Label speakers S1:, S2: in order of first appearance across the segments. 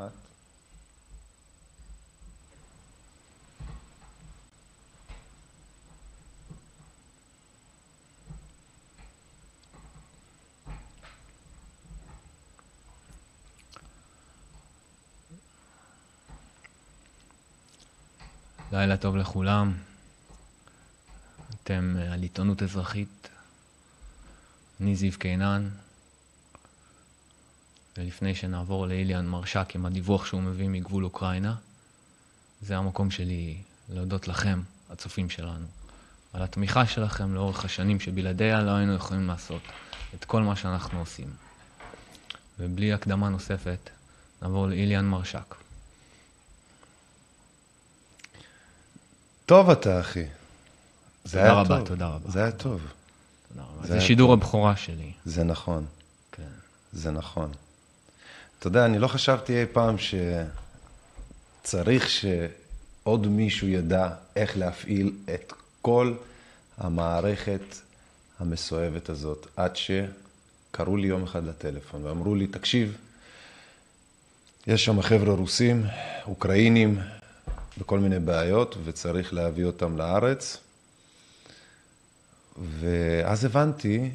S1: את?
S2: לילה טוב לכולם. אתם אה, על עיתונות אזרחית. אני זיו קינן. ולפני שנעבור לאיליאן מרשק עם הדיווח שהוא מביא מגבול אוקראינה, זה המקום שלי להודות לכם, הצופים שלנו, על התמיכה שלכם לאורך השנים שבלעדיה לא היינו יכולים לעשות את כל מה שאנחנו עושים. ובלי הקדמה נוספת, נעבור לאיליאן מרשק.
S1: טוב אתה, אחי. זה היה
S2: רבה,
S1: טוב.
S2: תודה רבה.
S1: זה היה טוב.
S2: תודה רבה.
S1: זה
S2: זה שידור
S1: טוב.
S2: הבכורה שלי.
S1: זה נכון.
S2: כן.
S1: זה נכון. אתה יודע, אני לא חשבתי אי פעם שצריך שעוד מישהו ידע איך להפעיל את כל המערכת המסואבת הזאת, עד שקראו לי יום אחד לטלפון ואמרו לי, תקשיב, יש שם חבר'ה רוסים, אוקראינים, בכל מיני בעיות, וצריך להביא אותם לארץ. ואז הבנתי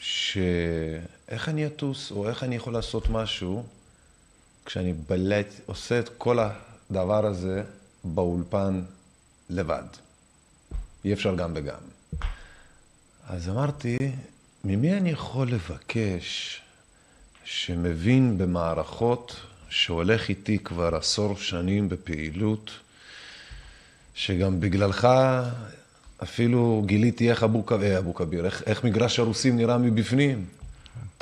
S1: שאיך אני אטוס, או איך אני יכול לעשות משהו, כשאני בלט, עושה את כל הדבר הזה באולפן לבד. אי אפשר גם וגם. אז אמרתי, ממי אני יכול לבקש שמבין במערכות, שהולך איתי כבר עשור שנים בפעילות, שגם בגללך אפילו גיליתי איך אבו, אה, כביר, איך, איך מגרש הרוסים נראה מבפנים.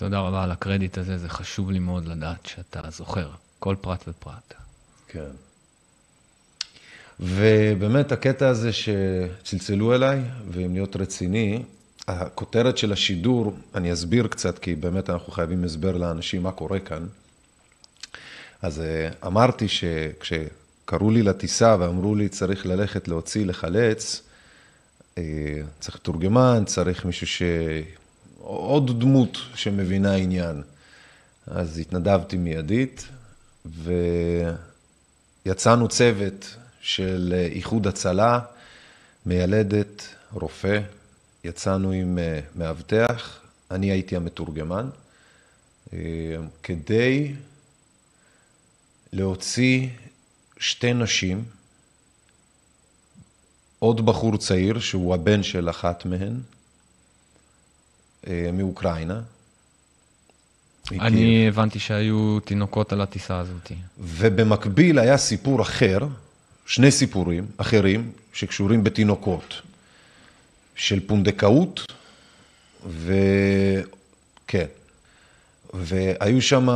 S2: תודה רבה על הקרדיט הזה, זה חשוב לי מאוד לדעת שאתה זוכר כל פרט ופרט.
S1: כן. ובאמת, הקטע הזה שצלצלו אליי, ואם להיות רציני, הכותרת של השידור, אני אסביר קצת, כי באמת אנחנו חייבים הסבר לאנשים מה קורה כאן. אז אה, אמרתי שכשקראו לי לטיסה ואמרו לי, צריך ללכת להוציא, לחלץ, אה, צריך תורגמן, צריך מישהו ש... עוד דמות שמבינה עניין. אז התנדבתי מיידית, ויצאנו צוות של איחוד הצלה, מיילדת, רופא, יצאנו עם אה, מאבטח, אני הייתי המתורגמן, אה, כדי להוציא שתי נשים, עוד בחור צעיר, שהוא הבן של אחת מהן, מאוקראינה. מקייב.
S2: אני הבנתי שהיו תינוקות על הטיסה הזאת.
S1: ובמקביל היה סיפור אחר, שני סיפורים אחרים שקשורים בתינוקות, של פונדקאות, וכן, והיו שם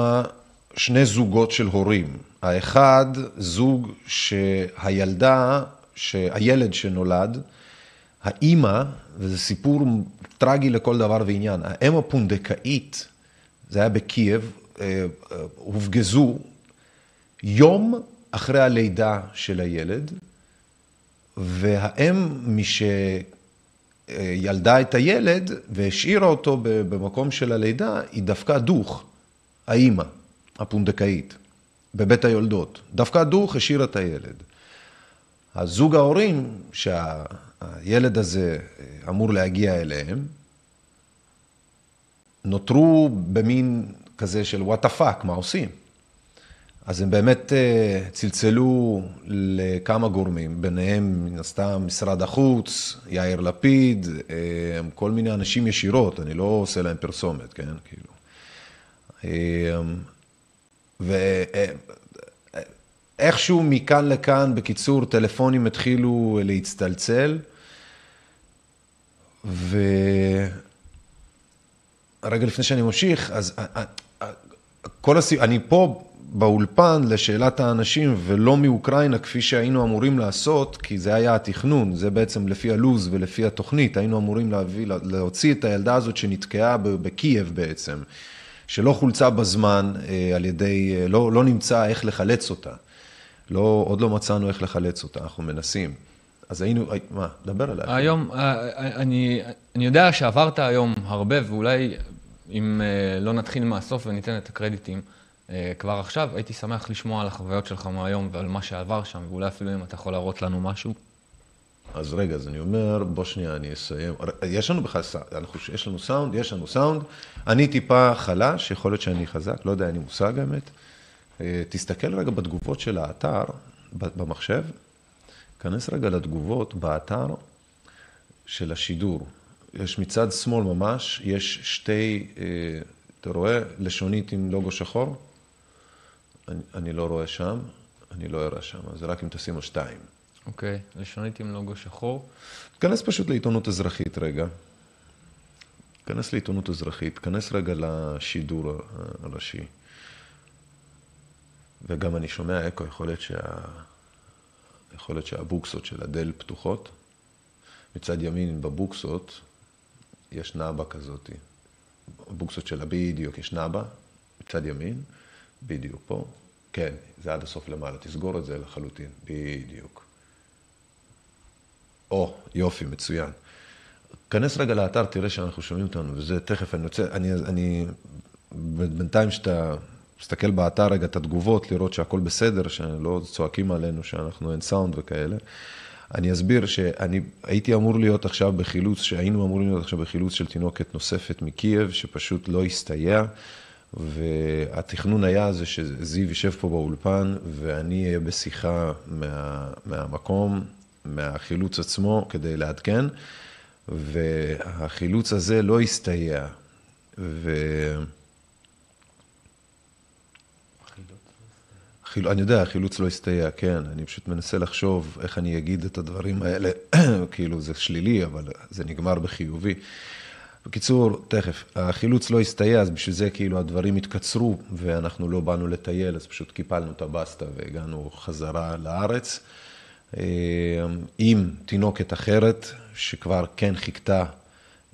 S1: שני זוגות של הורים. האחד, זוג שהילדה, שהילד שנולד, האימא, וזה סיפור טרגי לכל דבר ועניין, האם הפונדקאית, זה היה בקייב, אה, אה, הופגזו יום אחרי הלידה של הילד, והאם, משילדה את הילד והשאירה אותו במקום של הלידה, היא דפקה דוך, האימא, הפונדקאית, בבית היולדות. דפקה דוך, השאירה את הילד. הזוג ההורים, שהילד הזה אמור להגיע אליהם, נותרו במין כזה של what the fuck, מה עושים? אז הם באמת אה, צלצלו לכמה גורמים, ביניהם מן הסתם משרד החוץ, יאיר לפיד, אה, כל מיני אנשים ישירות, אני לא עושה להם פרסומת, כן? כאילו. אה, ואיכשהו מכאן לכאן, בקיצור, טלפונים התחילו להצטלצל, ורגע לפני שאני ממשיך, אז כל הסיב... אני פה באולפן לשאלת האנשים ולא מאוקראינה כפי שהיינו אמורים לעשות, כי זה היה התכנון, זה בעצם לפי הלו"ז ולפי התוכנית, היינו אמורים להביא, להוציא את הילדה הזאת שנתקעה בקייב בעצם, שלא חולצה בזמן על ידי, לא, לא נמצא איך לחלץ אותה. לא, עוד לא מצאנו איך לחלץ אותה, אנחנו מנסים. אז היינו, מה, דבר עליי.
S2: היום, אני, אני יודע שעברת היום הרבה, ואולי אם לא נתחיל מהסוף וניתן את הקרדיטים, אה, כבר עכשיו, הייתי שמח לשמוע על החוויות שלך מהיום ועל מה שעבר שם, ואולי אפילו אם אתה יכול להראות לנו משהו.
S1: אז רגע, אז אני אומר, בוא שנייה, אני אסיים. יש לנו בכלל, אנחנו, יש לנו סאונד, יש לנו סאונד. אני טיפה חלש, יכול להיות שאני חזק, לא יודע, אין לי מושג האמת. אה, תסתכל רגע בתגובות של האתר, במחשב, כנס רגע לתגובות באתר של השידור. יש מצד שמאל ממש, יש שתי, אה, אתה רואה, לשונית עם לוגו שחור? אני, אני לא רואה שם, אני לא אראה שם, זה רק אם תשים על שתיים.
S2: אוקיי, okay, לשונית עם לוגו שחור.
S1: תיכנס פשוט לעיתונות אזרחית רגע. תיכנס לעיתונות אזרחית, תיכנס רגע לשידור הראשי. וגם אני שומע אקו, יכול להיות, שה... יכול להיות שהבוקסות של הדל פתוחות. מצד ימין בבוקסות יש נאבה כזאת. בבוקסות שלה בדיוק יש נאבה, מצד ימין, בדיוק פה. כן, זה עד הסוף למעלה, תסגור את זה לחלוטין, בדיוק. או, יופי, מצוין. כנס רגע לאתר, תראה שאנחנו שומעים אותנו, וזה תכף, אני רוצה, אני, אני, בינתיים שאתה מסתכל באתר רגע את התגובות, לראות שהכל בסדר, שלא צועקים עלינו שאנחנו אין סאונד וכאלה. אני אסביר שאני הייתי אמור להיות עכשיו בחילוץ, שהיינו אמורים להיות עכשיו בחילוץ של תינוקת נוספת מקייב, שפשוט לא הסתייע, והתכנון היה זה שזיו יישב פה באולפן, ואני אהיה בשיחה מה, מהמקום, מהחילוץ עצמו, כדי לעדכן, והחילוץ הזה לא הסתייע. ו... אני יודע, החילוץ לא הסתייע, כן, אני פשוט מנסה לחשוב איך אני אגיד את הדברים האלה, כאילו זה שלילי, אבל זה נגמר בחיובי. בקיצור, תכף, החילוץ לא הסתייע, אז בשביל זה כאילו הדברים התקצרו, ואנחנו לא באנו לטייל, אז פשוט קיפלנו את הבסטה והגענו חזרה לארץ. אה, עם תינוקת אחרת, שכבר כן חיכתה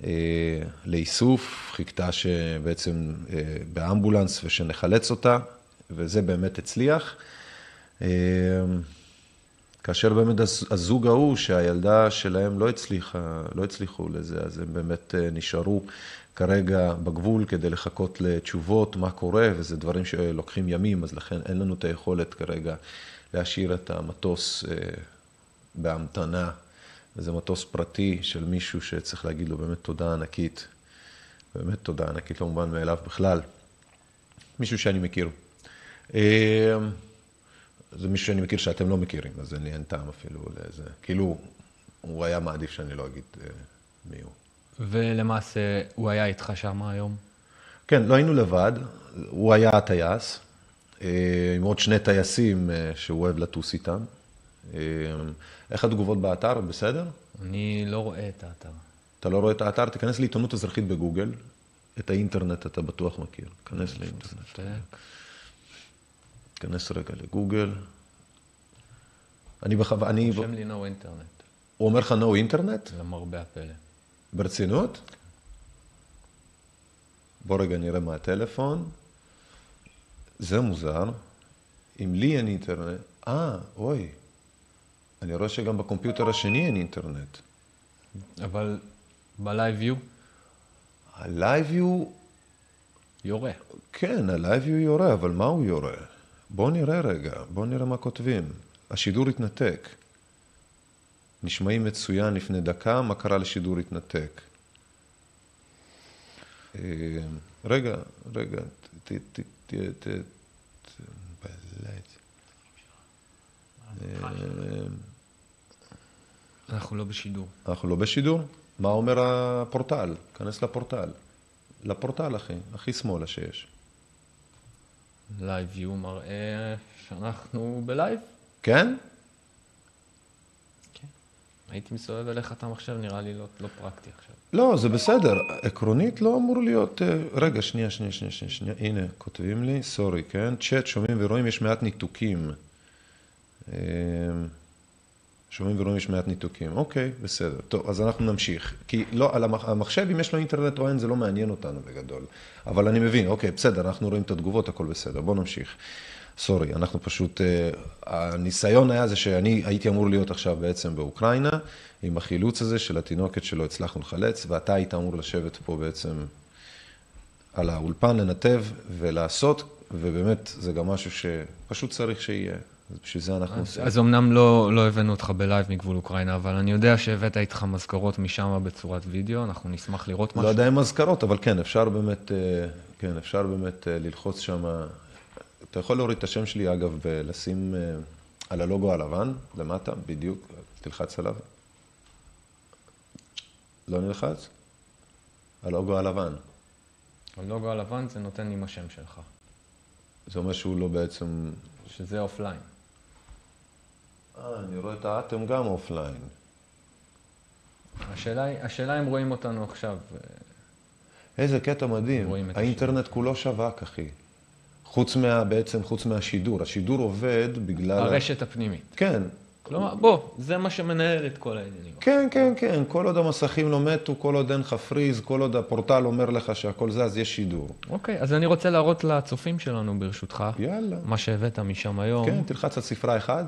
S1: אה, לאיסוף, חיכתה שבעצם אה, באמבולנס ושנחלץ אותה. וזה באמת הצליח. אמ, כאשר באמת הזוג ההוא, שהילדה שלהם לא הצליחה, לא הצליחו לזה, אז הם באמת אה, נשארו כרגע בגבול כדי לחכות לתשובות, מה קורה, וזה דברים שלוקחים ימים, אז לכן אין לנו את היכולת כרגע להשאיר את המטוס אה, בהמתנה. וזה מטוס פרטי של מישהו שצריך להגיד לו באמת תודה ענקית. באמת תודה ענקית, לא מובן מאליו בכלל. מישהו שאני מכיר. אמ, זה מישהו שאני מכיר שאתם לא מכירים, אז אין לי אין טעם אפילו לזה. כאילו, הוא היה מעדיף שאני לא אגיד אה, מי הוא.
S2: ולמעשה, הוא היה איתך שם היום?
S1: כן, לא היינו לבד, הוא היה הטייס, אה, עם עוד שני טייסים אה, שהוא אוהב לטוס איתם. איך התגובות באתר? בסדר?
S2: אני לא רואה את האתר.
S1: אתה לא רואה את האתר? תיכנס לעיתונות אזרחית בגוגל. את האינטרנט אתה בטוח מכיר. כנס לאינטרנט. תיכנס רגע לגוגל. אני בכוונה, אני...
S2: רושם לי no אינטרנט.
S1: הוא אומר לך no אינטרנט?
S2: למרבה הפלא.
S1: ברצינות? בוא רגע נראה מה הטלפון. זה מוזר. אם לי אין אינטרנט, אה, אוי. אני רואה שגם ב computer השני אין אינטרנט.
S2: אבל ב LiveU?
S1: ה LiveU...
S2: יורה.
S1: כן, ה LiveU יורה, אבל מה הוא יורה? בואו נראה רגע, בואו נראה מה כותבים. השידור התנתק. נשמעים מצוין לפני דקה, מה קרה לשידור התנתק? אה, רגע, רגע, ת... ת... ת... ת...
S2: אנחנו לא בשידור.
S1: אנחנו לא בשידור? מה אומר הפורטל? כנס לפורטל. לפורטל, אחי, הכי שמאלה שיש.
S2: LiveU מראה שאנחנו בלייב.
S1: כן?
S2: כן. הייתי מסובב אליך את המחשב, נראה לי לא, לא פרקטי עכשיו.
S1: לא, זה בסדר. עקרונית לא אמור להיות... אה, רגע, שנייה, שנייה, שנייה, שנייה, שנייה. הנה, כותבים לי, סורי, כן? צ'אט, שומעים ורואים, יש מעט ניתוקים. שומעים ורואים יש מעט ניתוקים. אוקיי, בסדר. טוב, אז אנחנו נמשיך. כי לא, על המחשב, אם יש לו אינטרנט או אין, זה לא מעניין אותנו בגדול. אבל אני מבין, אוקיי, בסדר, אנחנו רואים את התגובות, הכל בסדר. בואו נמשיך. סורי, אנחנו פשוט... אה, הניסיון היה זה שאני הייתי אמור להיות עכשיו בעצם באוקראינה, עם החילוץ הזה של התינוקת שלא הצלחנו לחלץ, ואתה היית אמור לשבת פה בעצם על האולפן, לנתב ולעשות. ובאמת, זה גם משהו שפשוט צריך שיהיה. אז בשביל זה אנחנו
S2: אז,
S1: עושים.
S2: אז אמנם לא, לא הבאנו אותך בלייב מגבול אוקראינה, אבל אני יודע שהבאת איתך מזכרות משם בצורת וידאו, אנחנו נשמח לראות
S1: לא
S2: משהו.
S1: יודע אם אזכרות, אבל כן, אפשר באמת, אה, כן, אפשר באמת אה, ללחוץ שם. אתה יכול להוריד את השם שלי, אגב, ולשים אה, על הלוגו הלבן, למטה, בדיוק, תלחץ עליו. לא נלחץ? הלוגו הלבן.
S2: הלוגו הלבן זה נותן עם השם שלך,
S1: זה אומר שהוא לא בעצם...
S2: שזה offline.
S1: אה, אני רואה את ה ATEM גם offline.
S2: השאלה, היא- השאלה אם רואים אותנו עכשיו. אה,
S1: איזה קטע מדהים. האינטרנט כולו שווק, אחי. חוץ מה, בעצם, חוץ מהשידור. השידור עובד בגלל...
S2: הרשת הפנימית.
S1: כן.
S2: כלומר, בוא, זה מה שמנהל את כל העניינים.
S1: כן, כן, כן. כל עוד המסכים לא מתו, כל עוד אין לך פריז, כל עוד הפורטל אומר לך שהכל זז, יש שידור.
S2: אוקיי, אז אני רוצה להראות לצופים שלנו, ברשותך,
S1: יאללה.
S2: מה שהבאת משם היום.
S1: כן, תלחץ על ספרה אחד,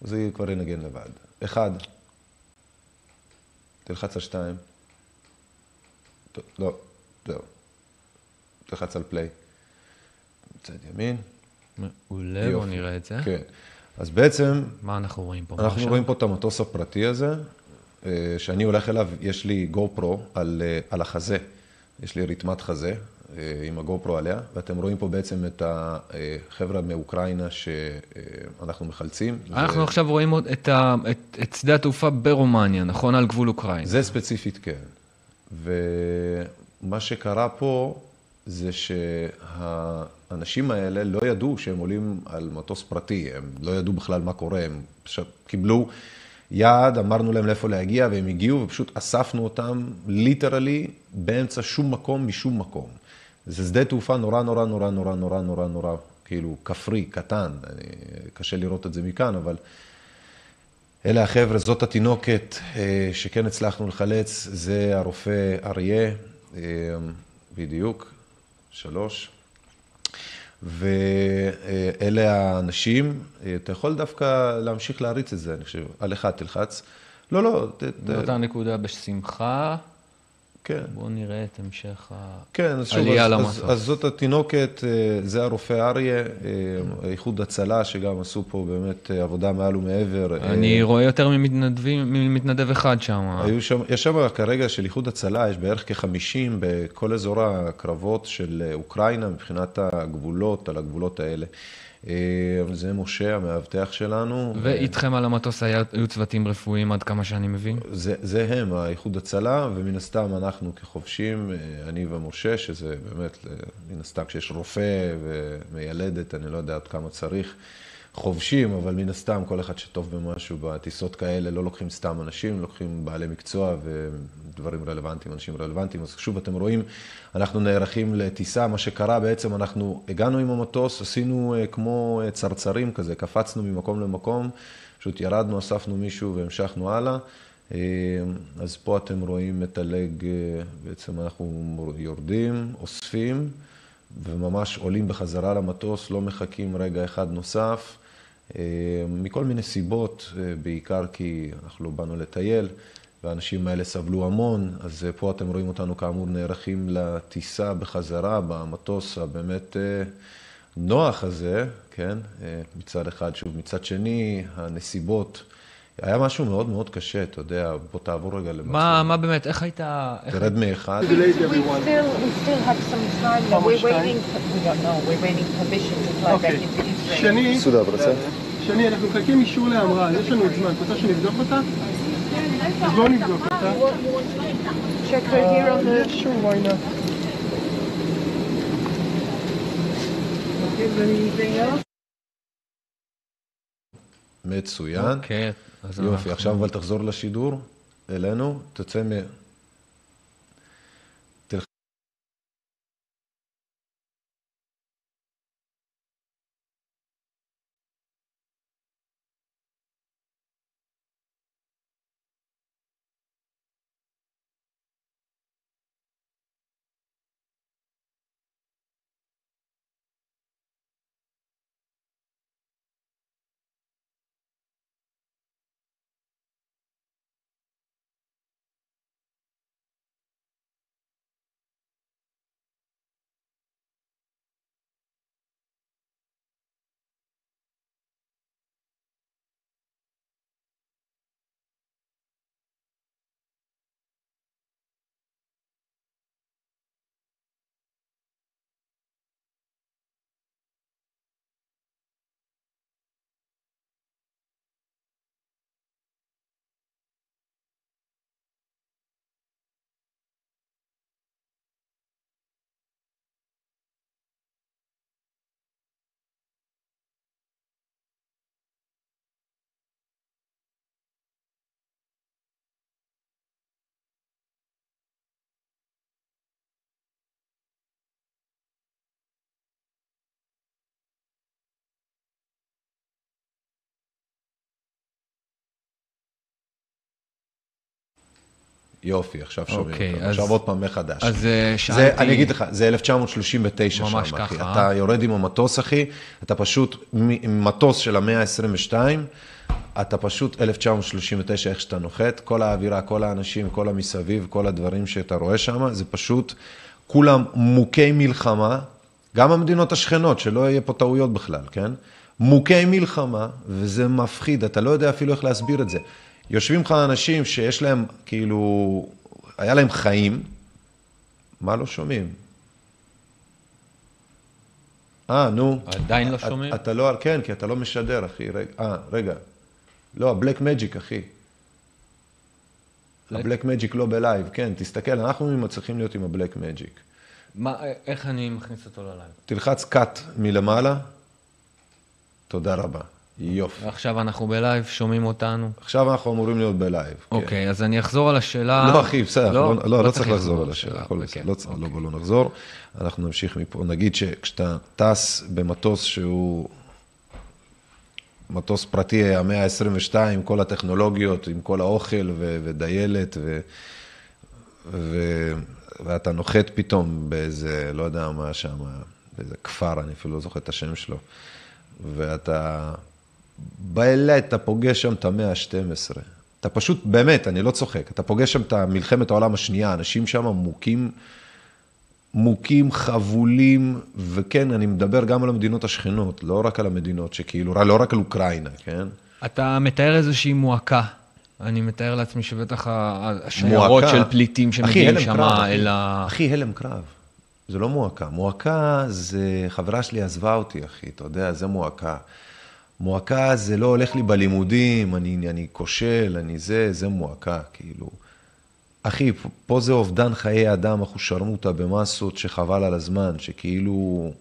S1: זה כבר ינגן לבד. אחד. תלחץ על שתיים. לא, זהו. תלחץ על פליי. מצד ימין.
S2: מעולה, בוא. נראה את זה.
S1: כן. אז בעצם,
S2: מה אנחנו רואים פה?
S1: אנחנו? רואים פה את המטוס הפרטי הזה, אה, שאני הולך אליו, יש לי גו פרו על, אה, על החזה, יש לי רתמת חזה עם הגו פרו עליה, ואתם רואים פה בעצם את החבר'ה מאוקראינה שאנחנו מחלצים.
S2: אנחנו
S1: ו-
S2: עכשיו רואים את, ה, את, את שדה התעופה ברומניה, נכון? על גבול אוקראינה.
S1: זה ספציפית כן. ומה שקרה פה זה שהאנשים האלה לא ידעו שהם עולים על מטוס פרטי, הם לא ידעו בכלל מה קורה, הם פשוט קיבלו יעד, אמרנו להם לאיפה להגיע, והם הגיעו ופשוט אספנו אותם ליטרלי באמצע שום מקום משום מקום. זה שדה תעופה נורא נורא נורא נורא נורא נורא נורא, כאילו כפרי, קטן, אני, קשה לראות את זה מכאן, אבל אלה החבר'ה, זאת התינוקת אה, שכן הצלחנו לחלץ, זה הרופא אריה, אה, בדיוק, שלוש. ואלה האנשים, אה, אתה יכול דווקא להמשיך להריץ את זה, אני חושב, על אחד תלחץ. לא, לא,
S2: באותה נקודה בשמחה,
S1: כן.
S2: בואו נראה את המשך.
S1: כן, אז שוב,
S2: עלייה
S1: אז,
S2: למטוס.
S1: אז, אז זאת התינוקת, אה, זה הרופא אריה, אה, איחוד הצלה, שגם עשו פה באמת אה, עבודה מעל ומעבר. אה,
S2: אני רואה יותר ממתנדבים, ממתנדב אחד שם.
S1: היו שם, יש שם כרגע של איחוד הצלה, יש בערך כ-50 בכל אזור הקרבות של אוקראינה, מבחינת הגבולות, על הגבולות האלה. אה, זה משה, המאבטח שלנו.
S2: ואיתכם על המטוס היו צוותים רפואיים עד כמה שאני מבין?
S1: זה, זה הם, האיחוד הצלה, ומן הסתם אנחנו כחובשים, אה, אני ומשה, שזה באמת, אה, מן הסתם כשיש רופא ומיילדת, אני לא יודע עד כמה צריך, חובשים, אבל מן הסתם כל אחד שטוב במשהו בטיסות כאלה, לא לוקחים סתם אנשים, לוקחים בעלי מקצוע ודברים רלוונטיים, אנשים רלוונטיים. אז שוב, אתם רואים, אנחנו נערכים לטיסה, מה שקרה בעצם, אנחנו הגענו עם המטוס, עשינו אה, כמו אה, צרצרים כזה, קפצנו ממקום למקום, פשוט ירדנו, אספנו מישהו והמשכנו הלאה. אה, אז פה אתם רואים את הלג, בעצם אנחנו יורדים, אוספים, וממש עולים בחזרה למטוס, לא מחכים רגע אחד נוסף, אה, מכל מיני סיבות, אה, בעיקר כי אנחנו לא באנו לטייל, והאנשים האלה סבלו המון, אז אה, פה אתם רואים אותנו כאמור נערכים לטיסה בחזרה במטוס הבאמת נוח הזה, כן, מצד אחד, שוב, מצד שני, הנסיבות, היה משהו מאוד מאוד קשה, אתה יודע, בוא תעבור רגע למצב.
S2: מה מה באמת, איך הייתה... איך-
S1: תרד מאחד.
S3: We still, we still have some time.
S4: How
S3: We're
S4: much time?
S3: waiting, we don't know, we're waiting permission to fly back into Israel.
S4: שני? שני, אנחנו מחכים אישור להמראה, יש לנו עוד זמן, את רוצה שנבדוק אותה? אז בואו נבדוק אותה.
S1: מצוין.
S2: אוקיי,
S1: יופי,
S2: אנחנו-
S1: עכשיו אבל תחזור לשידור, אלינו, תצא מ... יופי, עכשיו שומעים
S2: אוקיי,
S1: אותם.
S2: אז-
S1: עכשיו עוד פעם מחדש.
S2: אז, אה,
S1: זה,
S2: שאלתי-
S1: אני אגיד לך, זה 1939 שם,
S2: ממש
S1: אחי.
S2: ככה,
S1: אתה
S2: אה?
S1: יורד עם המטוס, אחי, אתה פשוט, עם מטוס של המאה ה-22, אתה פשוט 1939, איך שאתה נוחת, כל האווירה, כל האנשים, כל המסביב, כל הדברים שאתה רואה שם, זה פשוט, כולם מוכי מלחמה, גם המדינות השכנות, שלא יהיה פה טעויות בכלל, כן? מוכי מלחמה, וזה מפחיד, אתה לא יודע אפילו איך להסביר את זה. יושבים לך אנשים שיש להם, כאילו, היה להם חיים, מה לא שומעים? אה, נו.
S2: עדיין לא שומעים?
S1: אתה לא, כן, כי אתה לא משדר, אחי. אה, רגע. לא, ה Blackmagic, אחי. ה Blackmagic לא בלייב, כן, תסתכל, אנחנו צריכים להיות עם ה Blackmagic.
S2: מה, איך אני מכניס אותו ללייב?
S1: תלחץ cut מלמעלה, תודה רבה. יופי.
S2: ועכשיו אנחנו בלייב, שומעים אותנו.
S1: עכשיו אנחנו אמורים להיות בלייב. כן.
S2: אוקיי, אז אני אחזור על השאלה.
S1: לא, אחי, בסדר, לא, לא, לא צריך לחזור על השאלה, הכל בסדר,
S2: כן,
S1: לא צריך,
S2: אוקיי.
S1: לא, לא נחזור. אנחנו נמשיך מפה. נגיד שכשאתה טס במטוס שהוא מטוס פרטי המאה ה-22, עם כל הטכנולוגיות, עם כל האוכל ו- ודיילת, ו- ו- ואתה נוחת פתאום באיזה, לא יודע מה שם, באיזה כפר, אני אפילו לא זוכר את השם שלו, ואתה באילת, אתה פוגש שם את המאה ה-12. אתה פשוט, באמת, אני לא צוחק, אתה פוגש שם את מלחמת העולם השנייה, אנשים שם מוכים, מוכים, חבולים, וכן, אני מדבר גם על המדינות השכנות, לא רק על המדינות שכאילו, לא רק על אוקראינה, כן?
S2: אתה מתאר איזושהי מועקה. אני מתאר לעצמי שבטח השיירות
S1: מועקה.
S2: של פליטים שמגיעים שם. אל ה...
S1: אחי, הלם קרב. זה לא מועקה. מועקה זה, חברה שלי עזבה אותי, אחי, אתה יודע, זה מועקה. מועקה זה לא הולך לי בלימודים, אני, אני כושל, אני זה, זה מועקה, כאילו. אחי, פה- זה אובדן חיי אדם, אנחנו שרמוטה במסות שחבל על הזמן, שכאילו...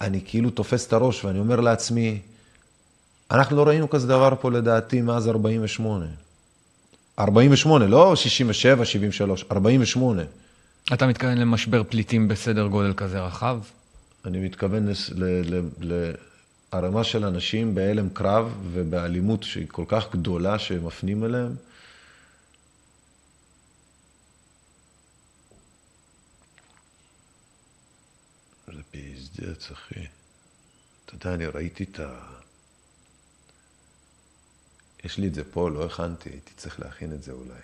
S1: אני כאילו תופס את הראש ואני אומר לעצמי, אנחנו לא ראינו כזה דבר פה לדעתי מאז 48. 48, לא 67, 73, 48.
S2: אתה מתכוון למשבר פליטים בסדר גודל כזה רחב?
S1: אני מתכוון לס- ל- ל- לערימה של אנשים בהלם קרב ובאלימות שהיא כל כך גדולה שהם מפנים אליהם. זה פזדץ, אחי. אתה יודע, אני ראיתי את ה... יש לי את זה פה, לא הכנתי, הייתי צריך להכין את זה אולי.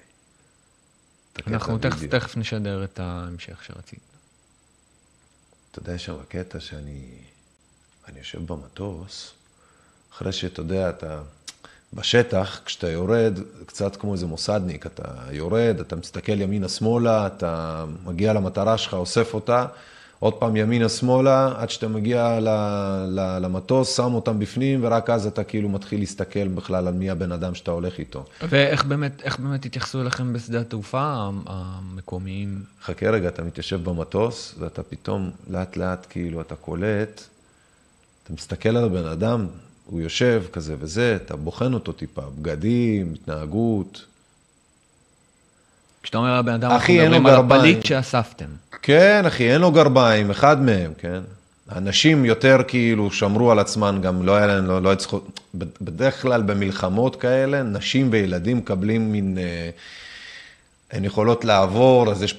S2: אנחנו תכף. תכף נשדר את ההמשך שרצית.
S1: אתה יודע, יש שם קטע שאני אני יושב במטוס, אחרי שאתה יודע, אתה בשטח, כשאתה יורד, קצת כמו איזה מוסדניק, אתה יורד, אתה מסתכל ימינה-שמאלה, אתה מגיע למטרה שלך, אוסף אותה, עוד פעם ימינה-שמאלה, עד שאתה מגיע ל, ל, למטוס, שם אותם בפנים, ורק אז אתה כאילו מתחיל להסתכל בכלל על מי הבן אדם שאתה הולך איתו.
S2: ואיך באמת, איך באמת התייחסו אליכם בשדה התעופה המקומיים?
S1: חכה רגע, אתה מתיישב במטוס, ואתה פתאום, לאט לאט, כאילו, אתה קולט, אתה מסתכל על הבן אדם, הוא יושב כזה וזה, אתה בוחן אותו טיפה, בגדים, התנהגות.
S2: כשאתה אומר לבן אדם,
S1: אחי,
S2: אנחנו
S1: אין לו
S2: מדברים על. הפליט שאספתם.
S1: כן, אחי, אין לו גרביים, אחד מהם, כן? אנשים יותר כאילו שמרו על עצמם, גם לא היה להם, לא, לא הצליחו, בדרך כלל במלחמות כאלה, נשים וילדים מקבלים מין, אה, הן יכולות לעבור, אז יש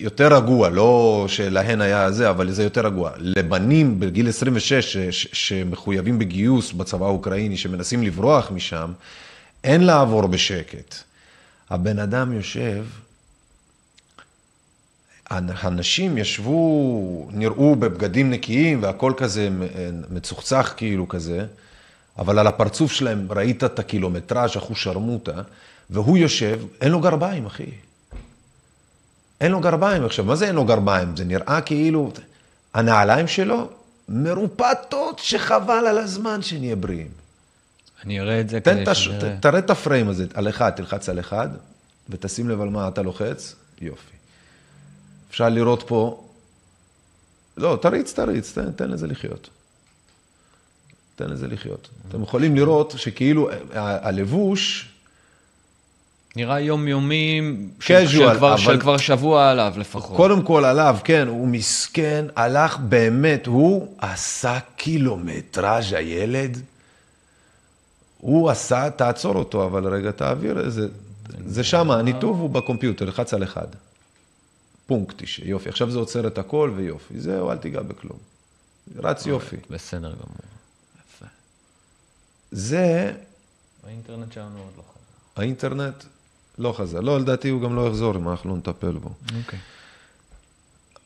S1: יותר רגוע, לא שלהן היה זה, אבל זה יותר רגוע. לבנים בגיל 26 ש, שמחויבים בגיוס בצבא האוקראיני, שמנסים לברוח משם, אין לעבור בשקט. הבן אדם יושב, הנשים ישבו, נראו בבגדים נקיים והכל כזה מצוחצח כאילו כזה, אבל על הפרצוף שלהם ראית את הקילומטראז' אחוז שרמוטה, והוא יושב, אין לו גרביים, אחי. אין לו גרביים. עכשיו, מה זה אין לו גרביים? זה נראה כאילו, הנעליים שלו מרופטות שחבל על הזמן שנהיה בריאים.
S2: אני אראה את זה כדי
S1: את הש...
S2: שנראה.
S1: תראה את הפריים הזה, על אחד, תלחץ על אחד, ותשים לב על מה אתה לוחץ, יופי. אפשר לראות פה, לא, תריץ, תריץ, תן, תן לזה לחיות. תן לזה לחיות. אתם יכולים לראות שכאילו הלבוש,
S2: נראה יומיומי, כבר-
S1: אבל-
S2: של כבר שבוע עליו לפחות.
S1: קודם כל עליו, כן, הוא מסכן, הלך באמת, הוא עשה קילומטראז' הילד. הוא עשה, תעצור אותו, אבל רגע, תעביר איזה, זה שם, הניתוב הוא בקומפיוטר, לחץ על אחד. פונקט, יופי. עכשיו זה עוצר את הכל ויופי. זהו, אל תיגע בכלום. רץ יופי.
S2: בסדר גמור. יפה.
S1: זה,
S2: האינטרנט שלנו עוד לא חזר.
S1: האינטרנט לא חזר. לא, לדעתי הוא גם לא יחזור אם אנחנו לא נטפל בו.
S2: אוקיי.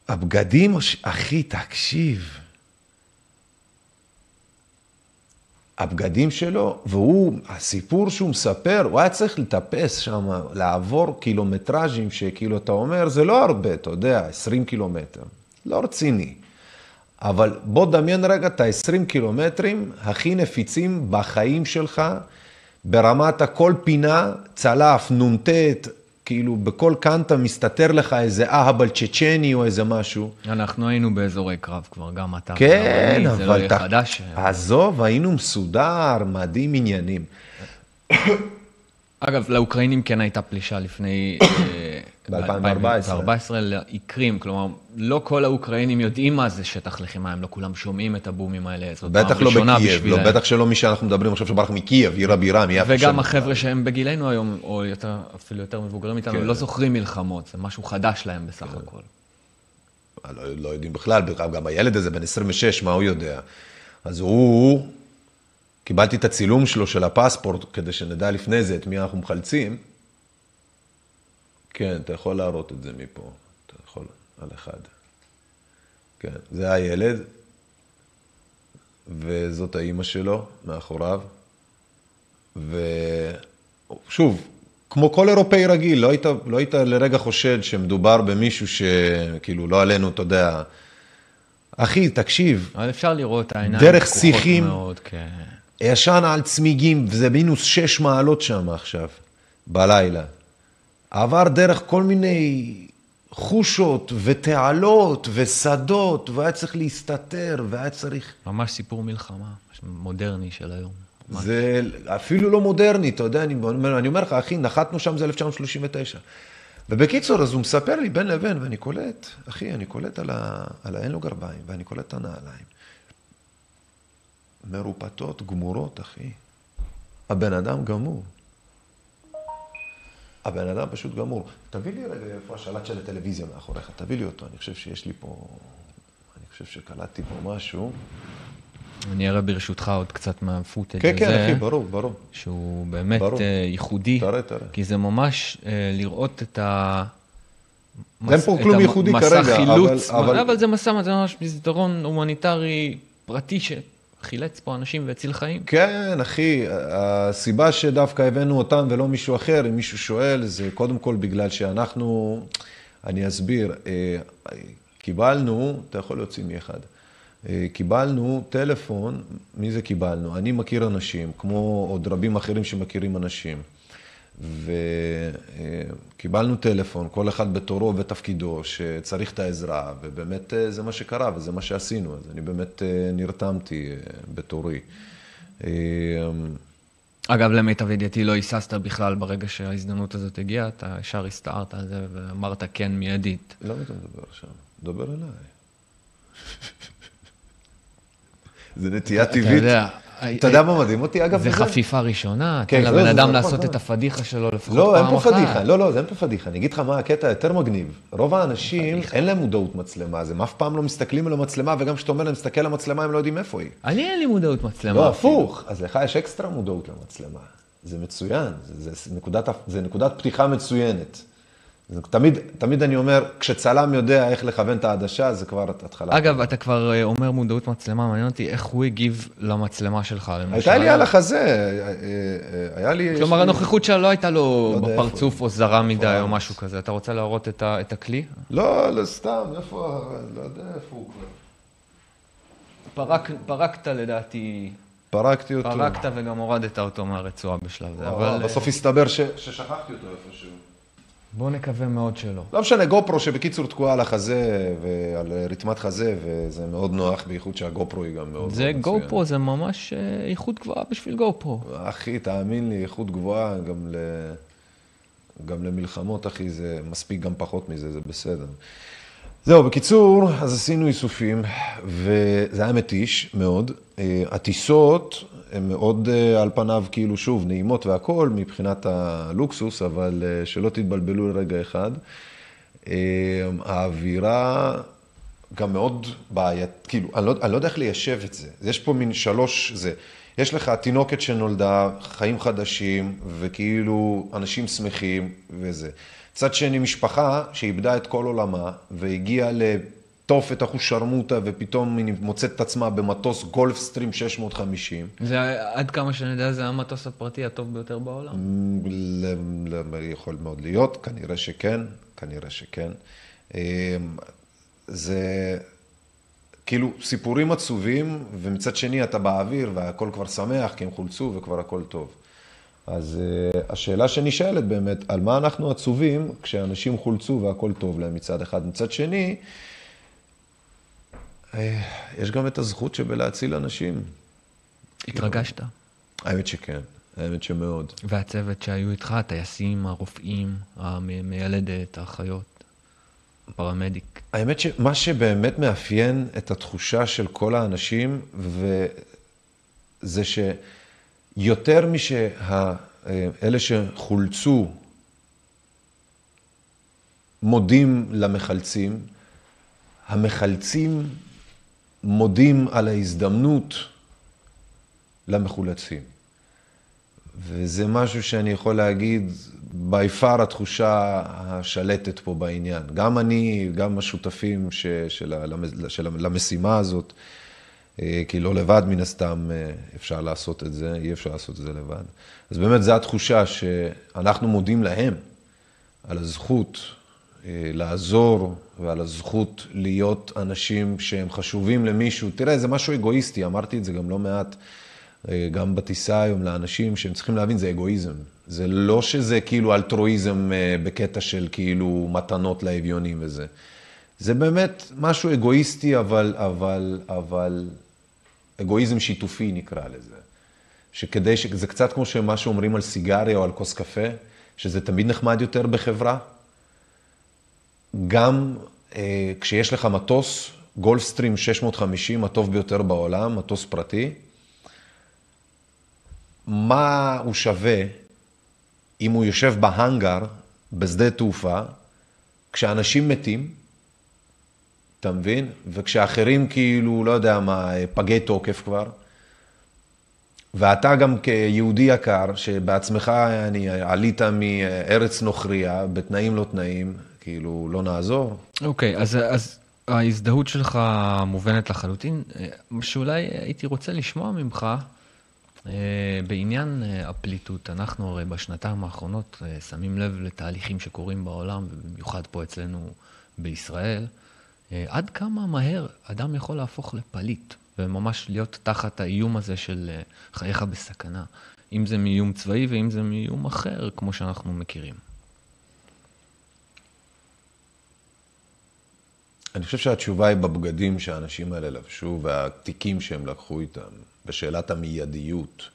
S1: הבגדים, אחי, תקשיב. הבגדים שלו, והוא, הסיפור שהוא מספר, הוא היה צריך לטפס שם, לעבור קילומטראז'ים שכאילו אתה אומר, זה לא הרבה, אתה יודע, 20 קילומטר. לא רציני. אבל בוא דמיין רגע את ה-20 קילומטרים הכי נפיצים בחיים שלך, ברמת הכל פינה, צלף, נ"ט, כאילו בכל קנטה מסתתר לך איזה אהבל צ'צ'ני או איזה משהו.
S2: אנחנו היינו באזורי קרב כבר, גם אתה.
S1: כן,
S2: וגם אני, זה לא
S1: אבל
S2: יהיה חדש.
S1: עזוב, היינו מסודר, מדהים עניינים.
S2: אגב, לאוקראינים כן הייתה פלישה לפני... אה,
S1: ב-2014.
S2: ב-2014 לאיקרים, כלומר, לא כל האוקראינים יודעים מה זה שטח לחימה, הם לא כולם שומעים את הבומים האלה, זאת פעם
S1: בטח לא
S2: ראשונה
S1: בקייב, לא,
S2: בשבילם.
S1: בטח שלא מי שאנחנו מדברים עכשיו שברח מקייב, עיר הבירה, מיפו.
S2: וגם. החבר'ה שהם בגילנו היום, או יותר, אפילו יותר מבוגרים איתנו,
S1: כן.
S2: לא זוכרים מלחמות, זה משהו חדש להם בסך הכל.
S1: לא, לא יודעים בכלל, בכלל, גם הילד הזה בן 26, מה הוא יודע? אז הוא, קיבלתי את הצילום שלו של הפספורט, כדי שנדע לפני זה את מי אנחנו מחלצים. כן, אתה יכול להראות את זה מפה, אתה יכול, על אחד. כן, זה הילד, וזאת האימא שלו, מאחוריו. ושוב, כמו כל אירופאי רגיל, לא היית, לא היית לרגע חושד שמדובר במישהו שכאילו, לא עלינו, אתה יודע. אחי, תקשיב,
S2: אבל אפשר לראות את העיניים
S1: דרך שיחים.
S2: מאוד, כן.
S1: ישן על צמיגים, וזה מינוס שש מעלות שם עכשיו, בלילה. עבר דרך כל מיני חושות ותעלות ושדות, והיה צריך להסתתר, והיה צריך...
S2: ממש סיפור מלחמה, מודרני של היום. ממש.
S1: זה אפילו לא מודרני, אתה יודע, אני אומר, אני אומר לך, אחי, נחתנו שם זה 1939. ובקיצור, אז הוא מספר לי בין לבין, ואני קולט, אחי, אני קולט על, ה... על האין לו גרביים, ואני קולט את הנעליים. מרופטות, גמורות, אחי. הבן אדם גמור. הבן אדם פשוט גמור. תביא לי רגע איפה השלט של הטלוויזיה מאחוריך, תביא לי אותו, אני חושב שיש לי פה... אני חושב שקלטתי פה משהו.
S2: אני אראה ברשותך עוד קצת מה footage
S1: כן,
S2: הזה.
S1: כן, אחי, ברור, ברור.
S2: שהוא באמת
S1: ברור.
S2: אה, ייחודי.
S1: תראה, תראה.
S2: כי זה ממש אה, לראות את ה...
S1: אין פה כלום
S2: המ-
S1: ייחודי
S2: מסע
S1: כרגע,
S2: חילוץ,
S1: אבל- אבל-
S2: אבל זה מסע, זה ממש מסדרון הומניטרי פרטי שחילץ פה אנשים והציל חיים.
S1: כן, אחי, הסיבה שדווקא הבאנו אותם ולא מישהו אחר, אם מישהו שואל, זה קודם כל בגלל שאנחנו, אני אסביר, אה, קיבלנו, אתה יכול להוציא מאחד, אה, קיבלנו טלפון, מי זה קיבלנו? אני מכיר אנשים, כמו עוד רבים אחרים שמכירים אנשים. וקיבלנו טלפון, כל אחד בתורו ותפקידו, שצריך את העזרה, ובאמת אה, זה מה שקרה וזה מה שעשינו, אז אני באמת אה, נרתמתי אה, בתורי.
S2: אגב, למיטב ידיעתי לא היססת בכלל ברגע שההזדמנות הזאת הגיעה, אתה ישר הסתערת על זה ואמרת כן מיידית.
S1: למה אתה מדבר עכשיו? דבר אליי. זה נטייה
S2: אתה
S1: טבעית.
S2: יודע,
S1: אתה יודע מה מדהים אותי, אגב?
S2: זה
S1: בזה?
S2: חפיפה ראשונה,
S1: כן,
S2: תן
S1: זה-
S2: לבן
S1: זה
S2: אדם
S1: נכון,
S2: לעשות
S1: נכון.
S2: את הפדיחה שלו לפחות
S1: לא, אין
S2: פעם
S1: פה
S2: אחת.
S1: פדיחה, לא, לא, זה אין פה פדיחה. אני אגיד לך מה הקטע היותר מגניב. רוב האנשים, אין להם מודעות מצלמה, אז הם אף פעם לא מסתכלים על המצלמה, וגם כשאתה אומר להם, מסתכל על המצלמה, הם לא יודעים איפה היא.
S2: אני אין לי מודעות מצלמה.
S1: לא. הפוך. אז לך יש אקסטרה מודעות למצלמה. זה מצוין, זה, זה, זה נקודת פתיחה מצוינת. זה, תמיד, תמיד אני אומר, כשצלם יודע איך לכוון את העדשה, זה כבר התחלה.
S2: אגב, אתה כבר אה, אומר מודעות מצלמה, מעניין אותי איך הוא הגיב למצלמה שלך, למשל.
S1: הייתה לי על החזה, אה, אה, היה לי...
S2: כלומר, הנוכחות שלה לא הייתה לו
S1: לא
S2: בפרצוף. או זרה מדי או. משהו כזה. אתה רוצה להראות את ה- את הכלי?
S1: לא, לא, סתם, איפה, לא יודע איפה הוא כבר.
S2: פרק- פרקת לדעתי,
S1: פרקתי אותו.
S2: פרקת וגם הורדת אותו מהרצועה בשלב זה, אבל
S1: בסוף הסתבר ש... ששכחתי אותו איפשהו.
S2: בוא נקווה מאוד שלא.
S1: לא משנה, גופרו שבקיצור תקועה על החזה ועל רתמת חזה, וזה מאוד נוח, בייחוד שהגופרו היא גם מאוד
S2: זה
S1: מאוד מצוין.
S2: גו-פרו, זה ממש אה, איכות גבוהה בשביל גו-פרו.
S1: אחי, תאמין לי, איכות גבוהה, גם, ל... גם למלחמות, אחי, זה מספיק גם פחות מזה, זה בסדר. זהו, בקיצור, אז עשינו איסופים, וזה היה מתיש מאוד. אה, הטיסות, הן מאוד אה, על פניו כאילו, שוב, נעימות והכול מבחינת הלוקסוס, אבל אה, שלא תתבלבלו לרגע אחד. אה, האווירה גם מאוד בעיית, כאילו, אני לא, אני לא יודע איך ליישב את זה. יש פה מין שלוש, זה, יש לך תינוקת שנולדה, חיים חדשים, וכאילו אנשים שמחים וזה. צד שני, משפחה שאיבדה את כל עולמה, והגיעה לטוף את אחושרמוטה, ופתאום היא מוצאת את עצמה במטוס גולף סטרים 650.
S2: זה, עד כמה שאני יודע, זה המטוס הפרטי הטוב ביותר בעולם.
S1: ל- ל- יכול מאוד להיות, כנראה שכן, כנראה שכן. אמ, זה כאילו סיפורים עצובים, ומצד שני אתה באוויר והכל כבר שמח, כי הם חולצו וכבר הכל טוב. אז אה, השאלה שנשאלת באמת, על מה אנחנו עצובים כשאנשים חולצו והכל טוב להם מצד אחד. מצד שני, אה, יש גם את הזכות שבלהציל אנשים.
S2: התרגשת?
S1: האמת שכן, האמת שמאוד.
S2: והצוות שהיו איתך, הטייסים, הרופאים, המיילדת, האחיות, הפרמדיק.
S1: האמת שמה שבאמת מאפיין את התחושה של כל האנשים, זה שיותר משאלה שחולצו מודים למחלצים, המחלצים מודים על ההזדמנות למחולצים. וזה משהו שאני יכול להגיד, by far התחושה השלטת פה בעניין. גם אני, גם השותפים ש, של, של, למשימה הזאת, אה, כי לא לבד מן הסתם אה, אפשר לעשות את זה, אי אפשר לעשות את זה לבד. אז באמת זו התחושה שאנחנו מודים להם על הזכות לעזור ועל הזכות להיות אנשים שהם חשובים למישהו. תראה, זה משהו אגואיסטי, אמרתי את זה גם לא מעט. גם בטיסה היום לאנשים שהם צריכים להבין, זה אגואיזם. זה לא שזה כאילו אלטרואיזם בקטע של כאילו מתנות לאביונים וזה. זה באמת משהו אגואיסטי, אבל, אבל, אבל אגואיזם שיתופי נקרא לזה. שכדי, ש... זה קצת כמו שמה שאומרים על סיגריה או על כוס קפה, שזה תמיד נחמד יותר בחברה. גם אה, כשיש לך מטוס, גולפסטרים 650, הטוב ביותר בעולם, מטוס פרטי, מה הוא שווה אם הוא יושב בהאנגר בשדה תעופה, כשאנשים מתים, אתה מבין? וכשאחרים כאילו, לא יודע מה, פגי תוקף כבר, ואתה גם כיהודי יקר, שבעצמך אני, עלית מארץ נוכריה, בתנאים לא תנאים, כאילו, לא נעזור.
S2: אוקיי, okay, אז, אז ההזדהות שלך מובנת לחלוטין. שאולי הייתי רוצה לשמוע ממך, בעניין הפליטות, אנחנו הרי בשנתיים האחרונות שמים לב לתהליכים שקורים בעולם, ובמיוחד פה אצלנו בישראל. עד כמה מהר אדם יכול להפוך לפליט, וממש להיות תחת האיום הזה של חייך בסכנה, אם זה מאיום צבאי ואם זה מאיום אחר, כמו שאנחנו מכירים.
S1: אני חושב שהתשובה היא בבגדים שהאנשים האלה לבשו והתיקים שהם לקחו איתם, בשאלת המיידיות.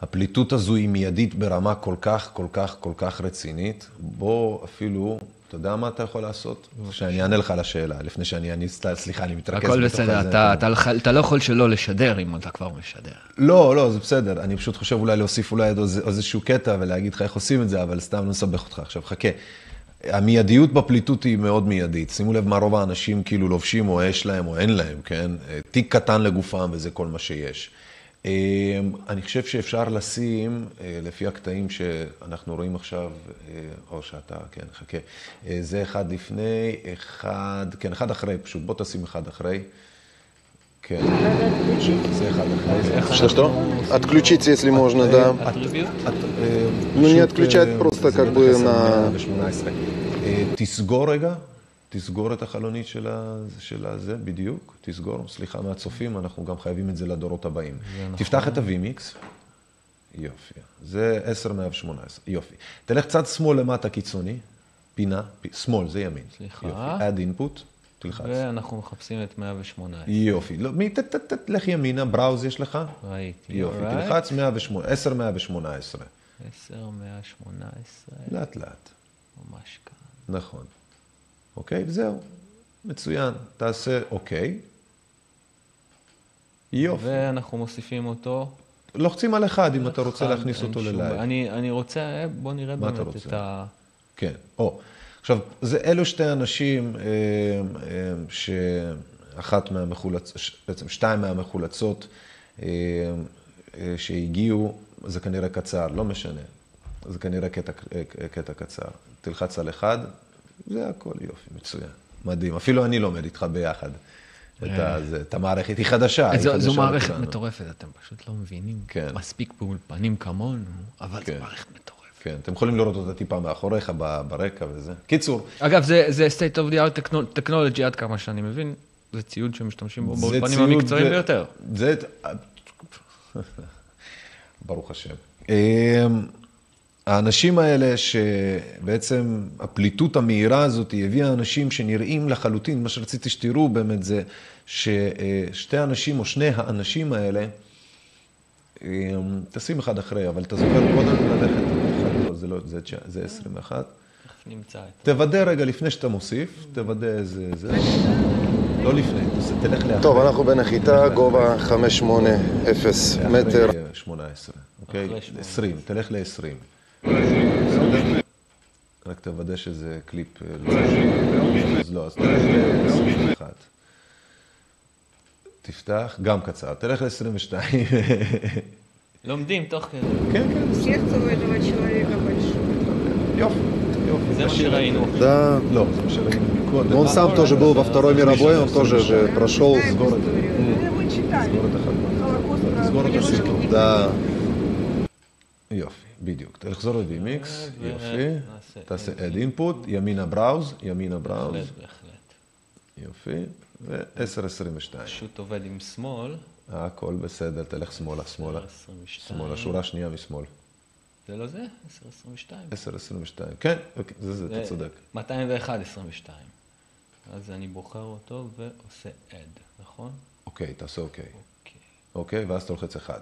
S1: הפליטות הזו היא מיידית ברמה כל כך, כל כך, כל כך רצינית. בוא אפילו, אתה יודע מה אתה יכול לעשות? שאני אענה לך על השאלה, לפני שאני, אני, סליחה, אני מתרכז
S2: הכל בסדר, אתה, אתה, אתה לא יכול שלא לשדר אם אתה כבר משדר.
S1: לא, לא, זה בסדר. אני פשוט חושב אולי להוסיף אולי איזשהו קטע ולהגיד לך איך עושים את זה, אבל סתם לא נסבך אותך. עכשיו, חכה. המיידיות בפליטות היא מאוד מיידית. שימו לב מה רוב האנשים כאילו לובשים, או יש להם או אין להם, כן? אה, תיק קטן לגופם וזה כל מה שיש. אה, אני חושב שאפשר לשים, אה, לפי הקטעים שאנחנו רואים עכשיו, או שאתה, כן, חכה, זה אחד לפני, אחד, כן, אחד אחרי, פשוט בוא תשים אחד אחרי. כן, זה אחד אחרי.
S5: Что-что? Отключить, если можно, да. Ну, не отключать, просто как бы на...
S1: תסגור רגע, תסגור את החלונית של, ה... של הזה, בדיוק, תסגור, סליחה מהצופים, אנחנו גם חייבים את זה לדורות הבאים. נכון. תפתח את הווימיקס, יופי, זה 10 118, יופי. תלך צד שמאל למטה קיצוני, פינה, פ... שמאל, זה ימין.
S2: סליחה.
S1: יופי, add input, תלחץ.
S2: ואנחנו מחפשים את 118.
S1: יופי, לא, מי, ת, ת, ת, לך ימינה, בראוז יש לך?
S2: ראיתי.
S1: יופי,
S2: Alright.
S1: תלחץ 108, 10 118.
S2: 10, 118,
S1: לאט לאט.
S2: ממש כאן.
S1: נכון. אוקיי? וזהו. מצוין. תעשה אוקיי. יופי.
S2: ואנחנו מוסיפים אותו.
S1: לוחצים על אחד אם אתה רוצה להכניס אותו ללייב.
S2: אני, אני רוצה, בוא נראה באמת? את ה...
S1: כן, או. עכשיו, זה, אלו שתי אנשים אה, אה, שאחת מהמחולצות, בעצם שתיים מהמחולצות אה, שהגיעו, זה כנראה קצר, לא משנה. זה כנראה קטע, קטע קצר. תלחץ על אחד, זה הכל יופי, מצוין. מדהים. אפילו אני לומד איתך ביחד את, ה, זה, את המערכת. היא חדשה, היא
S2: זו,
S1: חדשה
S2: זו מערכת. מטורפת, אתם פשוט לא מבינים.
S1: כן.
S2: מספיק באולפנים כמונו, אבל
S1: כן.
S2: זו מערכת מטורפת.
S1: כן, אתם יכולים לראות אותה טיפה מאחוריך, ברקע וזה. קיצור,
S2: אגב, זה, זה state of the art techno- technology עד כמה שאני מבין. זה ציוד שמשתמשים בו באולפנים המקצועיים
S1: זה-
S2: ביותר.
S1: זה... ברוך השם. אמ, האנשים האלה שבעצם הפליטות המהירה הזאת הביאה אנשים שנראים לחלוטין, מה שרציתי שתראו באמת זה ששתי האנשים או שני האנשים האלה, אמ, תשים אחד אחרי, אבל אתה זוכר קודם ללכת, זה לא, זה, תשע- זה 21.
S2: תכף נמצא
S1: תוודא רגע לפני שאתה מוסיף, תוודא איזה זה. לא לפני, תלך לאחרי.
S5: טוב, אנחנו בנחיתה, גובה 580 מטר.
S1: אחרי 18, אוקיי?
S2: אחרי 18.
S1: 20, תלך ל-20. רק תוודא שזה קליפ, אה, לא. אז לא, אז תלך ל-21. תפתח, גם קצר, תלך ל-22.
S2: לומדים תוך כדי.
S1: כן, כן,
S3: Сердце у этого человека большое.
S1: יופי, יופי.
S2: זה מה שראינו.
S5: Да.
S1: לא, זה מה שראינו מקודם.
S5: Но он сам тоже был во Второй мировой, он тоже же прошел.
S3: Знаем
S1: город.
S3: историю. Ну, мы читали.
S1: תסגור את החלון.
S3: Холокост про
S1: תסגור את
S3: девушек
S1: הסיפור.
S3: и
S5: Да.
S1: יופי, בדיוק. תחזור ל-DMX,
S2: ו-
S1: יופי.
S2: נעשה
S1: תעשה
S2: add
S1: add input, ימינה בראוז, ימינה בראוז.
S2: בהחלט, בהחלט.
S1: יופי. ו-10.22.
S2: פשוט עובד עם שמאל.
S1: הכל בסדר, תלך שמאלה, שמאלה.
S2: 22.
S1: שמאלה, שורה שנייה משמאל.
S2: זה לא זה? 10-22.
S1: 10.22. כן, אוקיי, זה זה, אתה צודק.
S2: 201, 22. אז אני בוחר אותו ועושה add, נכון?
S1: אוקיי, תעשה אוקיי.
S2: אוקיי,
S1: אוקיי, ואז אתה לוחץ אחד.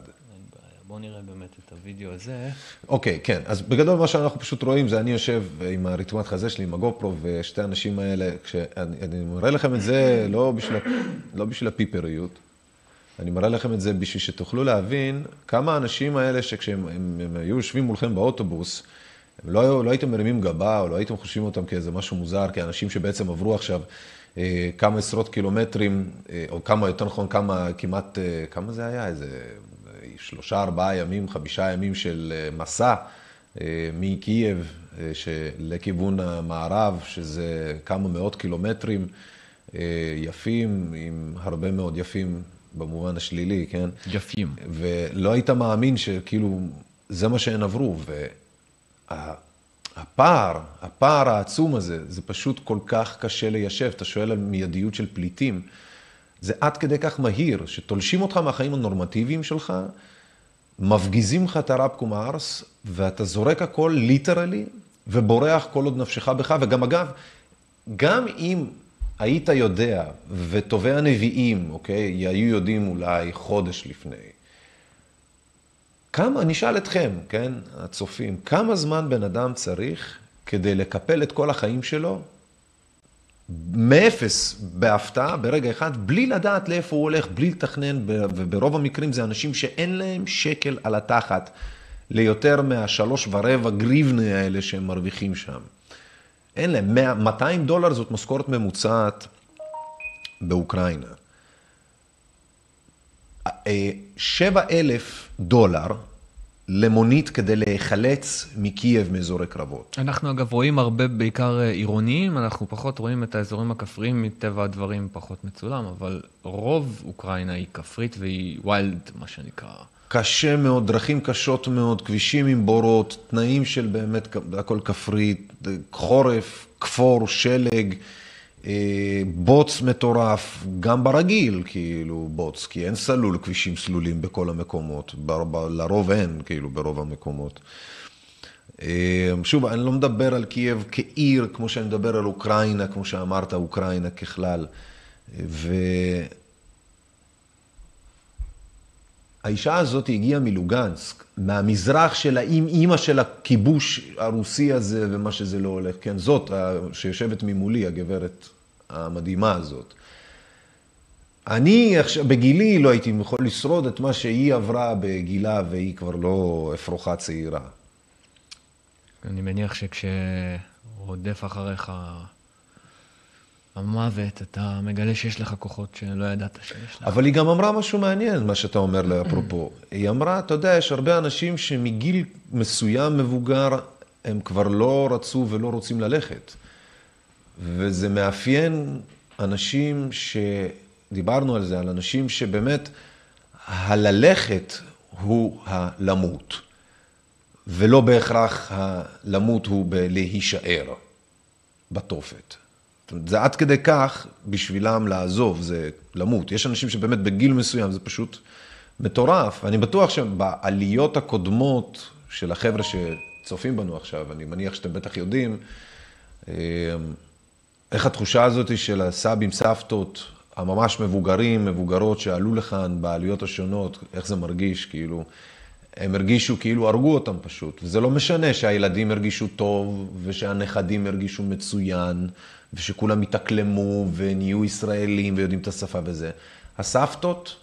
S2: בואו נראה באמת את הוידאו הזה.
S1: אוקיי, כן. אז בגדול מה שאנחנו פשוט רואים זה אני יושב עם הרתמת חזה שלי, עם הגופרו, ושתי האנשים האלה, כשאני אני מראה לכם את זה לא בשביל, לא בשביל הפיפריות, אני מראה לכם את זה בשביל שתוכלו להבין כמה האנשים האלה שכשהם הם, הם היו יושבים מולכם באוטובוס, הם לא, לא הייתם מרימים גבה, או לא הייתם חושבים אותם כאיזה משהו מוזר, כאנשים שבעצם עברו עכשיו אה, כמה עשרות קילומטרים, אה, או כמה, יותר נכון, כמה, כמעט, אה, כמה זה היה? איזה אה, שלושה, ארבעה ימים, חמישה ימים של אה, מסע אה, מקייב אה, לכיוון המערב, שזה כמה מאות קילומטרים אה, יפים, עם הרבה מאוד יפים במובן השלילי, כן?
S2: יפים.
S1: ולא היית מאמין שכאילו זה מה שהן עברו. והפער, הפער העצום הזה, זה פשוט כל כך קשה ליישב. אתה שואל על מיידיות של פליטים, זה עד כדי כך מהיר, שתולשים אותך מהחיים הנורמטיביים שלך, מפגיזים לך את הרבקום הארס, ואתה זורק הכל ליטרלי, ובורח כל עוד נפשך בך, וגם אגב, גם אם היית יודע, וטובי הנביאים, אוקיי, היו יודעים אולי חודש לפני, כמה, אני אשאל אתכם, כן, הצופים, כמה זמן בן אדם צריך כדי לקפל את כל החיים שלו, מאפס, בהפתעה, ברגע אחד, בלי לדעת לאיפה הוא הולך, בלי לתכנן, וברוב המקרים זה אנשים שאין להם שקל על התחת ליותר מהשלוש ורבע גריבנה האלה שהם מרוויחים שם. אין להם, 100, 200 דולר זאת משכורת ממוצעת באוקראינה. אה, 7 אלף דולר למונית כדי להיחלץ מקייב מאזורי קרבות.
S2: אנחנו אגב רואים הרבה בעיקר אה, עירוניים, אנחנו פחות רואים את האזורים הכפריים, מטבע הדברים פחות מצולם, אבל רוב אוקראינה היא כפרית והיא ויילד, מה שנקרא.
S1: קשה מאוד, דרכים קשות מאוד, כבישים עם בורות, תנאים של באמת הכל כפרי, חורף, כפור, שלג, אה, בוץ מטורף, גם ברגיל, כאילו, בוץ, כי אין סלול, כבישים סלולים בכל המקומות, לרוב אין, כאילו, ברוב המקומות. אה, שוב, אני לא מדבר על קייב כעיר, כמו שאני מדבר על אוקראינה, כמו שאמרת, אוקראינה ככלל. ו... האישה הזאת הגיעה מלוגנסק, מהמזרח של האימא של הכיבוש הרוסי הזה ומה שזה לא הולך. כן, זאת שיושבת ממולי, הגברת המדהימה הזאת. אני עכשיו, בגילי לא הייתי יכול לשרוד את מה שהיא עברה בגילה, והיא כבר לא אפרוחה צעירה.
S2: אני מניח שכשרודף אחריך המוות, אתה מגלה שיש לך כוחות שלא ידעת שיש לך.
S1: אבל היא גם אמרה משהו מעניין, מה שאתה אומר לה, אפרופו. היא אמרה, אתה יודע, יש הרבה אנשים שמגיל מסוים מבוגר, הם כבר לא רצו ולא רוצים ללכת. וזה מאפיין אנשים שדיברנו על זה, על אנשים שבאמת הללכת הוא הלמות, ולא בהכרח הלמות הוא בלהישאר בתופת. זה עד כדי כך בשבילם לעזוב, זה למות. יש אנשים שבאמת בגיל מסוים זה פשוט מטורף. אני בטוח שבעליות הקודמות של החבר'ה שצופים בנו עכשיו, אני מניח שאתם בטח יודעים, אה, איך התחושה הזאת של הסבים, סבתות, הממש מבוגרים, מבוגרות שעלו לכאן בעליות השונות, איך זה מרגיש, כאילו, הם הרגישו כאילו הרגו אותם פשוט. וזה לא משנה שהילדים הרגישו טוב, ושהנכדים הרגישו מצוין, ושכולם התאקלמו ונהיו ישראלים ויודעים את השפה וזה. הסבתות,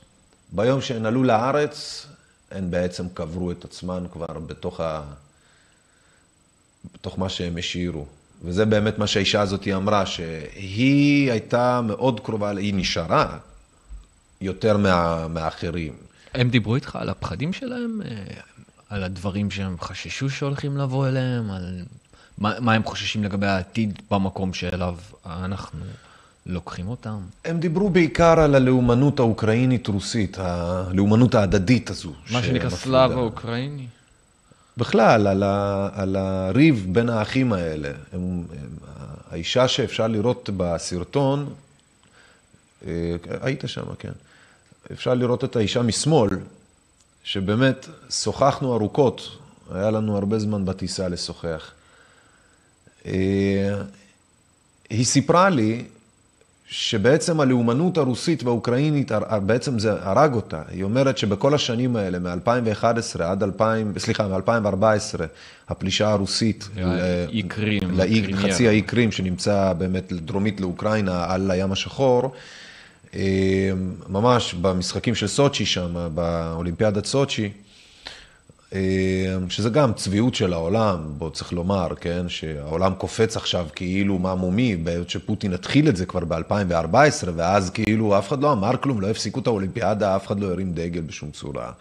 S1: ביום שהן עלו לארץ, הן בעצם קברו את עצמן כבר בתוך, ה... בתוך מה שהם השאירו. וזה באמת מה שהאישה הזאת אמרה, שהיא הייתה מאוד קרובה, היא נשארה יותר מה, מהאחרים.
S2: הם דיברו איתך על הפחדים שלהם? אה, על הדברים שהם חששו שהולכים לבוא אליהם? על מה, מה הם חוששים לגבי העתיד במקום שאליו אנחנו לוקחים אותם?
S1: הם דיברו בעיקר על הלאומנות האוקראינית-רוסית, הלאומנות ההדדית הזו.
S2: מה שנקרא Слава Україні.
S1: בכלל, על, ה, על הריב בין האחים האלה. הם, הם, האישה שאפשר לראות בסרטון, אה, היית שם, כן. אפשר לראות את האישה משמאל, שבאמת שוחחנו ארוכות, היה לנו הרבה זמן בטיסה לשוחח. אה, היא סיפרה לי שבעצם הלאומנות הרוסית והאוקראינית, בעצם זה הרג אותה. היא אומרת שבכל השנים האלה, מ-2011 עד 2000, סליחה, מ-2014, הפלישה הרוסית, לחצי האי קרים שנמצא באמת דרומית לאוקראינה על הים השחור, אה, ממש במשחקים של סוצ'י שם, באולימפיאדת סוצ'י, אה, שזה גם צביעות של העולם, בוא צריך לומר, כן, שהעולם קופץ עכשיו כאילו מה מומי, בעת שפוטין התחיל את זה כבר ב-2014, ואז כאילו אף אחד לא אמר כלום, לא הפסיקו את האולימפיאדה, אף אחד לא הרים דגל בשום צורה.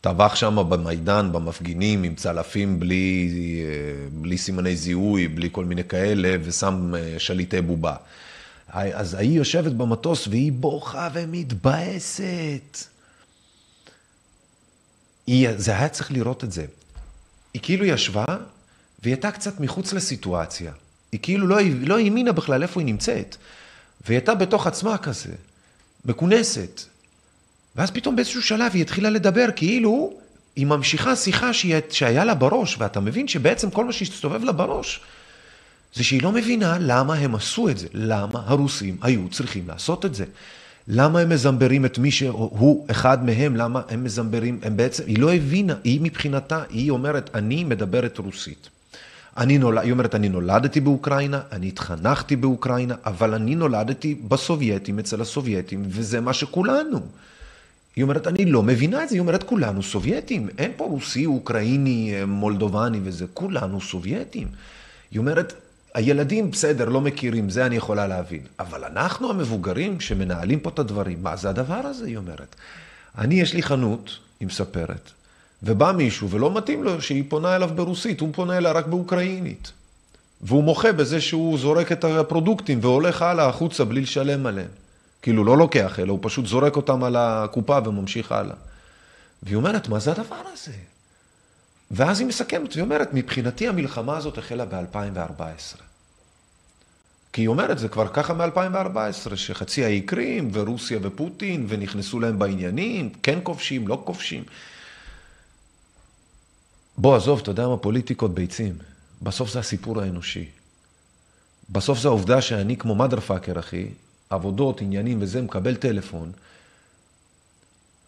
S1: טבח שם במיידן, במפגינים, עם צלפים בלי, אה, בלי סימני זיהוי, בלי כל מיני כאלה, ושם אה, שליטי בובה. אז ההיא יושבת במטוס והיא בוכה ומתבאסת. היא, זה היה צריך לראות את זה. היא כאילו ישבה, והיא הייתה קצת מחוץ לסיטואציה. היא כאילו לא, לא האמינה בכלל איפה היא נמצאת. והיא הייתה בתוך עצמה כזה, מכונסת. ואז פתאום באיזשהו שלב היא התחילה לדבר, כאילו היא ממשיכה שיחה שהיה לה בראש, ואתה מבין שבעצם כל מה שהסתובב לה בראש, זה שהיא לא מבינה למה הם עשו את זה, למה הרוסים היו צריכים לעשות את זה. למה הם מזמברים את מי שהוא אחד מהם, למה הם מזמברים, הם בעצם, היא לא הבינה, היא מבחינתה, היא אומרת, אני מדברת רוסית. אני נולד, היא אומרת, אני נולדתי באוקראינה, אני התחנכתי באוקראינה, אבל אני נולדתי בסובייטים, אצל הסובייטים, וזה מה שכולנו. היא אומרת, אני לא מבינה את זה, היא אומרת, כולנו סובייטים, אין פה רוסי, אוקראיני, מולדובני וזה, כולנו סובייטים. היא אומרת, הילדים בסדר, לא מכירים, זה אני יכולה להבין. אבל אנחנו המבוגרים שמנהלים פה את הדברים, מה זה הדבר הזה, היא אומרת. אני, יש לי חנות, היא מספרת, ובא מישהו ולא מתאים לו שהיא פונה אליו ברוסית, הוא פונה אליה רק באוקראינית. והוא מוחה בזה שהוא זורק את הפרודוקטים והולך הלאה החוצה בלי לשלם עליהם. כאילו לא לוקח, אלא הוא פשוט זורק אותם על הקופה וממשיך הלאה. והיא אומרת, מה זה הדבר הזה? ואז היא מסכמת, והיא אומרת, מבחינתי המלחמה הזאת החלה ב-2014. כי היא אומרת, זה כבר ככה מ-2014, שחצי האי קרים, ורוסיה ופוטין, ונכנסו להם בעניינים, כן כובשים, לא כובשים. בוא, עזוב, אתה יודע מה, פוליטיקות ביצים. בסוף זה הסיפור האנושי. בסוף זה העובדה שאני כמו mother fucker, אחי, עבודות, עניינים וזה, מקבל טלפון,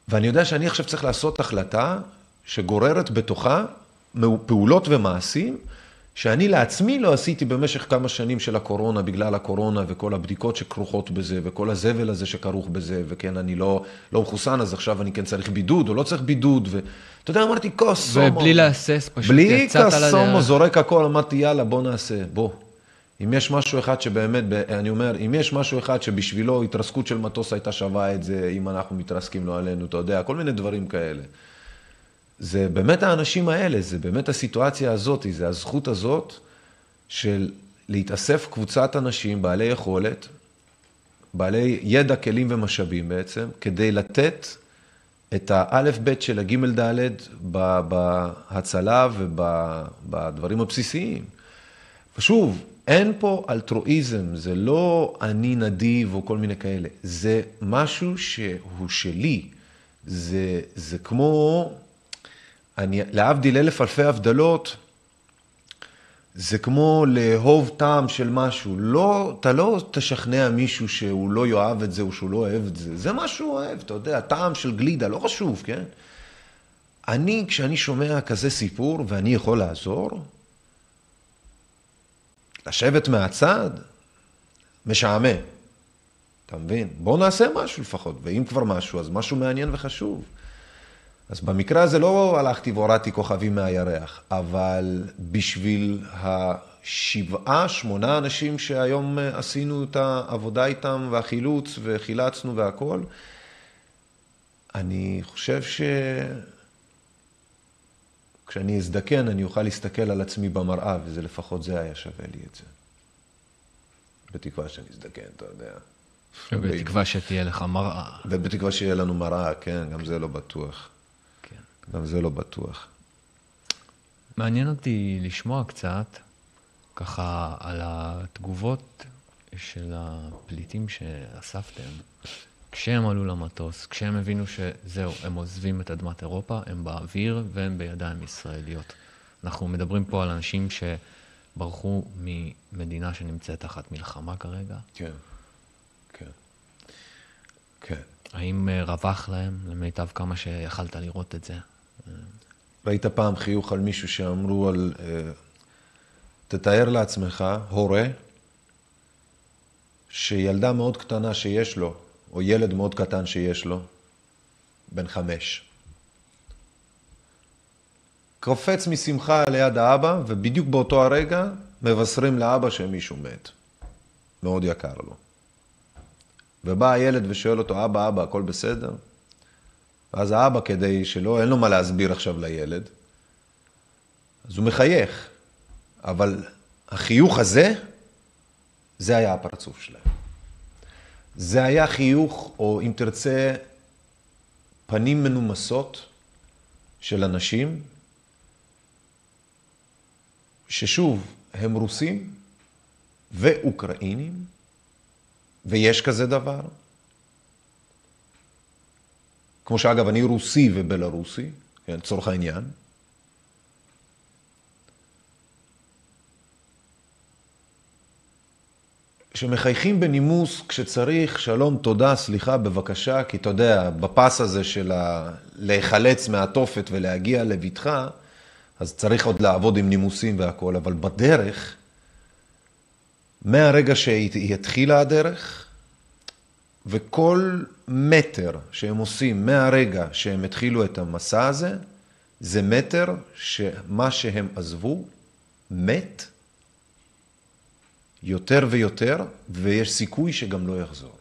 S1: ואני יודע שאני עכשיו צריך לעשות החלטה שגוררת בתוכה פעולות ומעשים שאני לעצמי לא עשיתי במשך כמה שנים של הקורונה, בגלל הקורונה וכל הבדיקות שכרוכות בזה, וכל הזבל הזה שכרוך בזה, וכן, אני לא, לא מחוסן, אז עכשיו אני כן צריך בידוד, או לא צריך בידוד, ואתה יודע, אמרתי, קוסומו.
S2: ובלי להסס, פשוט
S1: בלי
S2: יצאת על
S1: קוסומו,
S2: הדרך.
S1: זורק הכל, אמרתי, יאללה, בוא נעשה, בוא. אם יש משהו אחד שבאמת, אני אומר, אם יש משהו אחד שבשבילו התרסקות של מטוס הייתה שווה את זה, אם אנחנו מתרסקים לא עלינו, אתה יודע, כל מיני דברים כאלה. זה באמת האנשים האלה, זה באמת הסיטואציה הזאת, זה הזכות הזאת של להתאסף קבוצת אנשים בעלי יכולת, בעלי ידע, כלים ומשאבים בעצם, כדי לתת את האלף-בית של הגימל-דלת בהצלה ובדברים הבסיסיים. ושוב, אין פה אלטרואיזם, זה לא אני נדיב או כל מיני כאלה, זה משהו שהוא שלי. זה, זה כמו, אני, להבדיל אלף אלפי הבדלות, זה כמו לאהוב טעם של משהו. לא, אתה לא תשכנע מישהו שהוא לא יאהב את זה או שהוא לא אוהב את זה. זה מה שהוא אוהב, אתה יודע, טעם של גלידה, לא חשוב, כן? אני, כשאני שומע כזה סיפור ואני יכול לעזור, לשבת מהצד, משעמם. אתה מבין? בואו נעשה משהו לפחות, ואם כבר משהו, אז משהו מעניין וחשוב. אז במקרה הזה לא הלכתי והורדתי כוכבים מהירח, אבל בשביל השבעה, שמונה אנשים שהיום עשינו את העבודה איתם והחילוץ וחילצנו והכול, אני חושב ש... כשאני אזדקן, אני אוכל להסתכל על עצמי במראה, וזה לפחות זה היה שווה לי את זה. בתקווה שאני אזדקן, אתה יודע.
S2: ובתקווה שתהיה לך מראה.
S1: ובתקווה שיהיה לנו מראה, כן, גם זה לא בטוח. גם זה לא בטוח.
S2: מעניין אותי לשמוע קצת, ככה, על התגובות של הפליטים שאספתם, כשהם עלו למטוס, כשהם הבינו שזהו, הם עוזבים את אדמת אירופה, הם באוויר והם בידיים ישראליות. אנחנו מדברים פה על אנשים שברחו ממדינה שנמצאת תחת מלחמה כרגע.
S1: כן, כן, כן.
S2: האם אה, רווח להם, למיטב כמה שיכלת לראות את זה?
S1: ראית פעם חיוך על מישהו שאמרו על... אה, תתאר לעצמך, הורה, שילדה מאוד קטנה שיש לו, או ילד מאוד קטן שיש לו, בן חמש. קופץ משמחה ליד האבא, ובדיוק באותו הרגע מבשרים לאבא שמישהו מת. מאוד יקר לו. ובא הילד ושואל אותו, אבא, אבא, הכל בסדר? ואז האבא, כדי שלא, אין לו מה להסביר עכשיו לילד, אז הוא מחייך. אבל החיוך הזה, זה היה הפרצוף שלהם. זה היה חיוך, או אם תרצה, פנים מנומסות של אנשים, ששוב, הם רוסים ואוקראינים, ויש כזה דבר. כמו שאגב, אני רוסי ובלרוסי, כן, לצורך העניין. שמחייכים בנימוס כשצריך, שלום, תודה, סליחה, בבקשה, כי אתה יודע, בפס הזה של ה... להיחלץ מהתופת ולהגיע לבטחה, אז צריך עוד לעבוד עם נימוסים והכול, אבל בדרך, מהרגע שהיא התחילה הדרך, וכל מטר שהם עושים מהרגע שהם התחילו את המסע הזה, זה מטר שמה שהם עזבו מת יותר ויותר, ויש סיכוי שגם לא יחזור.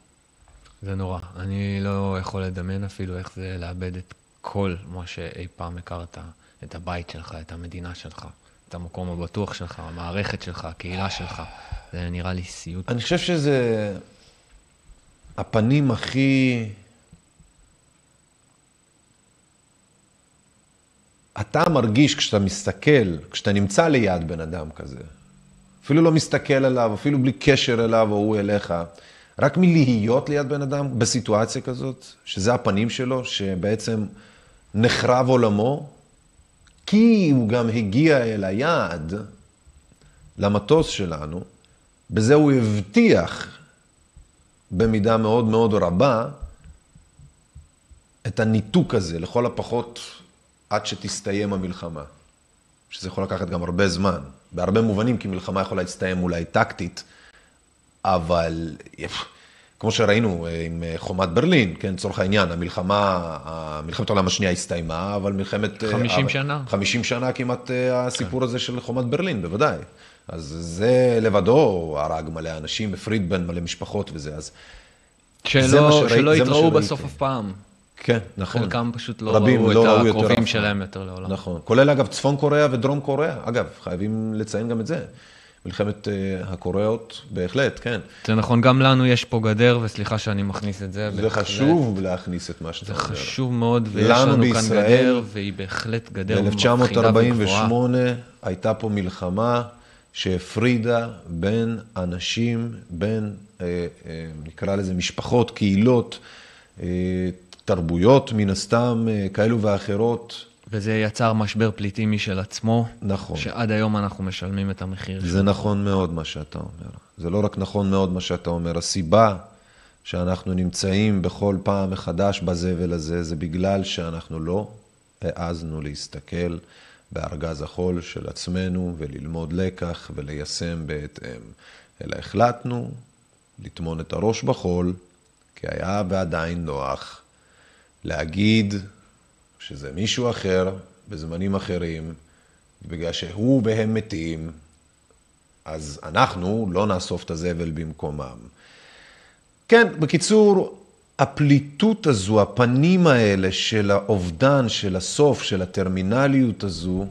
S2: זה נורא. אני לא יכול לדמיין אפילו איך זה לאבד את כל מה שאי פעם הכרת, את הבית שלך, את המדינה שלך, את המקום הבטוח שלך, המערכת שלך, הקהילה שלך. זה נראה לי סיוט.
S1: אני חושב שזה הפנים הכי... אתה מרגיש כשאתה מסתכל, כשאתה נמצא ליד בן אדם כזה, אפילו לא מסתכל עליו, אפילו בלי קשר אליו או הוא אליך, רק מלהיות ליד בן אדם בסיטואציה כזאת, שזה הפנים שלו, שבעצם נחרב עולמו, כי הוא גם הגיע אל היעד, למטוס שלנו, בזה הוא הבטיח במידה מאוד מאוד רבה את הניתוק הזה, לכל הפחות עד שתסתיים המלחמה. שזה יכול לקחת גם הרבה זמן, בהרבה מובנים, כי מלחמה יכולה להסתיים אולי טקטית, אבל כמו שראינו אה, עם אה, חומת ברלין, כן, לצורך העניין, המלחמה, מלחמת העולם השנייה הסתיימה, אבל מלחמת...
S2: 50 שנה.
S1: 50 שנה כמעט הסיפור כן. הזה של חומת ברלין, בוודאי. אז זה לבדו הרג מלא אנשים, הפריד בין מלא משפחות וזה, אז...
S2: שלא, שלא יתראו בסוף אף פעם.
S1: כן, נכון.
S2: חלקם פשוט לא ראו לא את הקרובים שלהם יותר לעולם.
S1: נכון. כולל אגב צפון קוריאה ודרום קוריאה. אגב, חייבים לציין גם את זה. מלחמת uh, הקוריאות, בהחלט, כן.
S2: זה נכון, גם לנו יש פה גדר, וסליחה שאני מכניס את זה.
S1: זה בהחלט. חשוב להכניס את מה שאתה אומר.
S2: זה חשוב מאוד, ויש לנו בישראל, כאן גדר, והיא בהחלט גדר
S1: מפחידה וגבוהה. ב-1948 הייתה פה מלחמה שהפרידה בין אנשים, בין, אה, אה, נקרא לזה משפחות, קהילות, אה, תרבויות מן הסתם כאלו ואחרות.
S2: וזה יצר משבר פליטים משל עצמו.
S1: נכון.
S2: שעד היום אנחנו משלמים את המחיר
S1: זה שלו. נכון מאוד מה שאתה אומר. זה לא רק נכון מאוד מה שאתה אומר, הסיבה שאנחנו נמצאים בכל פעם מחדש בזבל הזה, זה בגלל שאנחנו לא העזנו להסתכל בארגז החול של עצמנו וללמוד לקח וליישם בהתאם. אלא החלטנו לטמון את הראש בחול, כי היה ועדיין נוח להגיד שזה מישהו אחר בזמנים אחרים, בגלל שהוא והם מתים, אז אנחנו לא נאסוף את הזבל במקומם. כן, בקיצור, הפליטות הזו, הפנים האלה של האובדן, של הסוף, של הטרמינליות הזו,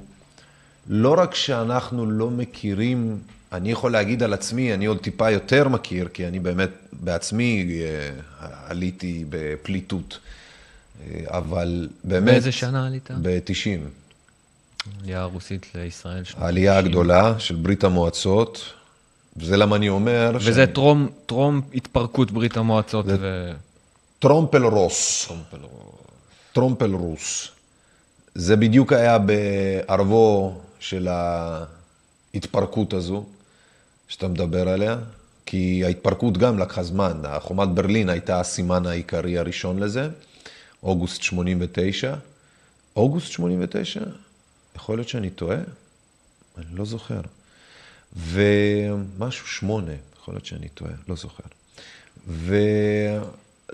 S1: לא רק שאנחנו לא מכירים, אני יכול להגיד על עצמי, אני עוד טיפה יותר מכיר, כי אני באמת בעצמי אה, עליתי בפליטות. אה, אבל באמת...
S2: באיזה שנה עלית?
S1: ב-90.
S2: עלייה הרוסית לישראל.
S1: העלייה הגדולה של ברית המועצות, וזה למה אני אומר...
S2: וזה שאני... טרום, טרום התפרקות ברית המועצות. זה... ו...
S1: טרומפל רוס.
S2: טרומפל רוס.
S1: טרומפל רוס. זה בדיוק היה בערבו של ההתפרקות הזו, שאתה מדבר עליה, כי ההתפרקות גם לקחה זמן. חומת ברלין הייתה הסימן העיקרי הראשון לזה. אוגוסט 89. אוגוסט 89? יכול להיות שאני טועה? אני לא זוכר. ומשהו שמונה, יכול להיות שאני טועה, לא זוכר. ו...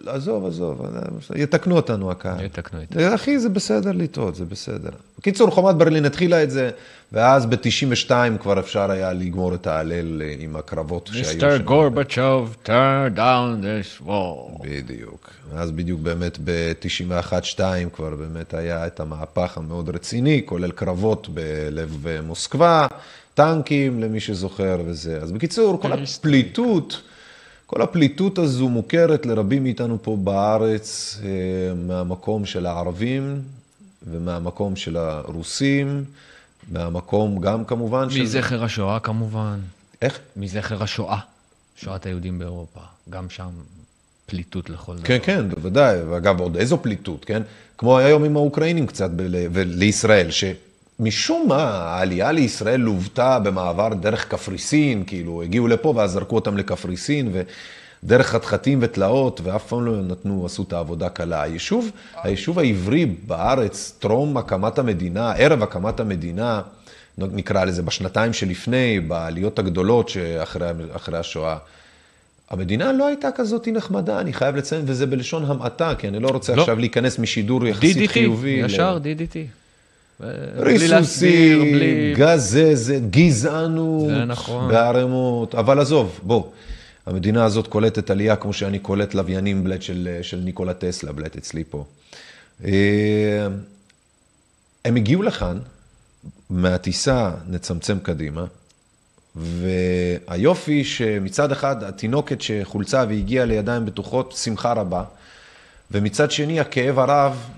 S1: עזוב, עזוב, יתקנו אותנו הקהל.
S2: יתקנו אותנו.
S1: אחי, זה בסדר לטעות, זה בסדר. בקיצור, חומת ברלין התחילה את זה, ואז ב-92 כבר אפשר היה לגמור את ההלל אה, עם הקרבות
S2: שהיו שם. מיסטר גורבצ'וב, turn down this wall.
S1: בדיוק. אז בדיוק באמת ב-91-2 כבר באמת היה את המהפך המאוד רציני, כולל קרבות בלב מוסקבה, טנקים, למי שזוכר וזה. אז בקיצור, כל הפליטות... כל הפליטות הזו מוכרת לרבים מאיתנו פה בארץ אה, מהמקום של הערבים ומהמקום של הרוסים, מהמקום גם כמובן
S2: של... מזכר השואה כמובן.
S1: איך?
S2: מזכר השואה, שואת היהודים באירופה. גם שם פליטות לכל דבר.
S1: כן, כן, בוודאי. ואגב, עוד איזו פליטות, כן? כמו היום עם האוקראינים קצת לישראל, ש... משום מה, העלייה לישראל לוותה במעבר דרך קפריסין, כאילו, הגיעו לפה ואז זרקו אותם לקפריסין, ודרך חתחתים ותלאות, ואף פעם לא נתנו, עשו את העבודה קלה. היישוב, היישוב העברי בארץ, טרום הקמת המדינה, ערב הקמת המדינה, נקרא לזה, בשנתיים שלפני, בעליות הגדולות שאחרי השואה, המדינה לא הייתה כזאת נחמדה, אני חייב לציין, וזה בלשון המעטה, כי אני לא רוצה לא. עכשיו להיכנס משידור יחסית DDT, חיובי.
S2: ישר ל... DDT.
S1: ריסוסים, בלי... גזזת, גזענות,
S2: זה נכון.
S1: בערימות, אבל עזוב, בוא. המדינה הזאת קולטת עלייה כמו שאני קולט לוויינים בלט של, של ניקולה טסלה, בלט אצלי פה. אה, הם הגיעו לכאן, מהטיסה נצמצם קדימה, והיופי שמצד אחד התינוקת שחולצה והגיעה לידיים בטוחות, שמחה רבה, ומצד שני הכאב הרב אה,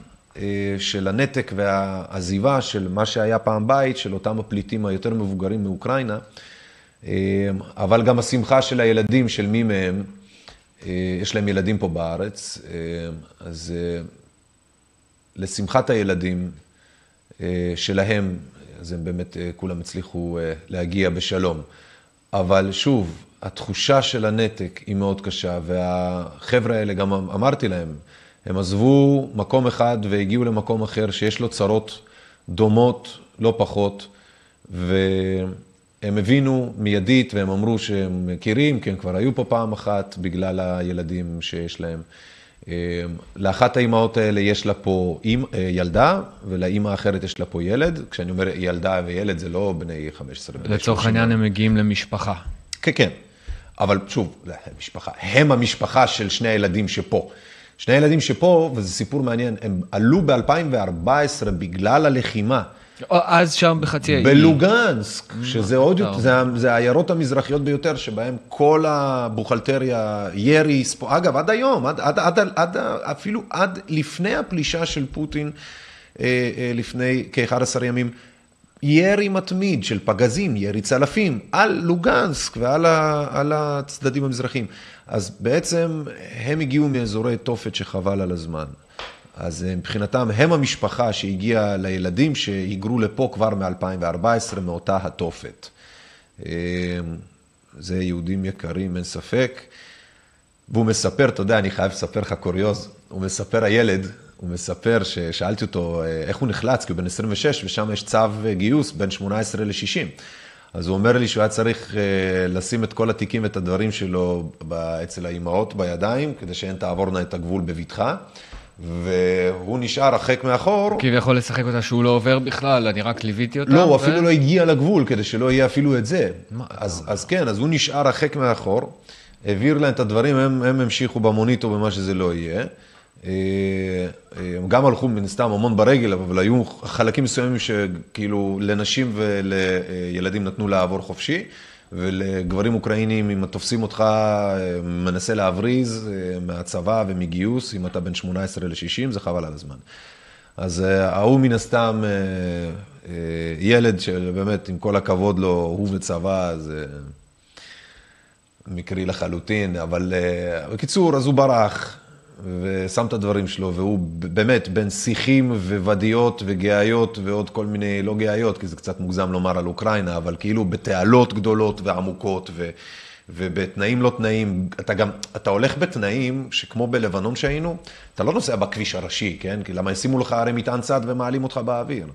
S1: של הנתק והעזיבה של מה שהיה פעם בית, של אותם הפליטים היותר מבוגרים מאוקראינה, אה, אבל גם השמחה של הילדים, של מי מהם, אה, יש להם ילדים פה בארץ, אז לשמחת הילדים שלהם, אז הם באמת כולם הצליחו להגיע בשלום. אבל שוב, התחושה של הנתק היא מאוד קשה, והחבר'ה האלה, גם אמרתי להם, הם עזבו מקום אחד והגיעו למקום אחר שיש לו צרות דומות, לא פחות, הם הבינו מיידית והם אמרו שהם מכירים, כי הם כבר היו פה פעם אחת בגלל הילדים שיש להם. אה, לאחת האימהות האלה יש לה פה אימ, אה, ילדה, ולאימא האחרת יש לה פה ילד. כשאני אומר ילדה וילד, זה לא בני 15, בני 30.
S2: לצורך העניין הם מגיעים למשפחה.
S1: כן, כן. אבל שוב, משפחה, הם המשפחה של שני הילדים שפה. שני הילדים שפה, וזה סיפור מעניין, הם עלו ב-2014 בגלל הלחימה.
S2: אז שם בחצי האי.
S1: בלוגנסק, שזה עוד יותר, זה, זה העיירות המזרחיות ביותר, שבהם כל הבוכלטריה, ירי, ספו, אגב, עד היום, עד, עד, עד, עד, אפילו עד לפני הפלישה של פוטין, אה, אה, לפני כ-11 ימים, ירי מתמיד של פגזים, ירי צלפים, על לוגנסק ועל ה, על הצדדים המזרחיים. אז בעצם הם הגיעו מאזורי תופת שחבל על הזמן. אז אה, מבחינתם, הם המשפחה שהגיעה לילדים שהיגרו לפה כבר מ-2014 מאותה התופת. אה, זה יהודים יקרים, אין ספק. והוא מספר, אתה יודע, אני חייב לספר לך קוריוז, הוא מספר, הילד, הוא מספר ששאלתי אותו אה, איך הוא נחלץ, כי הוא בן 26 ושם יש צו גיוס בין 18 ל-60. אז הוא אומר לי שהוא היה צריך לשים את כל התיקים ואת הדברים שלו אצל האימהות בידיים, כדי שהן תעבורנה את הגבול בבטחה. והוא נשאר הרחק מאחור.
S2: כביכול לשחק אותה שהוא לא עובר בכלל, אני רק ליוויתי אותה.
S1: לא, הוא ו... אפילו לא הגיע לגבול, כדי שלא יהיה אפילו את זה. מה? אז, אז כן, אז הוא נשאר הרחק מאחור, העביר להם את הדברים, הם, הם המשיכו במונית או במה שזה לא יהיה. אה, הם גם הלכו מן סתם המון ברגל, אבל היו חלקים מסוימים שכאילו לנשים ולילדים נתנו לעבור חופשי. ולגברים אוקראינים, אם תופסים אותך, מנסה להבריז אה, מהצבא ומגיוס, אם אתה בין 18 ל-60, זה חבל על הזמן. אז אה, ההוא מן הסתם אה, ילד שבאמת, עם כל הכבוד לו, הוא וצבא, זה מקרי לחלוטין, אבל בקיצור, אז הוא ברח, ושם את הדברים שלו, והוא באמת בין שיחים וודיות וגאיות ועוד כל מיני, לא גאיות, כי זה קצת מוגזם לומר על אוקראינה, אבל כאילו בתעלות גדולות ועמוקות ו, ובתנאים לא תנאים. אתה גם, אתה הולך בתנאים שכמו בלבנון שהיינו, אתה לא נוסע בכביש הראשי, כן? כי למה ישימו לך הרי מטען צד ומעלים אותך באוויר.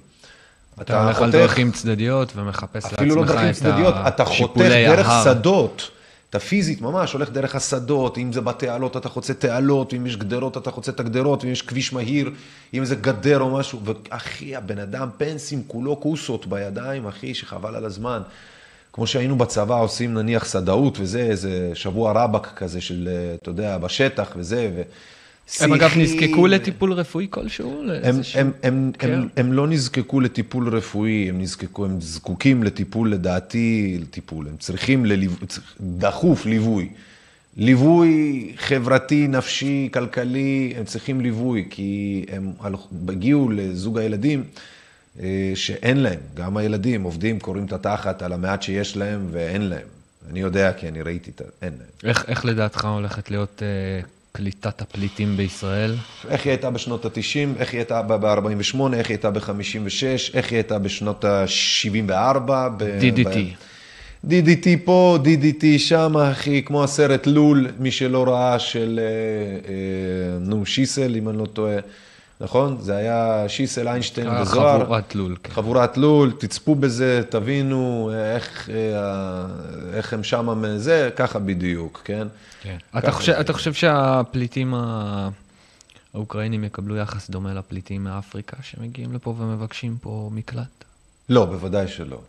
S2: אתה הולך על דרכים צדדיות ומחפש לעצמך את השיפולי ההר. אפילו לא דרכים צדדיות,
S1: אתה חותך דרך שדות. אתה פיזית ממש הולך דרך השדות, אם זה בתעלות אתה חוצה תעלות, אם יש גדרות אתה חוצה את הגדרות, אם יש כביש מהיר, אם זה גדר או משהו, ואחי, הבן אדם פנסים, כולו כוסות בידיים, אחי, שחבל על הזמן. כמו שהיינו בצבא עושים נניח סדאות וזה, איזה שבוע רבאק כזה של, אתה יודע, בשטח וזה, ו...
S2: הם אגב נזקקו לטיפול רפואי כלשהו?
S1: הם, כן. הם, לא נזקקו לטיפול רפואי, הם נזקקו, הם זקוקים לטיפול, לדעתי, לטיפול. הם צריכים דחוף ליווי. ליווי חברתי, נפשי, כלכלי, הם צריכים ליווי, כי הם הגיעו לזוג הילדים אה, שאין להם, גם הילדים עובדים, קוראים את התחת על המעט שיש להם ואין להם. אני יודע, כי אני ראיתי את ה... אין להם.
S2: איך, איך לדעתך הולכת להיות uh, קליטת הפליטים בישראל?
S1: איך היא הייתה בשנות ה-90, איך היא הייתה ב-48, איך היא הייתה ב-56, איך היא הייתה בשנות ה-74.
S2: DDT.
S1: DDT פה, DDT שם, אחי, כמו הסרט לול, מי שלא ראה של, אה, אה, נו, שיסל, אם אני לא טועה. נכון? זה היה שיסל, איינשטיין אה, וזוהר.
S2: חבורת לול. כן.
S1: חבורת לול, תצפו בזה, תבינו איך, אה, איך הם שמה מזה, ככה בדיוק, כן?
S2: כן. אתה חושב, אתה חושב שהפליטים האוקראינים יקבלו יחס דומה לפליטים מאפריקה שמגיעים לפה ומבקשים פה מקלט?
S1: לא, בוודאי שלא.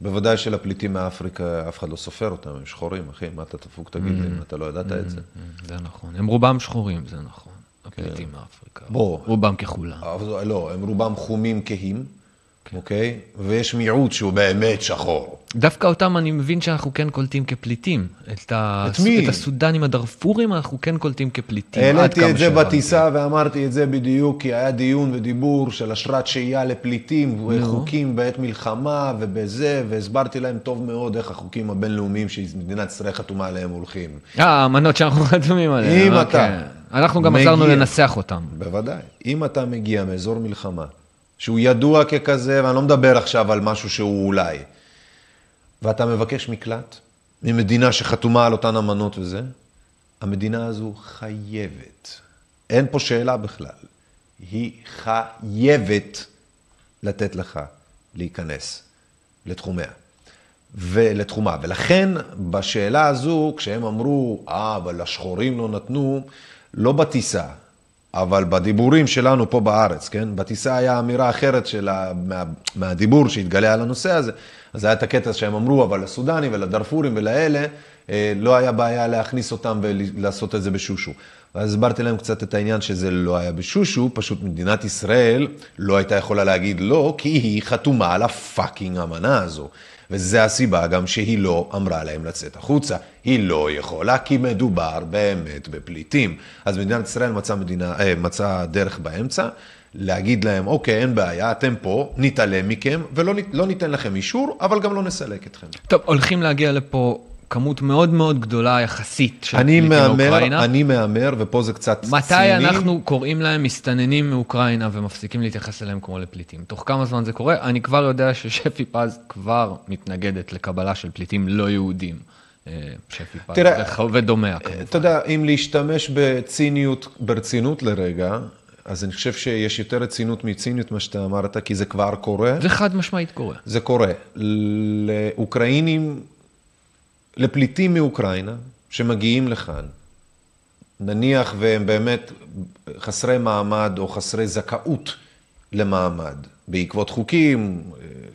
S1: בוודאי שלפליטים מאפריקה, אף אחד לא סופר אותם, הם שחורים, אחי, מה אתה תפוק תגיד לי אם אתה לא ידעת את זה?
S2: זה נכון, הם רובם שחורים, זה נכון. הפליטים כן. מאפריקה. רובם ככולם.
S1: לא, הם רובם חומים כהים, כן. אוקיי? ויש מיעוט שהוא באמת שחור.
S2: דווקא אותם אני מבין שאנחנו כן קולטים כפליטים. את, ה...
S1: את מי?
S2: את הסודנים הדארפורים אנחנו כן קולטים כפליטים.
S1: העליתי את זה בטיסה ואמרתי את זה בדיוק, כי היה דיון ודיבור של אשרת שהייה לפליטים, וחוקים בעת מלחמה ובזה, והסברתי להם טוב מאוד איך החוקים הבינלאומיים שמדינת ישראל חתומה עליהם הולכים.
S2: אה, האמנות שאנחנו חתומים עליהן.
S1: אם אוקיי. אתה...
S2: אנחנו גם עזרנו לנסח אותם.
S1: בוודאי. אם אתה מגיע מאזור מלחמה, שהוא ידוע ככזה, ואני לא מדבר עכשיו על משהו שהוא אולי, ואתה מבקש מקלט ממדינה שחתומה על אותן אמנות וזה, המדינה הזו חייבת, אין פה שאלה בכלל, היא חייבת לתת לך להיכנס לתחומיה. ולתחומה. ולכן, בשאלה הזו, כשהם אמרו, אה, אבל השחורים לא נתנו, לא בטיסה, אבל בדיבורים שלנו פה בארץ, כן? בטיסה היה אמירה אחרת של ה... מה... מהדיבור שהתגלה על הנושא הזה, אז היה את הקטע שהם אמרו, אבל לסודנים ולדארפורים ולאלה, אה, לא היה בעיה להכניס אותם ולעשות את זה בשושו. ואז הסברתי להם קצת את העניין שזה לא היה בשושו, פשוט מדינת ישראל לא הייתה יכולה להגיד לא, כי היא חתומה על הפאקינג אמנה הזו. וזו הסיבה גם שהיא לא אמרה להם לצאת החוצה. היא לא יכולה, כי מדובר באמת בפליטים. אז מדינת ישראל מצאה, מדינה, אה, מצאה דרך באמצע, להגיד להם, אוקיי, אין בעיה, אתם פה, נתעלם מכם, ולא לא ניתן לכם אישור, אבל גם לא נסלק אתכם.
S2: טוב, הולכים להגיע לפה כמות מאוד מאוד גדולה יחסית של פליטים מאוקראינה.
S1: אני מהמר, ופה זה קצת
S2: מתי
S1: ציני.
S2: אנחנו קוראים להם מסתננים מאוקראינה ומפסיקים להתייחס אליהם כמו לפליטים? תוך כמה זמן זה קורה? אני כבר יודע ששפי פז כבר מתנגדת לקבלה של פליטים לא יהודים. אה, שפי פז, ודומיה כמובן.
S1: אתה יודע, אם להשתמש בציניות, ברצינות לרגע, אז אני חושב שיש יותר רצינות מציניות, מה שאתה אמרת, כי זה כבר קורה.
S2: זה חד משמעית קורה.
S1: זה קורה. לאוקראינים, לפליטים מאוקראינה, שמגיעים לכאן, נניח והם באמת חסרי מעמד או חסרי זכאות למעמד, בעקבות חוקים,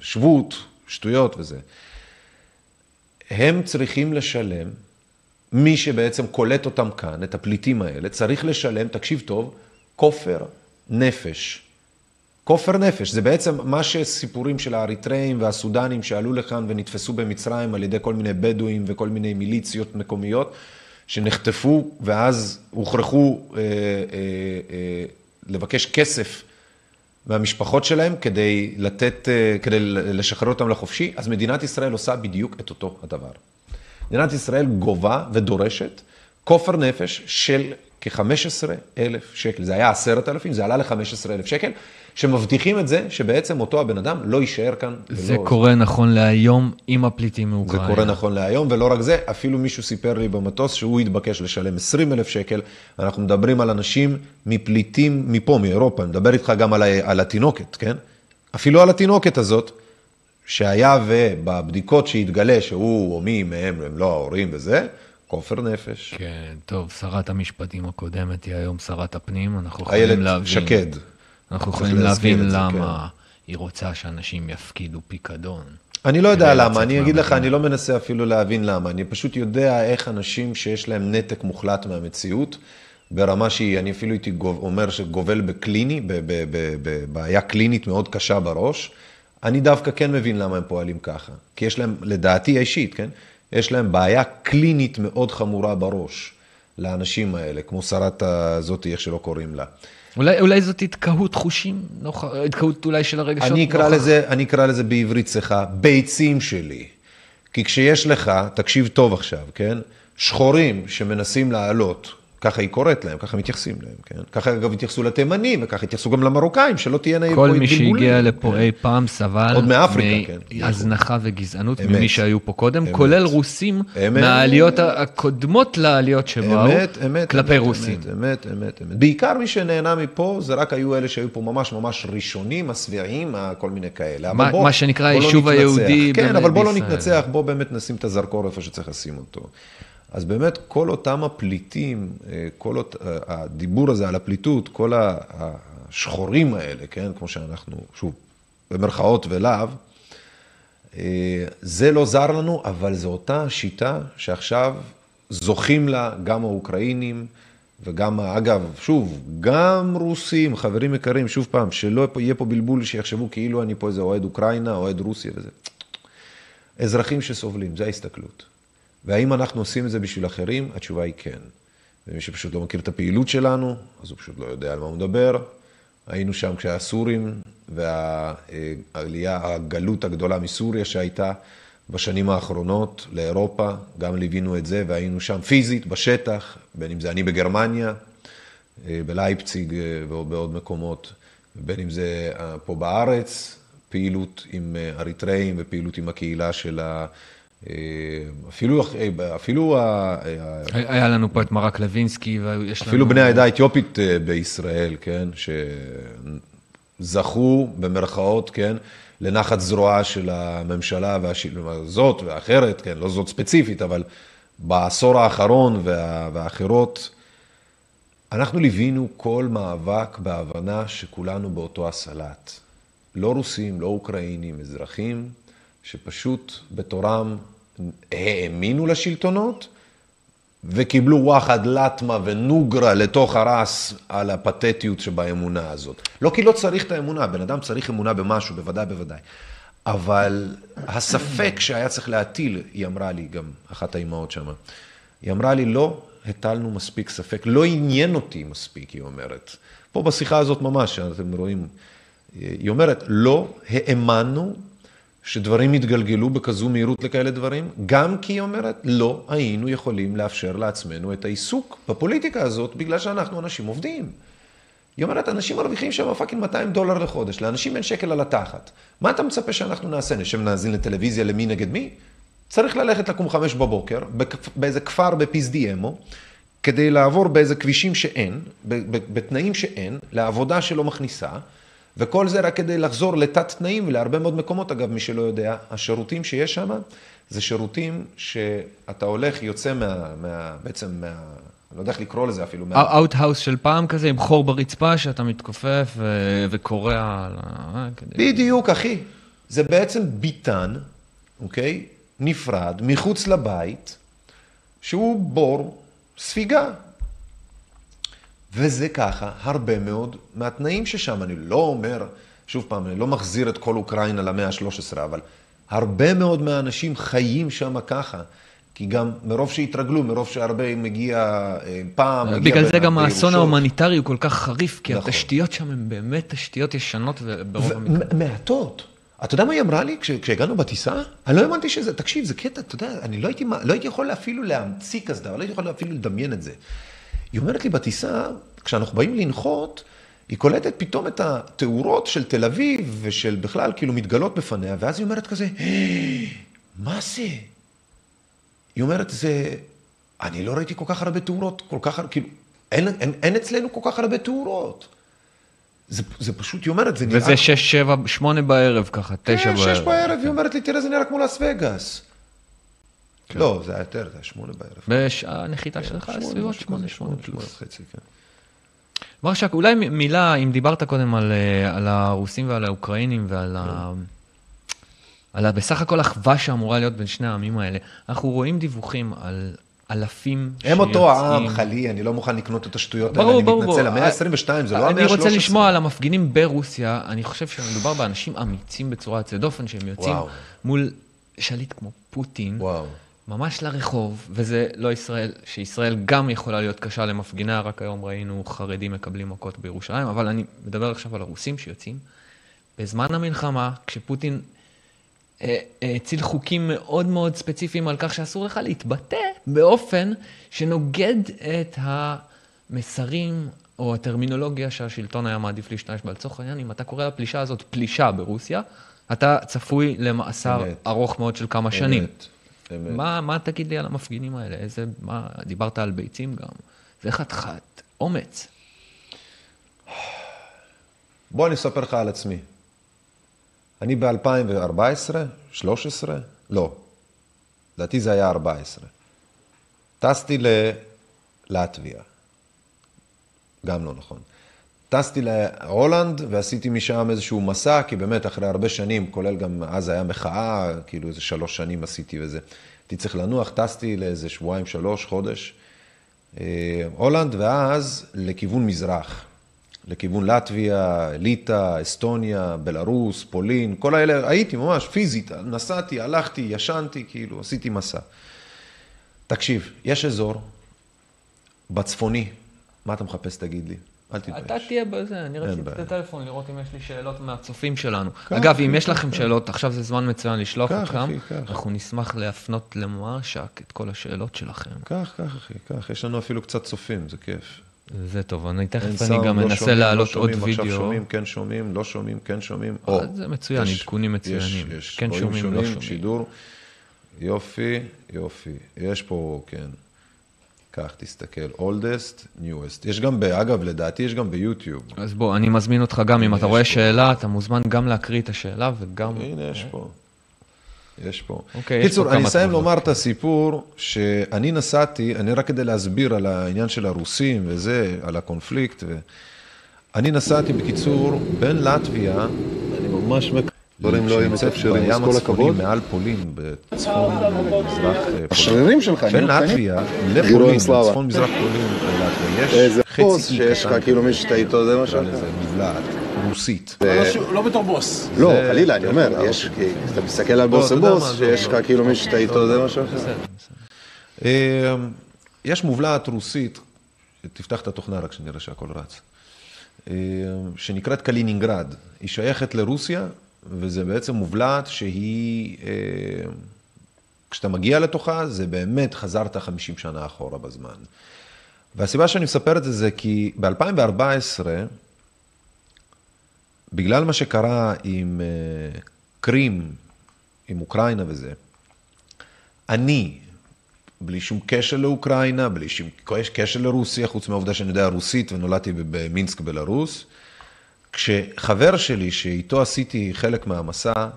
S1: שבות, שטויות וזה, הם צריכים לשלם, מי שבעצם קולט אותם כאן, את הפליטים האלה, צריך לשלם, תקשיב טוב, כופר נפש. כופר נפש, זה בעצם מה שסיפורים של האריתראים והסודנים שעלו לכאן ונתפסו במצרים על ידי כל מיני בדואים וכל מיני מיליציות מקומיות, שנחטפו ואז הוכרחו אה, אה, אה, לבקש כסף מהמשפחות שלהם כדי לתת, אה, כדי לשחרר אותם לחופשי, אז מדינת ישראל עושה בדיוק את אותו הדבר. מדינת ישראל גובה ודורשת כופר נפש של כ-15 אלף שקל. זה היה 10,000, זה עלה ל-15 אלף שקל, שמבטיחים את זה שבעצם אותו הבן אדם לא יישאר כאן.
S2: זה
S1: ולא-
S2: קורה נכון להיום עם הפליטים
S1: זה
S2: מאוקראינה.
S1: קורה נכון להיום, ולא רק זה, אפילו מישהו סיפר לי במטוס שהוא התבקש לשלם 20 אלף שקל. אנחנו מדברים על אנשים מפליטים מפה, מאירופה, אני מדבר איתך גם על, ה- על התינוקת, כן? אפילו על התינוקת הזאת, שהיה ובבדיקות שהתגלה שהוא או מי מהם הם לא ההורים וזה, כופר נפש.
S2: כן, טוב, שרת המשפטים הקודמת היא היום שרת הפנים, אנחנו יכולים
S1: איילת
S2: להבין.
S1: שקד.
S2: אנחנו יכולים להבין למה היא רוצה שאנשים יפקידו פיקדון.
S1: אני לא יודע למה, אני אגיד לך. אני לא מנסה אפילו להבין למה, אני פשוט יודע איך אנשים שיש להם נתק מוחלט מהמציאות, ברמה שהיא, אני אפילו הייתי גוב- אומר שגובל בקליני, בבעיה קלינית מאוד קשה בראש, אני דווקא כן מבין למה הם פועלים ככה. כי יש להם, לדעתי האישית, כן? יש להם בעיה קלינית מאוד חמורה בראש לאנשים האלה, כמו שרת הזאתי, איך שלא קוראים לה.
S2: אולי, אולי זאת התקהות חושים, נוח, התקהות אולי של הרגשות.
S1: אני אקרא,
S2: נוכח-
S1: לזה, אני אקרא לזה בעברית צחה, ביצים שלי. כי כשיש לך, תקשיב טוב עכשיו, כן? שחורים שמנסים לעלות, ככה היא קוראת להם, ככה מתייחסים להם, כן? ככה אגב התייחסו לתימנים, וככה התייחסו גם למרוקאים, שלא תהיינה פה
S2: כל מי. שהגיע לפה אי פעם סבל
S1: עוד מאפריקה, כן.
S2: מהזנחה וגזענות. ממי שהיו פה קודם. כולל רוסים. מהעליות הקודמות לעליות שבאו,
S1: אמת, אמת,
S2: כלפי רוסים.
S1: אמת, אמת, אמת. בעיקר מי שנהנה מפה, זה רק היו אלה שהיו פה ממש ממש ראשונים, השבעים, כל מיני כאלה.
S2: מה- שנקרא
S1: לא
S2: היישוב. היהודי
S1: כן, אבל בוא לא. נתנצח, בוא באמת נשים את הזרקור איפה שצריך לשים אותו. אז באמת, כל אותם הפליטים, אה, כל אות, אה, הדיבור הזה על הפליטות, כל השחורים האלה, כן, כמו שאנחנו, שוב, במרכאות ולאו, אה, זה לא זר לנו, אבל זו אותה שיטה שעכשיו זוכים לה גם האוקראינים וגם, אגב, שוב, גם רוסים, חברים יקרים, שוב פעם, שלא יהיה פה בלבול שיחשבו כאילו אני פה איזה אוהד אוקראינה, אוהד רוסיה וזה. אזרחים שסובלים, זו ההסתכלות. והאם אנחנו עושים את זה בשביל אחרים? התשובה היא כן. ומי שפשוט לא מכיר את הפעילות שלנו, אז הוא פשוט לא יודע על מה הוא מדבר. היינו שם כשהסורים והעלייה, הגלות הגדולה מסוריה שהייתה בשנים האחרונות לאירופה, גם ליווינו את זה והיינו שם פיזית, בשטח, בין אם זה אני בגרמניה, אה, בלייפציג אה, ועוד בעוד מקומות, בין אם זה אה, פה בארץ, פעילות עם אריתראים ופעילות עם הקהילה של ה... אה, אפילו, אה, אפילו, ה- ה-
S2: היה לנו פה את מרק לוינסקי, ויש לנו...
S1: אפילו בני העדה האתיופית אה, בישראל, כן, שזכו במרכאות, כן, לנחת זרועה של הממשלה והשל... זאת ואחרת, כן, לא זאת ספציפית, אבל בעשור האחרון וה... והאחרות, אנחנו ליווינו כל מאבק בהבנה שכולנו באותו הסלט. לא רוסים, לא אוקראינים, אזרחים, שפשוט בתורם האמינו לשלטונות, וקיבלו וואחד לטמה ונוגרה לתוך הרס על הפתטיות שבאמונה הזאת. לא כי לא צריך את האמונה, בן אדם צריך אמונה במשהו, בוודאי, בוודאי. אבל הספק שהיה צריך להטיל, היא אמרה לי גם, אחת האימהות שמה, היא אמרה לי, לא הטלנו מספיק ספק, לא עניין אותי מספיק, היא אומרת. פה בשיחה הזאת ממש, אתם רואים, היא אומרת, לא האמנו שדברים יתגלגלו בכזו מהירות לכאלה דברים, גם כי היא אומרת, לא היינו יכולים לאפשר לעצמנו את העיסוק בפוליטיקה הזאת, בגלל שאנחנו אנשים עובדים. היא אומרת, אנשים מרוויחים שם fucking 200 דולר לחודש, לאנשים אין שקל על התחת. מה אתה מצפה שאנחנו נעשה? נשב נאזין לטלוויזיה למי נגד מי? צריך ללכת לקום חמש בבוקר, באיזה כפר בפיסדיאמו, כדי לעבור באיזה כבישים שאין, בתנאים שאין, לעבודה שלא מכניסה, וכל זה רק כדי לחזור לתת תנאים ולהרבה מאוד מקומות, אגב, מי שלא יודע, השירותים שיש שם, זה שירותים שאתה הולך, יוצא מה, מה בעצם מה... אני לא יודע איך לקרוא לזה אפילו.
S2: outhouse של פעם כזה, עם חור ברצפה, שאתה מתכופף ו... וכורע על ה...
S1: בדיוק, אחי. זה בעצם ביתן, אוקיי? נפרד, מחוץ לבית, שהוא בור ספיגה. וזה ככה הרבה מאוד מהתנאים ששם. אני לא אומר, שוב פעם, אני לא מחזיר את כל אוקראינה למאה ה-13, אבל הרבה מאוד מהאנשים חיים שם ככה. כי גם מרוב שהתרגלו, מרוב שהרבה מגיע אה, פעם, מגיע
S2: בגלל זה גם האסון ההומניטרי הוא כל כך חריף, כי נכון. התשתיות שם הן באמת תשתיות ישנות וברוב
S1: המקרים. מעטות. אתה יודע מה היא אמרה לי כשהגענו בטיסה? אני לא האמנתי שזה, תקשיב, זה קטע, אתה יודע, אני לא הייתי, לא הייתי יכול אפילו להמציא כזה דבר, לא הייתי יכול אפילו לדמיין את זה. היא אומרת לי בטיסה, כשאנחנו באים לנחות, היא קולטת פתאום את התאורות של תל אביב ושל בכלל, כאילו מתגלות בפניה, ואז היא אומרת כזה, מה זה? היא אומרת, זה... אני לא ראיתי כל כך הרבה תאורות, כל כך כאילו, אין, אין, אין אצלנו כל כך הרבה תאורות. זה, זה פשוט, היא אומרת, זה
S2: נראה... וזה שש, שבע, שמונה בערב ככה, תשע
S1: כן,
S2: בערב.
S1: כן, שש בערב, היא אומרת לי, תראה, זה נראה כמו לאס וגאס. כן. לא, זה היה יותר, זה היה שמונה בערב.
S2: בשעה הנחיתה שלך, סביבות שמונה, שמונה פלוס. חצי, כן. מרשק, אולי מילה, אם דיברת קודם על, אה, על הרוסים ועל האוקראינים ועל ה... על ה... בסך הכל אחווה שאמורה להיות בין שני העמים האלה, אנחנו רואים דיווחים על אלפים
S1: שיוצאים... הם אותו העם, חלי, אני לא מוכן לקנות את השטויות האלה, אני מתנצל, המאה ה-22 זה לא המאה ה-13.
S2: אני רוצה לשמוע על המפגינים ברוסיה, אני חושב שמדובר באנשים אמיצים בצורה יוצאת דופן, שהם יוצאים מול שליט כמו פוטין. וואו. ממש לרחוב, וזה לא ישראל, שישראל גם יכולה להיות קשה למפגינה, רק היום ראינו חרדים מקבלים מכות בירושלים, אבל אני מדבר עכשיו על הרוסים שיוצאים. בזמן המלחמה, כשפוטין הציל חוקים מאוד מאוד ספציפיים על כך שאסור לך להתבטא באופן שנוגד את המסרים או הטרמינולוגיה שהשלטון היה מעדיף להשתמש בה. לצורך העניין, אם אתה קורא לפלישה הזאת פלישה ברוסיה, אתה צפוי למאסר אמת. ארוך מאוד של כמה אמת. שנים. מה, מה תגיד לי על המפגינים האלה? איזה, מה, דיברת על ביצים גם. זה חתיכת אומץ.
S1: בוא אני אספר לך על עצמי. אני ב-2014, 13, לא, לדעתי זה היה 14. טסתי ללטביה, גם לא נכון. טסתי להולנד ועשיתי משם איזשהו מסע, כי באמת אחרי הרבה שנים, כולל גם אז היה מחאה, כאילו איזה שלוש שנים עשיתי וזה. הייתי צריך לנוח, טסתי לאיזה שבועיים, שלוש, חודש. אה, הולנד, ואז לכיוון מזרח. לכיוון לטביה, ליטא, אסטוניה, בלרוס, פולין, כל האלה, הייתי ממש פיזית, נסעתי, הלכתי, ישנתי, כאילו, עשיתי מסע. תקשיב, יש אזור בצפוני, מה אתה מחפש, תגיד לי? אל תתבייש.
S2: אתה תהיה בזה, אני רציתי את הטלפון לראות אם יש לי שאלות מהצופים שלנו. אגב, אם יש לכם שאלות, עכשיו זה זמן מצוין לשלוח אותם. אנחנו נשמח להפנות למרשק את כל השאלות שלכם.
S1: קח, קח, אחי, קח. יש לנו אפילו קצת צופים, זה כיף.
S2: זה טוב, אני תכף אני גם אנסה להעלות עוד וידאו.
S1: עכשיו שומעים, כן שומעים, לא שומעים, כן שומעים.
S2: זה מצוין, עדכונים מצוינים.
S1: יש, כן שומעים, לא שומעים. שידור, יופי, יופי. יש פה, כן. קח, תסתכל, oldest, newest. יש גם, אגב, לדעתי יש גם ביוטיוב.
S2: אז בוא, אני מזמין אותך גם, אם אתה רואה שאלה, אתה מוזמן גם להקריא את השאלה וגם...
S1: הנה, יש פה. יש פה.
S2: אוקיי, יש
S1: קיצור,
S2: פה
S1: אני אסיים. לומר את הסיפור, שאני נסעתי, אני רק כדי להסביר על העניין של הרוסים וזה, על הקונפליקט, ו... אני נסעתי, בקיצור, בין לטביה, אני ממש.
S5: דברים לא היו מתאפשרים, אז
S1: בים
S5: כל
S1: הצפוני,
S5: הכבוד.
S1: מעל פולין, בצפון מזרח פולין.
S5: השרירים שלך
S1: בין
S5: קטנים.
S1: לטביה לפולין,
S5: סלאבה.
S1: צפון מזרח פולין, יש
S5: איזה
S1: אי
S5: שיש לך, כאילו מי שאתה איתו, זה מה
S1: נקרא
S5: שלך.
S1: לזה מבלעת, רוסית.
S4: לא בתור בוס.
S5: לא,
S1: זה-
S5: חלילה, אני
S1: זה
S5: אומר, יש, אתה מסתכל על בוס ובוס,
S1: זה
S5: שיש לך
S1: לא-
S5: כאילו מי שאתה איתו, זה
S2: בסדר.
S1: אה, יש מובלעת רוסית, תפתח את התוכנה רק שנראה שהכל רץ, אה, שנקראת קלינינגרד. היא שייכת לרוסיה, וזה בעצם מובלעת שהיא, אה, כשאתה מגיע לתוכה, זה באמת חזרת 50 שנה אחורה בזמן. והסיבה שאני מספר את זה זה כי ב-2014, בגלל מה שקרה עם אה, קרים, עם אוקראינה וזה, אני, בלי שום קשר לאוקראינה, בלי שום קשר לרוסיה, חוץ מהעובדה שאני יודע רוסית ונולדתי במינסק, בלרוס, כשחבר שלי, שאיתו עשיתי חלק מהמסע,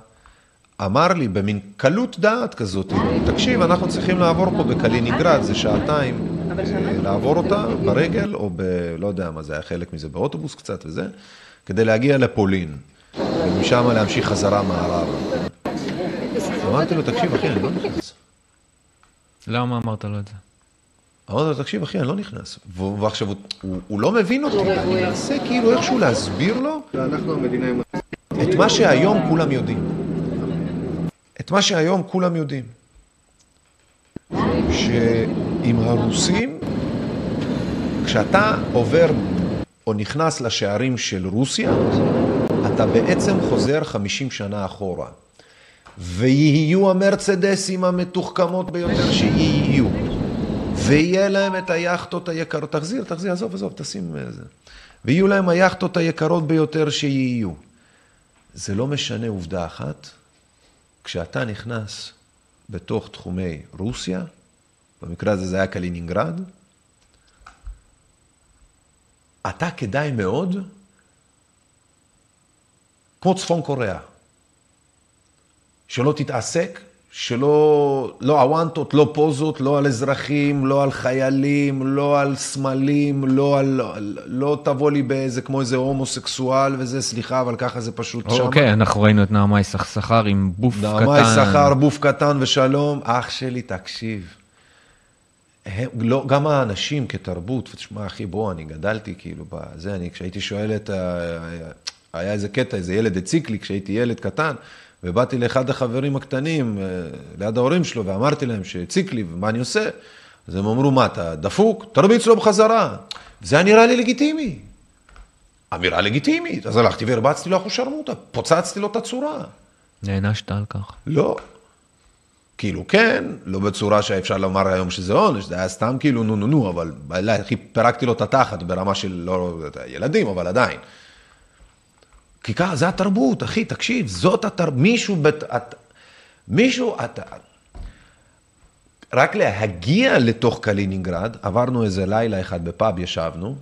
S1: אמר לי במין קלות דעת כזאת, תקשיב, אנחנו צריכים לעבור פה בקלינינגרד, זה שעתיים, אה, לעבור אותה ברגל, או ב... לא יודע מה זה היה חלק מזה, באוטובוס קצת וזה, כדי להגיע לפולין, ומשם להמשיך חזרה מערבה. אמרתי לו, תקשיב, אחי, אני לא נכנס.
S2: למה אמרת לו את זה?
S1: אמרתי לו, תקשיב, אחי, אני לא נכנס. ועכשיו, הוא, הוא, הוא לא מבין אותי, ואני מנסה כאילו איכשהו להסביר לו. את מה שהיום כולם יודעים. את מה שהיום כולם יודעים. שעם הרוסים, כשאתה עובר או נכנס לשערים של רוסיה, אתה בעצם חוזר 50 שנה אחורה. ויהיו המרצדסים המתוחכמות ביותר שיהיו. ויהיה להם את היאכטות היקרות, תחזיר, תחזיר, עזוב, עזוב, תשים איזה. ויהיו להם היאכטות היקרות ביותר שיהיו. זה לא משנה עובדה אחת, כשאתה נכנס בתוך תחומי רוסיה, במקרה הזה זה היה קלינינגרד, אתה כדאי מאוד, כמו צפון קוריאה, שלא תתעסק, שלא, לא הוואנטות, לא פוזות, לא על אזרחים, לא על חיילים, לא על סמלים, לא על, לא, תבוא לי באיזה, כמו איזה הומוסקסואל וזה, סליחה, אבל ככה זה פשוט שמה.
S2: אוקיי, אנחנו ראינו את נעמה יששכר עם בוף קטן.
S1: נעמה יששכר, בוף קטן ושלום. אח שלי, תקשיב. הם, לא, גם האנשים כתרבות, ותשמע, אחי, בוא, אני גדלתי כאילו בזה, אני, כשהייתי שואל את ה... היה איזה קטע, איזה ילד הציק לי כשהייתי ילד קטן, ובאתי לאחד החברים הקטנים, אה, ליד ההורים שלו, ואמרתי להם שהציק לי, ומה אני עושה? אז הם אמרו, מה, אתה דפוק? תרביץ לו בחזרה. זה היה נראה לי לגיטימי. אמירה לגיטימית. אז הלכתי והרבצתי לו אחושרמוטה, פוצצתי לו את הצורה.
S2: נענשת על כך.
S1: לא. כאילו כן, לא בצורה שאפשר לומר היום שזה עונש, זה היה סתם כאילו נו נו נו, אבל הכי פירקתי לו את התחת ברמה של לא ילדים, אבל עדיין. כי ככה, זה התרבות, אחי, תקשיב, זאת התרבות, מישהו, בת, את, מישהו, אתה, רק להגיע לתוך קלינינגרד, עברנו איזה לילה אחד בפאב, ישבנו,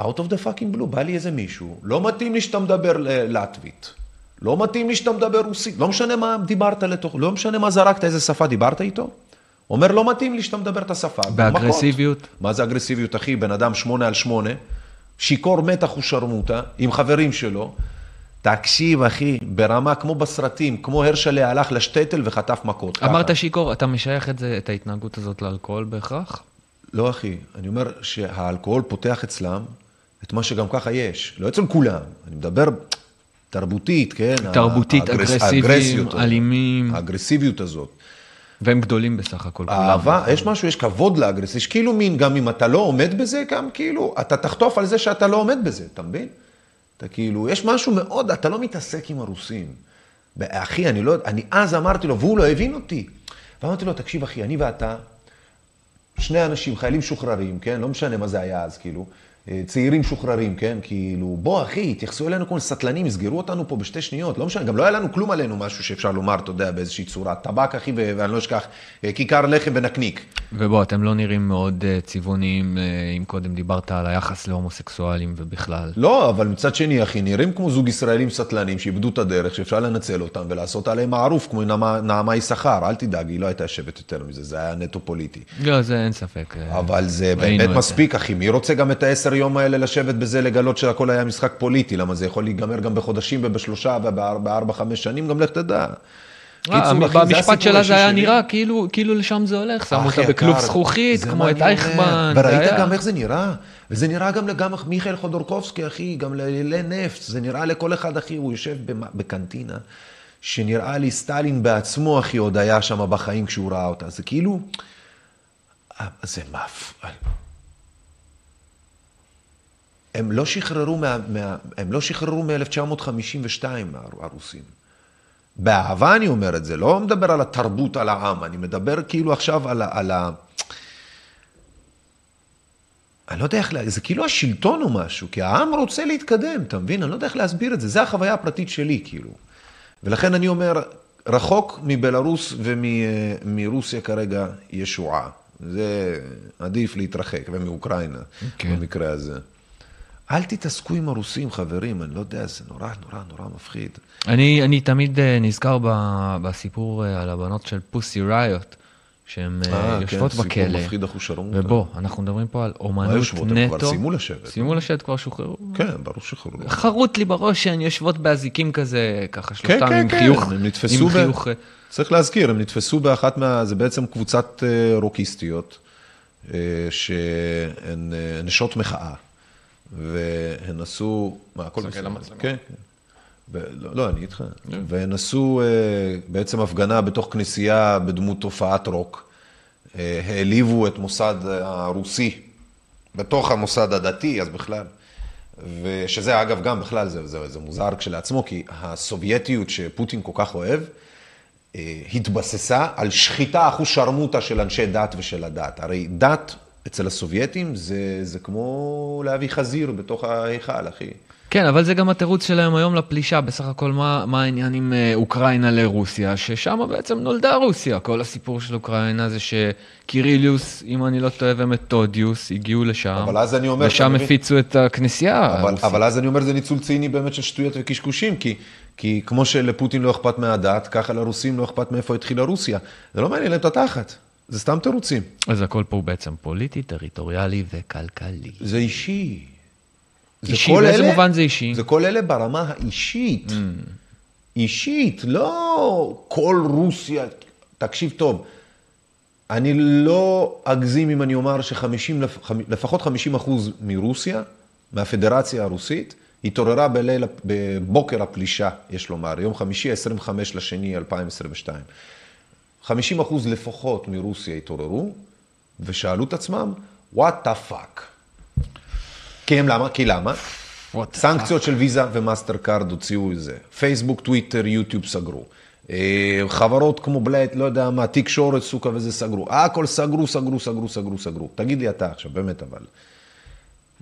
S1: out of the fucking blue, בא לי איזה מישהו, לא מתאים לי שאתה מדבר ל- לטבית, לא מתאים לי שאתה מדבר רוסית, לא משנה מה דיברת לתוך, לא משנה מה זרקת, איזה שפה דיברת איתו. אומר, לא מתאים לי שאתה מדבר את השפה.
S2: באגרסיביות?
S1: מכות. מה זה אגרסיביות, אחי? בן אדם שמונה על שמונה, שיכור מתח ושרמוטה, עם חברים שלו. תקשיב, אחי, ברמה כמו בסרטים, כמו הרשלה הלך לשטטל וחטף מכות.
S2: אמרת שיכור, אתה משייך את זה, את ההתנהגות הזאת לאלכוהול בהכרח?
S1: לא, אחי, אני אומר שהאלכוהול פותח אצלם את מה שגם ככה יש. לא אצל כולם, אני מדבר תרבותית, כן?
S2: תרבותית,
S1: האגרס-
S2: אגרסיביים, אלימים.
S1: האגרסיביות הזאת.
S2: והם גדולים בסך הכל.
S1: אהבה, יש משהו, יש כבוד לאגרסיה, יש כאילו מין, גם אם אתה לא עומד בזה, גם כאילו, אתה תחטוף על זה שאתה לא עומד בזה, אתה מבין? אתה כאילו, יש משהו מאוד, אתה לא מתעסק עם הרוסים. אחי, אני לא, אני אז אמרתי לו, והוא לא הבין אותי. ואמרתי לו, תקשיב, אחי, אני ואתה, שני אנשים, חיילים משוחררים, כן? לא משנה מה זה היה אז, כאילו. אה, צעירים משוחררים, כן? כאילו, בוא אחי, תתייחסו אלינו כמו סטלנים, יסגרו אותנו פה בשתי שניות, לא משנה, גם לא היה לנו כלום עלינו משהו שאפשר לומר, אתה יודע, באיזושהי צורה. טבק, אחי, ואני לא אשכח, אה, כיכר לחם ונקניק.
S2: ובוא, אתם לא נראים מאוד אה, צבעוניים, אם קודם דיברת על היחס להומוסקסואלים ובכלל.
S1: לא, אבל מצד שני, אחי, נראים כמו זוג ישראלים סטלנים שאיבדו את הדרך, שאפשר לנצל אותם ולעשות עליהם מערוף, כמו נעמה- נעמה יששכר. אל תדאג, היא לא הייתה יושבת יותר מזה, זה היה נטו פוליטי.
S2: לא, זה אין ספק.
S1: אבל זה באמת. מספיק, אחי. מי רוצה גם את העשר יום האלה לשבת בזה, לגלות שהכל היה משחק פוליטי? למה זה יכול להיגמר גם בחודשים ובשלושה ובארבע, חמש שנים, גם לך תדע.
S2: אה, במשפט שלה זה היה. נראה כאילו כאילו לשם זה הולך, שמו אותה בכלוב זכוכית, כמו את. אייכמן.
S1: וראית גם איך זה נראה? וזה נראה גם גם מיכאל חודורקובסקי, אחי, גם לנפט. זה נראה לכל אחד, אחי, הוא יושב בקנטינה, שנראה לי סטלין בעצמו, אחי, עוד היה שם בחיים כשהוא ראה אותה. זה כאילו... אה, זה מף... הם לא שחררו מה... מה... הם לא שחררו מ-1952, הרוסים. באהבה אני אומר את זה, לא מדבר על התרבות, על העם, אני מדבר כאילו עכשיו על. על ה... אני לא יודע איך, זה כאילו השלטון או משהו, כי העם רוצה להתקדם, אתה מבין? אני לא יודע איך להסביר את זה, זה החוויה הפרטית שלי, כאילו. ולכן אני אומר, רחוק מבלארוס ומרוסיה כרגע ישועה. זה עדיף להתרחק, ומאוקראינה,
S2: כן.
S1: במקרה הזה. אל תתעסקו עם הרוסים, חברים, אני לא יודע, זה נורא נורא נורא מפחיד.
S2: אני, אני תמיד אה, נזכר ב- בסיפור אה, על הבנות של פוסי ראיות, שהן אה,
S1: אה,
S2: יושבות
S1: כן, סיפור
S2: בכלא.
S1: מפחיד אחושרמוטה.
S2: ובוא, אנחנו מדברים פה על
S1: מה
S2: אומנות
S1: יושבות? הם כבר
S2: נטו.
S1: סיימו לשבת.
S2: סיימו לשבת, כבר שוחררו.
S1: כן, ברור שחררו.
S2: חרוט לי בראש שהן יושבות באזיקים כזה, ככה
S1: כן,
S2: שלושתם
S1: כן,
S2: עם
S1: כן,
S2: חיוך.
S1: הם
S2: עם
S1: נתפסו ב...
S2: חיוך, אה,
S1: צריך להזכיר, הם נתפסו באחת מה... זה בעצם קבוצת אה, רוקיסטיות, אה, שהן אה, נשות מחאה, והן עשו... מה, הכל בסדר. כן, כן. לא, לא, אני איתך. והן עשו אה, בעצם הפגנה בתוך כנסייה בדמות תופעת רוק. אה, העליבו את מוסד הרוסי בתוך המוסד הדתי, אז בכלל. ושזה אגב גם בכלל, זה, זה, זה מוזר כשלעצמו, כי הסובייטיות שפוטין כל כך אוהב, אה, התבססה על שחיטה אחוז שרמוטה של אנשי דת ושל הדת. הרי דת אצל הסובייטים זה, זה כמו להביא חזיר בתוך ההיכל, אחי.
S2: כן, אבל זה גם התירוץ שלהם היום לפלישה, בסך הכל מה, מה העניין עם אה, אוקראינה לרוסיה, ששם בעצם נולדה רוסיה. כל הסיפור של אוקראינה זה שקיריליוס, אם אני לא טועה, ומתודיוס הגיעו לשם,
S1: אבל אז אני אומר,
S2: ושם
S1: מבין?
S2: הפיצו את הכנסייה
S1: אבל. אבל אז אני אומר, זה ניצול ציני באמת של שטויות וקשקושים, כי, כי כמו שלפוטין לא אכפת מהדת, ככה לרוסים לא אכפת מאיפה התחילה רוסיה. זה לא מעניין להם את התחת, זה סתם תירוצים.
S2: אז הכל פה הוא בעצם פוליטי, טריטוריאלי וכלכלי.
S1: זה אישי. זה
S2: אישי, באיזה
S1: אלה-
S2: מובן זה אישי?
S1: זה כל אלה ברמה האישית. אישית, לא כל רוסיה. תקשיב טוב, אני לא אגזים אם אני אומר שחמישים, לפחות 50 אחוז מרוסיה, מהפדרציה הרוסית, התעוררה בליל, בבוקר הפלישה, יש לומר, יום חמישי, 25 לשני 2022. 50 אחוז לפחות מרוסיה התעוררו, ושאלו את עצמם, what the fuck? כי הם למה? כי למה? סנקציות של ויזה ומאסטר קארד הוציאו את זה. פייסבוק, טוויטר, יוטיוב סגרו. אה, חברות כמו בלייט, לא יודע מה, תקשורת, סוכה וזה סגרו. הכל סגרו, סגרו, סגרו, סגרו, סגרו. תגיד לי אתה עכשיו, באמת אבל.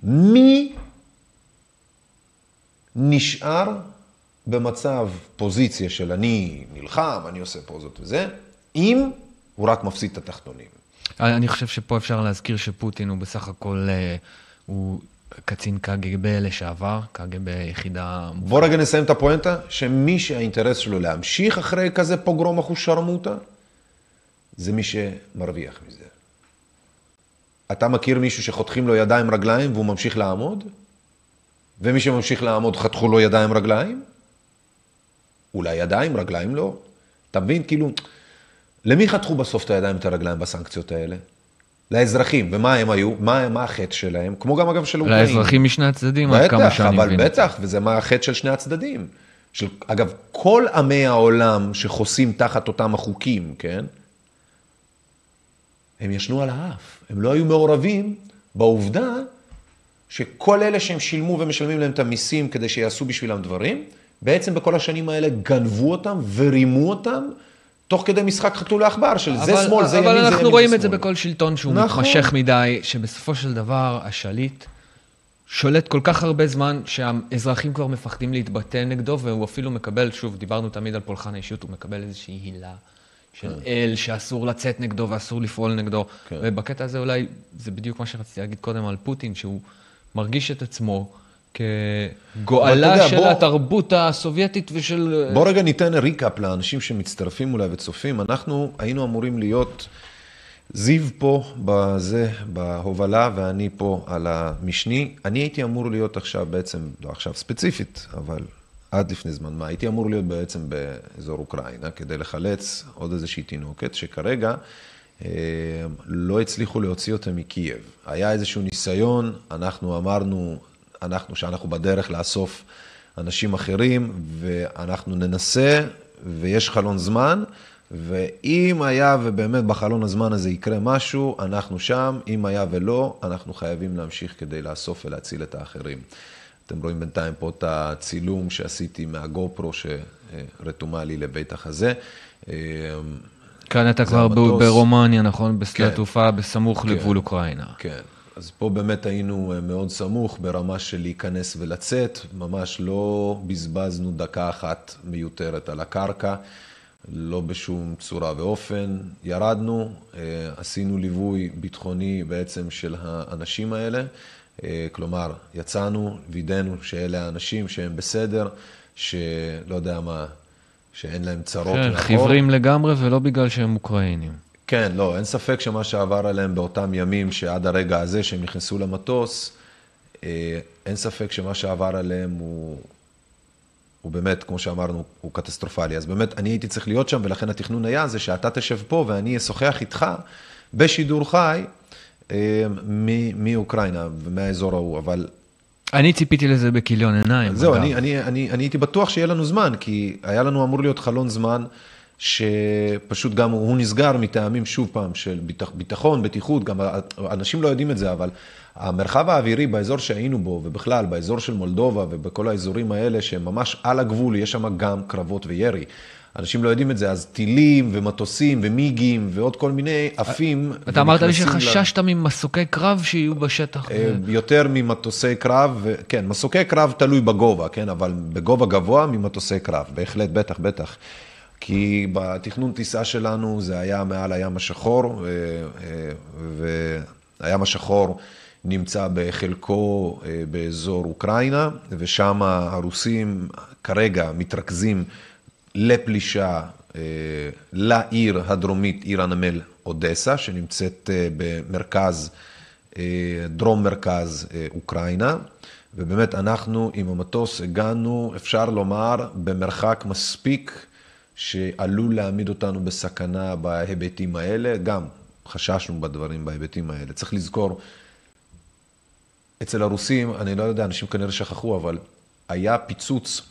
S1: מי נשאר במצב, פוזיציה של אני נלחם, אני עושה פוזות וזה, אם הוא רק מפסיד את התחתונים.
S2: אני חושב שפה אפשר להזכיר שפוטין הוא בסך הכל, אה, הוא קצין קג"ב לשעבר, קג"ב יחידה...
S1: בוא רגע נסיים את הפואנטה, שמי שהאינטרס שלו להמשיך אחרי כזה פוגרום אחוז שרמוטה, זה מי שמרוויח מזה. אתה מכיר מישהו שחותכים לו ידיים רגליים והוא ממשיך לעמוד? ומי שממשיך לעמוד חתכו לו ידיים רגליים? אולי ידיים, רגליים לא. אתה מבין? כאילו, למי חתכו בסוף את הידיים ואת הרגליים בסנקציות האלה? לאזרחים. ומה הם היו? מה, מה החטא שלהם? כמו גם אגב של אוקראינים.
S2: לאזרחים משני הצדדים, עד כמה
S1: בטח,
S2: שאני
S1: אבל
S2: מבין.
S1: בטח, וזה מה החטא של שני הצדדים. של, אגב, כל עמי העולם שחוסים תחת אותם החוקים, כן? הם ישנו על האף. הם לא היו מעורבים בעובדה שכל אלה שהם שילמו ומשלמים להם את המיסים כדי שיעשו בשבילם דברים, בעצם בכל השנים האלה גנבו אותם ורימו אותם, תוך כדי משחק חתול לעכבר של זה
S2: אבל-
S1: שמאל, זה ימין,
S2: אבל
S1: זה ימין,
S2: אנחנו רואים את זה
S1: שמאל.
S2: בכל שלטון שהוא
S1: נכון.
S2: מתמשך מדי, שבסופו של דבר השליט שולט כל כך הרבה זמן, שהאזרחים כבר מפחדים להתבטא נגדו, והוא אפילו מקבל, שוב, דיברנו תמיד על פולחן האישיות, הוא מקבל איזושהי הילה של אל, שאסור לצאת נגדו ואסור לפעול נגדו.
S1: כן.
S2: ובקטע הזה אולי, זה בדיוק מה שרציתי להגיד קודם על פוטין, שהוא מרגיש את עצמו כגואלה
S1: יודע,
S2: של
S1: בוא-
S2: התרבות הסובייטית ושל...
S1: בוא רגע ניתן ריקאפ לאנשים שמצטרפים אולי וצופים. אנחנו היינו אמורים להיות, זיו פה בזה, בהובלה, ואני פה על המשני. אני הייתי אמור להיות עכשיו בעצם, לא עכשיו ספציפית, אבל עד לפני זמן מה, הייתי אמור להיות בעצם באזור אוקראינה, כדי לחלץ עוד איזושהי תינוקת, שכרגע אה, לא הצליחו להוציא אותה מקייב. היה איזשהו ניסיון, אנחנו אמרנו, אנחנו, שאנחנו בדרך לאסוף אנשים אחרים, ואנחנו ננסה, ויש חלון זמן, ואם היה ובאמת בחלון הזמן הזה יקרה משהו, אנחנו שם, אם היה ולא, אנחנו חייבים להמשיך כדי לאסוף ולהציל את האחרים. אתם רואים בינתיים פה את הצילום שעשיתי מהגופרו שרתומה לי לבית החזה.
S2: כאן אתה כבר. ברומניה, נכון? בשדה
S1: כן.
S2: התעופה בסמוך
S1: כן.
S2: לגבול אוקראינה.
S1: כן, אז פה באמת היינו אה, מאוד סמוך ברמה של להיכנס ולצאת, ממש לא בזבזנו דקה אחת מיותרת על הקרקע, לא בשום צורה ואופן. ירדנו, אה, עשינו ליווי ביטחוני בעצם של האנשים האלה, אה, כלומר, יצאנו, וידאנו שאלה האנשים שהם בסדר, שלא יודע מה, שאין להם צרות
S2: כן,
S1: מאחור.
S2: חיוורים לגמרי ולא בגלל שהם אוקראינים.
S1: כן, לא, אין ספק שמה שעבר עליהם באותם ימים, שעד הרגע הזה שהם נכנסו למטוס, אה, אין ספק שמה שעבר עליהם הוא, הוא באמת, כמו שאמרנו, הוא קטסטרופלי. אז באמת, אני הייתי צריך להיות שם, ולכן התכנון היה זה שאתה תשב פה ואני אשוחח איתך בשידור חי אה, מ- מאוקראינה ומהאזור ההוא, אבל
S2: אני ציפיתי לזה בכיליון עיניים.
S1: זהו. אני, אני, אני, אני הייתי בטוח שיהיה לנו זמן, כי היה לנו אמור להיות חלון זמן, שפשוט גם הוא נסגר מטעמים, שוב פעם, של ביטח, ביטחון, בטיחות, גם אנשים לא יודעים את זה, אבל המרחב האווירי באזור שהיינו בו, ובכלל, באזור של מולדובה ובכל האזורים האלה, שהם ממש על הגבול, יש שם גם קרבות וירי. אנשים לא יודעים את זה, אז טילים ומטוסים ומיגים ועוד כל מיני עפים.
S2: אתה אמרת לי
S1: ל-
S2: שחששת ממסוקי קרב שיהיו בשטח.
S1: אה, יותר ממטוסי קרב, כן, מסוקי קרב תלוי בגובה, כן, אבל בגובה גבוה ממטוסי קרב, בהחלט, בטח, בטח. כי בתכנון טיסה שלנו זה היה מעל הים השחור, אה, אה, והים השחור נמצא בחלקו אה, באזור אוקראינה, ושם הרוסים כרגע מתרכזים לפלישה לעיר הדרומית, עיר הנמל אודסה, שנמצאת במרכז, דרום מרכז אוקראינה. ובאמת אנחנו עם המטוס הגענו, אפשר לומר, במרחק מספיק שעלול להעמיד אותנו בסכנה בהיבטים האלה. גם חששנו בדברים בהיבטים האלה. צריך לזכור, אצל הרוסים, אני לא יודע, אנשים כנראה שכחו, אבל היה פיצוץ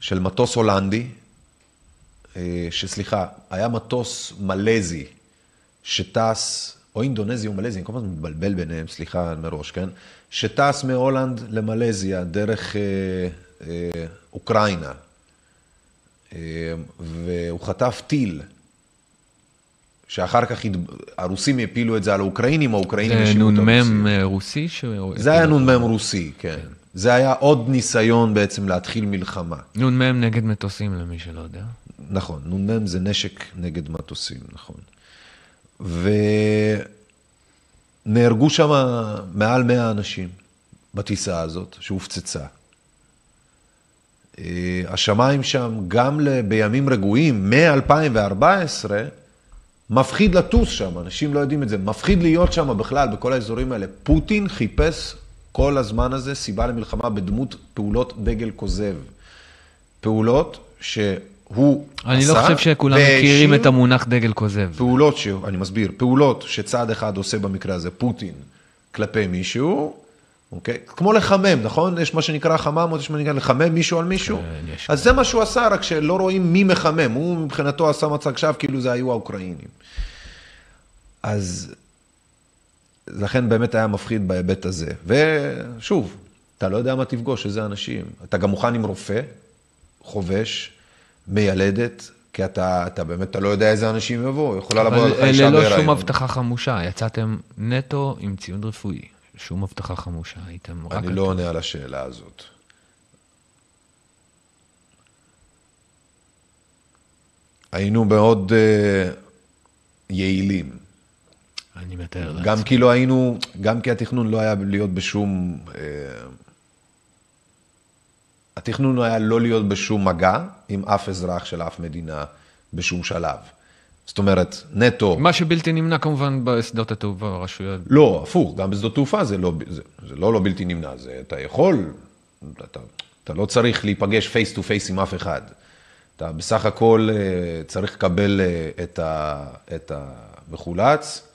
S1: של מטוס הולנדי, אה, שסליחה, היה מטוס מלזי שטס, או אינדונזי או מלזי, אני כל הזמן מתבלבל ביניהם, סליחה מראש, כן? שטס מהולנד למלזיה דרך אה, אה, אוקראינה, והוא חטף טיל, שאחר כך. הרוסים הפילו את זה על האוקראינים, האוקראינים
S2: זה
S1: האשימו את הרוסים.
S2: נ"מ אה, רוסי? ש-
S1: זה היה נ"מ רוסי, כן. זה היה עוד ניסיון בעצם להתחיל מלחמה.
S2: נ"מ נגד מטוסים, למי שלא יודע.
S1: נכון, נ"מ זה נשק נגד מטוסים, נכון. ונהרגו שם מעל 100 אנשים בטיסה הזאת, שהופצצה. אה, השמיים שם, גם בימים רגועים, מ-2014, מפחיד לטוס שם, אנשים לא יודעים את זה, מפחיד להיות שם בכלל, בכל האזורים האלה. פוטין חיפש כל הזמן הזה סיבה למלחמה בדמות פעולות דגל כוזב. פעולות שהוא עשה,
S2: אני לא חושב שכולם מכירים את המונח דגל כוזב.
S1: פעולות, ש... אני מסביר, פעולות שצד אחד עושה במקרה הזה, פוטין, כלפי מישהו, אוקיי? כמו לחמם, נכון? יש מה שנקרא או יש מה שנקרא לחמם מישהו על מישהו.
S2: כן, יש.
S1: אז זה מה שהוא עשה, רק שלא רואים מי מחמם. הוא מבחינתו עשה מצג שווא כאילו זה היו האוקראינים. אז לכן באמת היה מפחיד בהיבט הזה. ושוב, אתה לא יודע מה תפגוש, איזה אנשים. אתה גם מוכן עם רופא, חובש, מיילדת, כי אתה, אתה באמת, אתה לא יודע איזה אנשים יבואו. יכולה לבוא
S2: אבל
S1: לך אישה
S2: לא
S1: בהיריון.
S2: שום הבטחה חמושה, יצאתם נטו עם ציוד רפואי. שום הבטחה חמושה, הייתם רק...
S1: אני לא עונה על השאלה הזאת. היינו מאוד אה, יעילים.
S2: אני מתאר לעצמי.
S1: גם כי לא היינו, גם כי התכנון לא היה להיות בשום... אה, התכנון היה לא להיות בשום מגע עם אף אזרח של אף מדינה בשום שלב. זאת אומרת, נטו...
S2: מה שבלתי נמנע כמובן בשדות התעופה, הרשויות.
S1: לא, הפוך, גם בשדות תעופה זה לא, זה, זה לא לא בלתי נמנע, זה אתה יכול, אתה, אתה לא צריך להיפגש face to face עם אף אחד. אתה בסך הכל אה, צריך לקבל אה, את, ה, את המחולץ,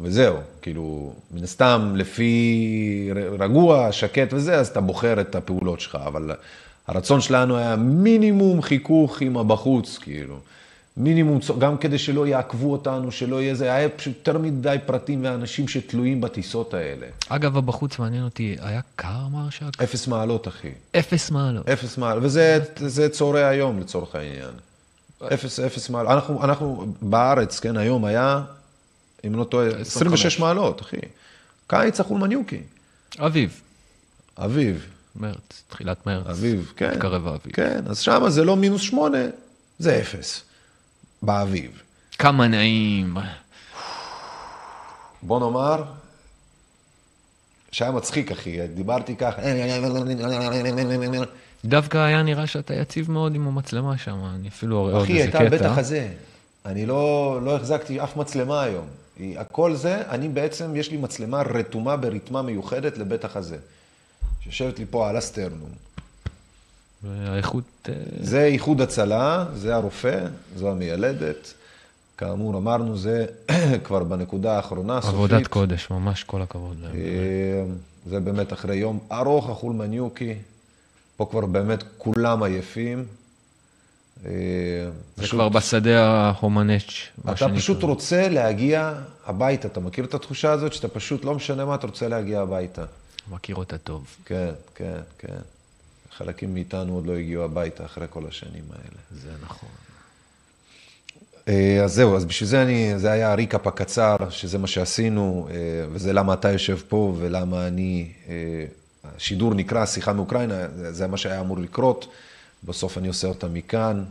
S1: וזהו, כאילו, מן הסתם, לפי רגוע, שקט וזה, אז אתה בוחר את הפעולות שלך, אבל הרצון שלנו היה מינימום חיכוך עם הבחוץ, כאילו. מינימום, גם כדי שלא יעקבו אותנו, שלא יהיה זה, היה פשוט יותר מדי פרטים ואנשים שתלויים בטיסות האלה.
S2: אגב, הבחוץ מעניין אותי, היה קר מרשק?
S1: אפס מעלות, אחי.
S2: אפס מעלות.
S1: אפס מעלות, וזה זה צהרי היום לצורך העניין. אפס, אפס מעלות. אנחנו, אנחנו בארץ, כן, היום היה, אם לא טועה, 26 מעלות, אחי. קיץ החולמניוקי.
S2: אביב,
S1: אביב,
S2: מרץ, תחילת מרץ.
S1: אביב, כן.
S2: מתקרב האביב.
S1: כן, אז שמה זה לא מינוס שמונה, זה אפס. באביב.
S2: כמה נעים.
S1: בוא נאמר, שהיה מצחיק, אחי, דיברתי ככה,
S2: דווקא היה נראה שאתה יציב מאוד עם המצלמה שם, אני אפילו רואה עוד
S1: אחי,
S2: איזה
S1: הייתה
S2: קטע.
S1: בטח הזה. אני לא, לא החזקתי אף מצלמה היום. הכל זה, אני בעצם, יש לי מצלמה רתומה ברתמה מיוחדת לבית החזה. שיושבת לי פה על הסטרנום.
S2: והאיכות... אה,
S1: זה איחוד הצלה, זה הרופא, זו המיילדת. כאמור, אמרנו, זה כבר בנקודה האחרונה, סופית.
S2: עבודת קודש, ממש כל הכבוד להם.
S1: אה, זה באמת אחרי יום ארוך, החולמניוקי. פה כבר באמת כולם עייפים. אה,
S2: זה
S1: פשוט-
S2: כבר בשדה ההומנץ', מה
S1: אתה
S2: שנקרא.
S1: פשוט רוצה להגיע הביתה. אתה מכיר את התחושה הזאת שאתה פשוט, לא משנה מה, אתה רוצה להגיע הביתה.
S2: מכיר אותה טוב.
S1: כן, כן, כן. חלקים מאיתנו עוד לא הגיעו הביתה אחרי כל השנים האלה.
S2: זה נכון.
S1: אה, אז זהו, אז בשביל זה אני, זה היה הריקאפ הקצר, שזה מה שעשינו, אה, וזה למה אתה יושב פה ולמה אני, אה, השידור נקרא שיחה מאוקראינה, זה- מה שהיה אמור לקרות, בסוף אני עושה אותה מכאן.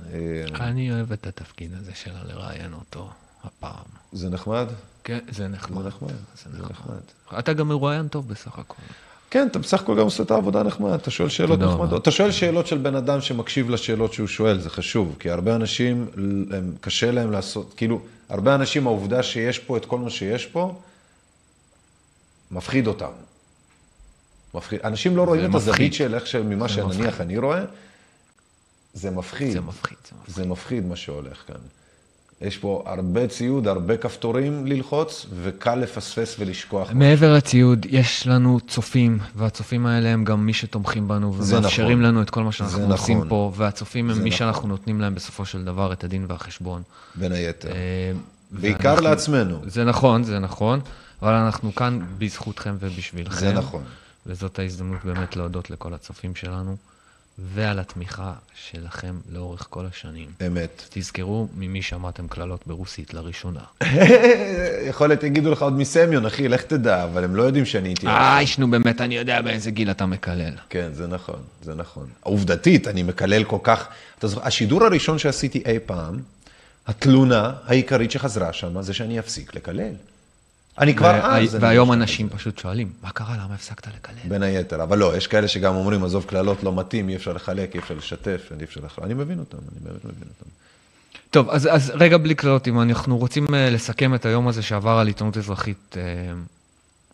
S2: אני אוהב את התפקיד הזה שלה לראיין אותו הפעם.
S1: זה נחמד?
S2: כן, זה נחמד.
S1: זה נחמד,
S2: זה. נחמד. אתה גם מרואיין טוב בסך הכל.
S1: כן, אתה בסך הכל גם עושה את העבודה נחמד, אתה שואל שאלות נחמדות. אתה שואל שאלות של בן אדם שמקשיב לשאלות שהוא שואל, זה חשוב, כי הרבה אנשים, הם, קשה להם לעשות, כאילו, הרבה אנשים, העובדה שיש פה את כל מה שיש פה, מפחיד אותם. מפחיד. אנשים לא רואים את. הזווית של איך, ממה שנניח. אני רואה, זה מפחיד.
S2: זה מפחיד, זה מפחיד.
S1: זה מפחיד מה שהולך כאן. יש פה הרבה ציוד, הרבה כפתורים ללחוץ, וקל לפספס ולשכוח.
S2: מעבר לציוד, יש לנו צופים, והצופים האלה הם גם מי שתומכים בנו, ומאפשרים
S1: נכון.
S2: לנו את כל מה שאנחנו עושים
S1: נכון.
S2: פה, והצופים הם מי
S1: נכון.
S2: שאנחנו נותנים להם בסופו של דבר את הדין והחשבון.
S1: בין היתר.
S2: אה,
S1: בעיקר
S2: ואנחנו-
S1: לעצמנו.
S2: זה נכון, זה נכון, אבל אנחנו כאן בזכותכם ובשבילכם.
S1: זה נכון.
S2: וזאת ההזדמנות באמת להודות לכל הצופים שלנו, ועל התמיכה שלכם לאורך כל השנים.
S1: אמת.
S2: תזכרו ממי שמעתם קללות ברוסית לראשונה.
S1: יכול להיות יגידו לך עוד מסמיון, אחי, לך תדע, אבל הם לא יודעים שאני איתי.
S2: איי, נו באמת, אני יודע באיזה גיל אתה מקלל.
S1: כן, זה נכון, זה נכון. עובדתית, אני מקלל כל כך... אתה זוכר, השידור הראשון שעשיתי אי פעם, התלונה העיקרית שחזרה שם, זה שאני אפסיק לקלל. אני כבר אז...
S2: והיום אנשים. פשוט שואלים, מה קרה, למה הפסקת לקלל?
S1: בין היתר, אבל לא, יש כאלה שגם אומרים, עזוב קללות, לא מתאים, אי אפשר לחלק, אי אפשר לשתף, אי אפשר לחלק. אני מבין אותם, אני באמת מבין אותם.
S2: טוב, אז, אז רגע בלי קללות, אם אנחנו רוצים uh, לסכם את היום הזה שעבר על עיתונות אזרחית, uh,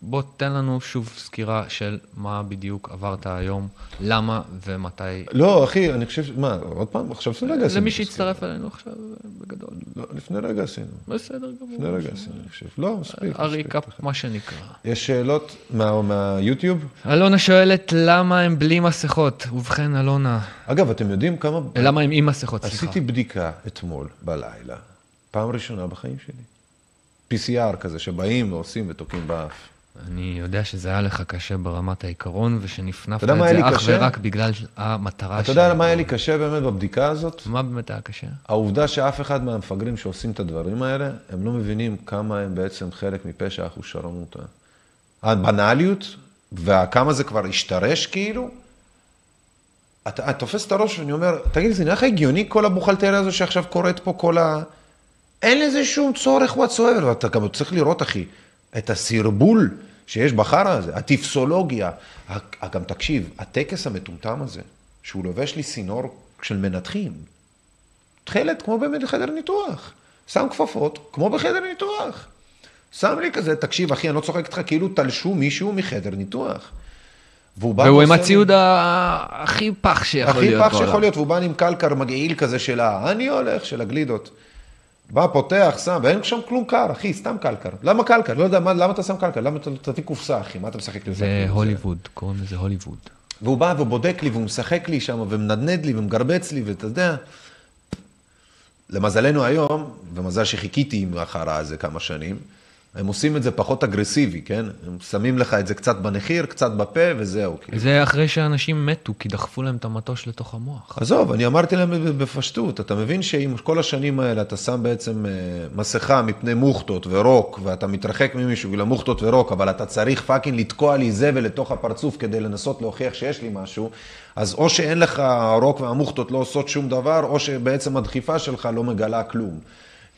S2: בוא תן לנו שוב סקירה של מה בדיוק עברת היום, למה ומתי.
S1: לא, אחי, אני חושב, מה, עוד פעם, עכשיו לפני רגע עשינו.
S2: למי. שהצטרף אלינו עכשיו, אה, בגדול.
S1: לא, לפני רגע עשינו.
S2: בסדר גמור.
S1: לפני רגע עשינו, אני חושב. לא, מספיק.
S2: הריקאפ, מה שנקרא.
S1: יש שאלות מה- מהיוטיוב?
S2: אלונה שואלת למה הם בלי מסכות. ובכן, אלונה,
S1: אגב, אתם יודעים כמה...
S2: למה הם עם מסכות, סליחה.
S1: עשיתי בדיקה אתמול בלילה, פעם ראשונה בחיים שלי. PCR כזה, שבאים ועושים ותוקעים באף.
S2: אני יודע שזה היה לך קשה ברמת העיקרון, ושנפנפת את זה אך
S1: קשה?
S2: ורק בגלל המטרה
S1: אתה יודע מה היה לי קשה באמת בבדיקה הזאת?
S2: מה באמת היה קשה?
S1: העובדה שאף אחד מהמפגרים שעושים את הדברים האלה, הם לא מבינים כמה הם בעצם חלק מפשע אחושרמוטה. הבנאליות, וכמה זה כבר השתרש כאילו, אתה, אתה תופס את הראש ואני אומר, תגיד, זה נראה לך הגיוני כל הבוכלטריה הזו שעכשיו קורית פה, כל ה... אין לזה שום צורך whatsoever, ואתה גם צריך לראות, אחי, את הסרבול שיש בחרא הזה, הטפסולוגיה. ה- גם תקשיב, הטקס המטומטם הזה, שהוא לובש לי סינור של מנתחים, תכלת כמו באמת בחדר ניתוח. שם כפפות, כמו בחדר ניתוח. שם לי כזה, תקשיב, אחי, אני לא צוחק איתך, כאילו תלשו מישהו מחדר ניתוח. והוא בא
S2: והוא עם
S1: לי-
S2: הציוד ה- הכי פח שיכול
S1: הכי
S2: להיות
S1: פח
S2: בעולם.
S1: שיכול להיות, והוא בא עם קלקר מגעיל כזה של ה... אני הולך, של הגלידות. בא, פותח, שם, ואין שם כלום קר, אחי, סתם קלקר. למה קלקר? לא יודע, מה, למה אתה שם קלקר? למה אתה תביא קופסה, אחי? מה אתה משחק לי?
S2: זה הוליווד, קוראים לזה הוליווד.
S1: והוא בא ובודק לי, והוא משחק לי שם, ומנדנד לי, ומגרבץ לי, ואתה יודע... למזלנו היום, ומזל שחיכיתי עם החרא הזה כמה שנים, הם עושים את זה פחות אגרסיבי, כן? הם שמים לך את זה קצת בנחיר, קצת בפה, וזהו. כאילו.
S2: זה אחרי שאנשים מתו, כי דחפו להם את המטוש לתוך המוח.
S1: עזוב, אני אמרתי להם בפשטות, אתה מבין שאם כל השנים האלה אתה שם בעצם אה, מסכה מפני מוכתות ורוק, ואתה מתרחק ממישהו בגלל מוכתות ורוק, אבל אתה צריך fucking לתקוע לי זבל לתוך הפרצוף כדי לנסות להוכיח שיש לי משהו, אז או שאין לך רוק והמוכתות לא עושות שום דבר, או שבעצם הדחיפה שלך לא מגלה כלום.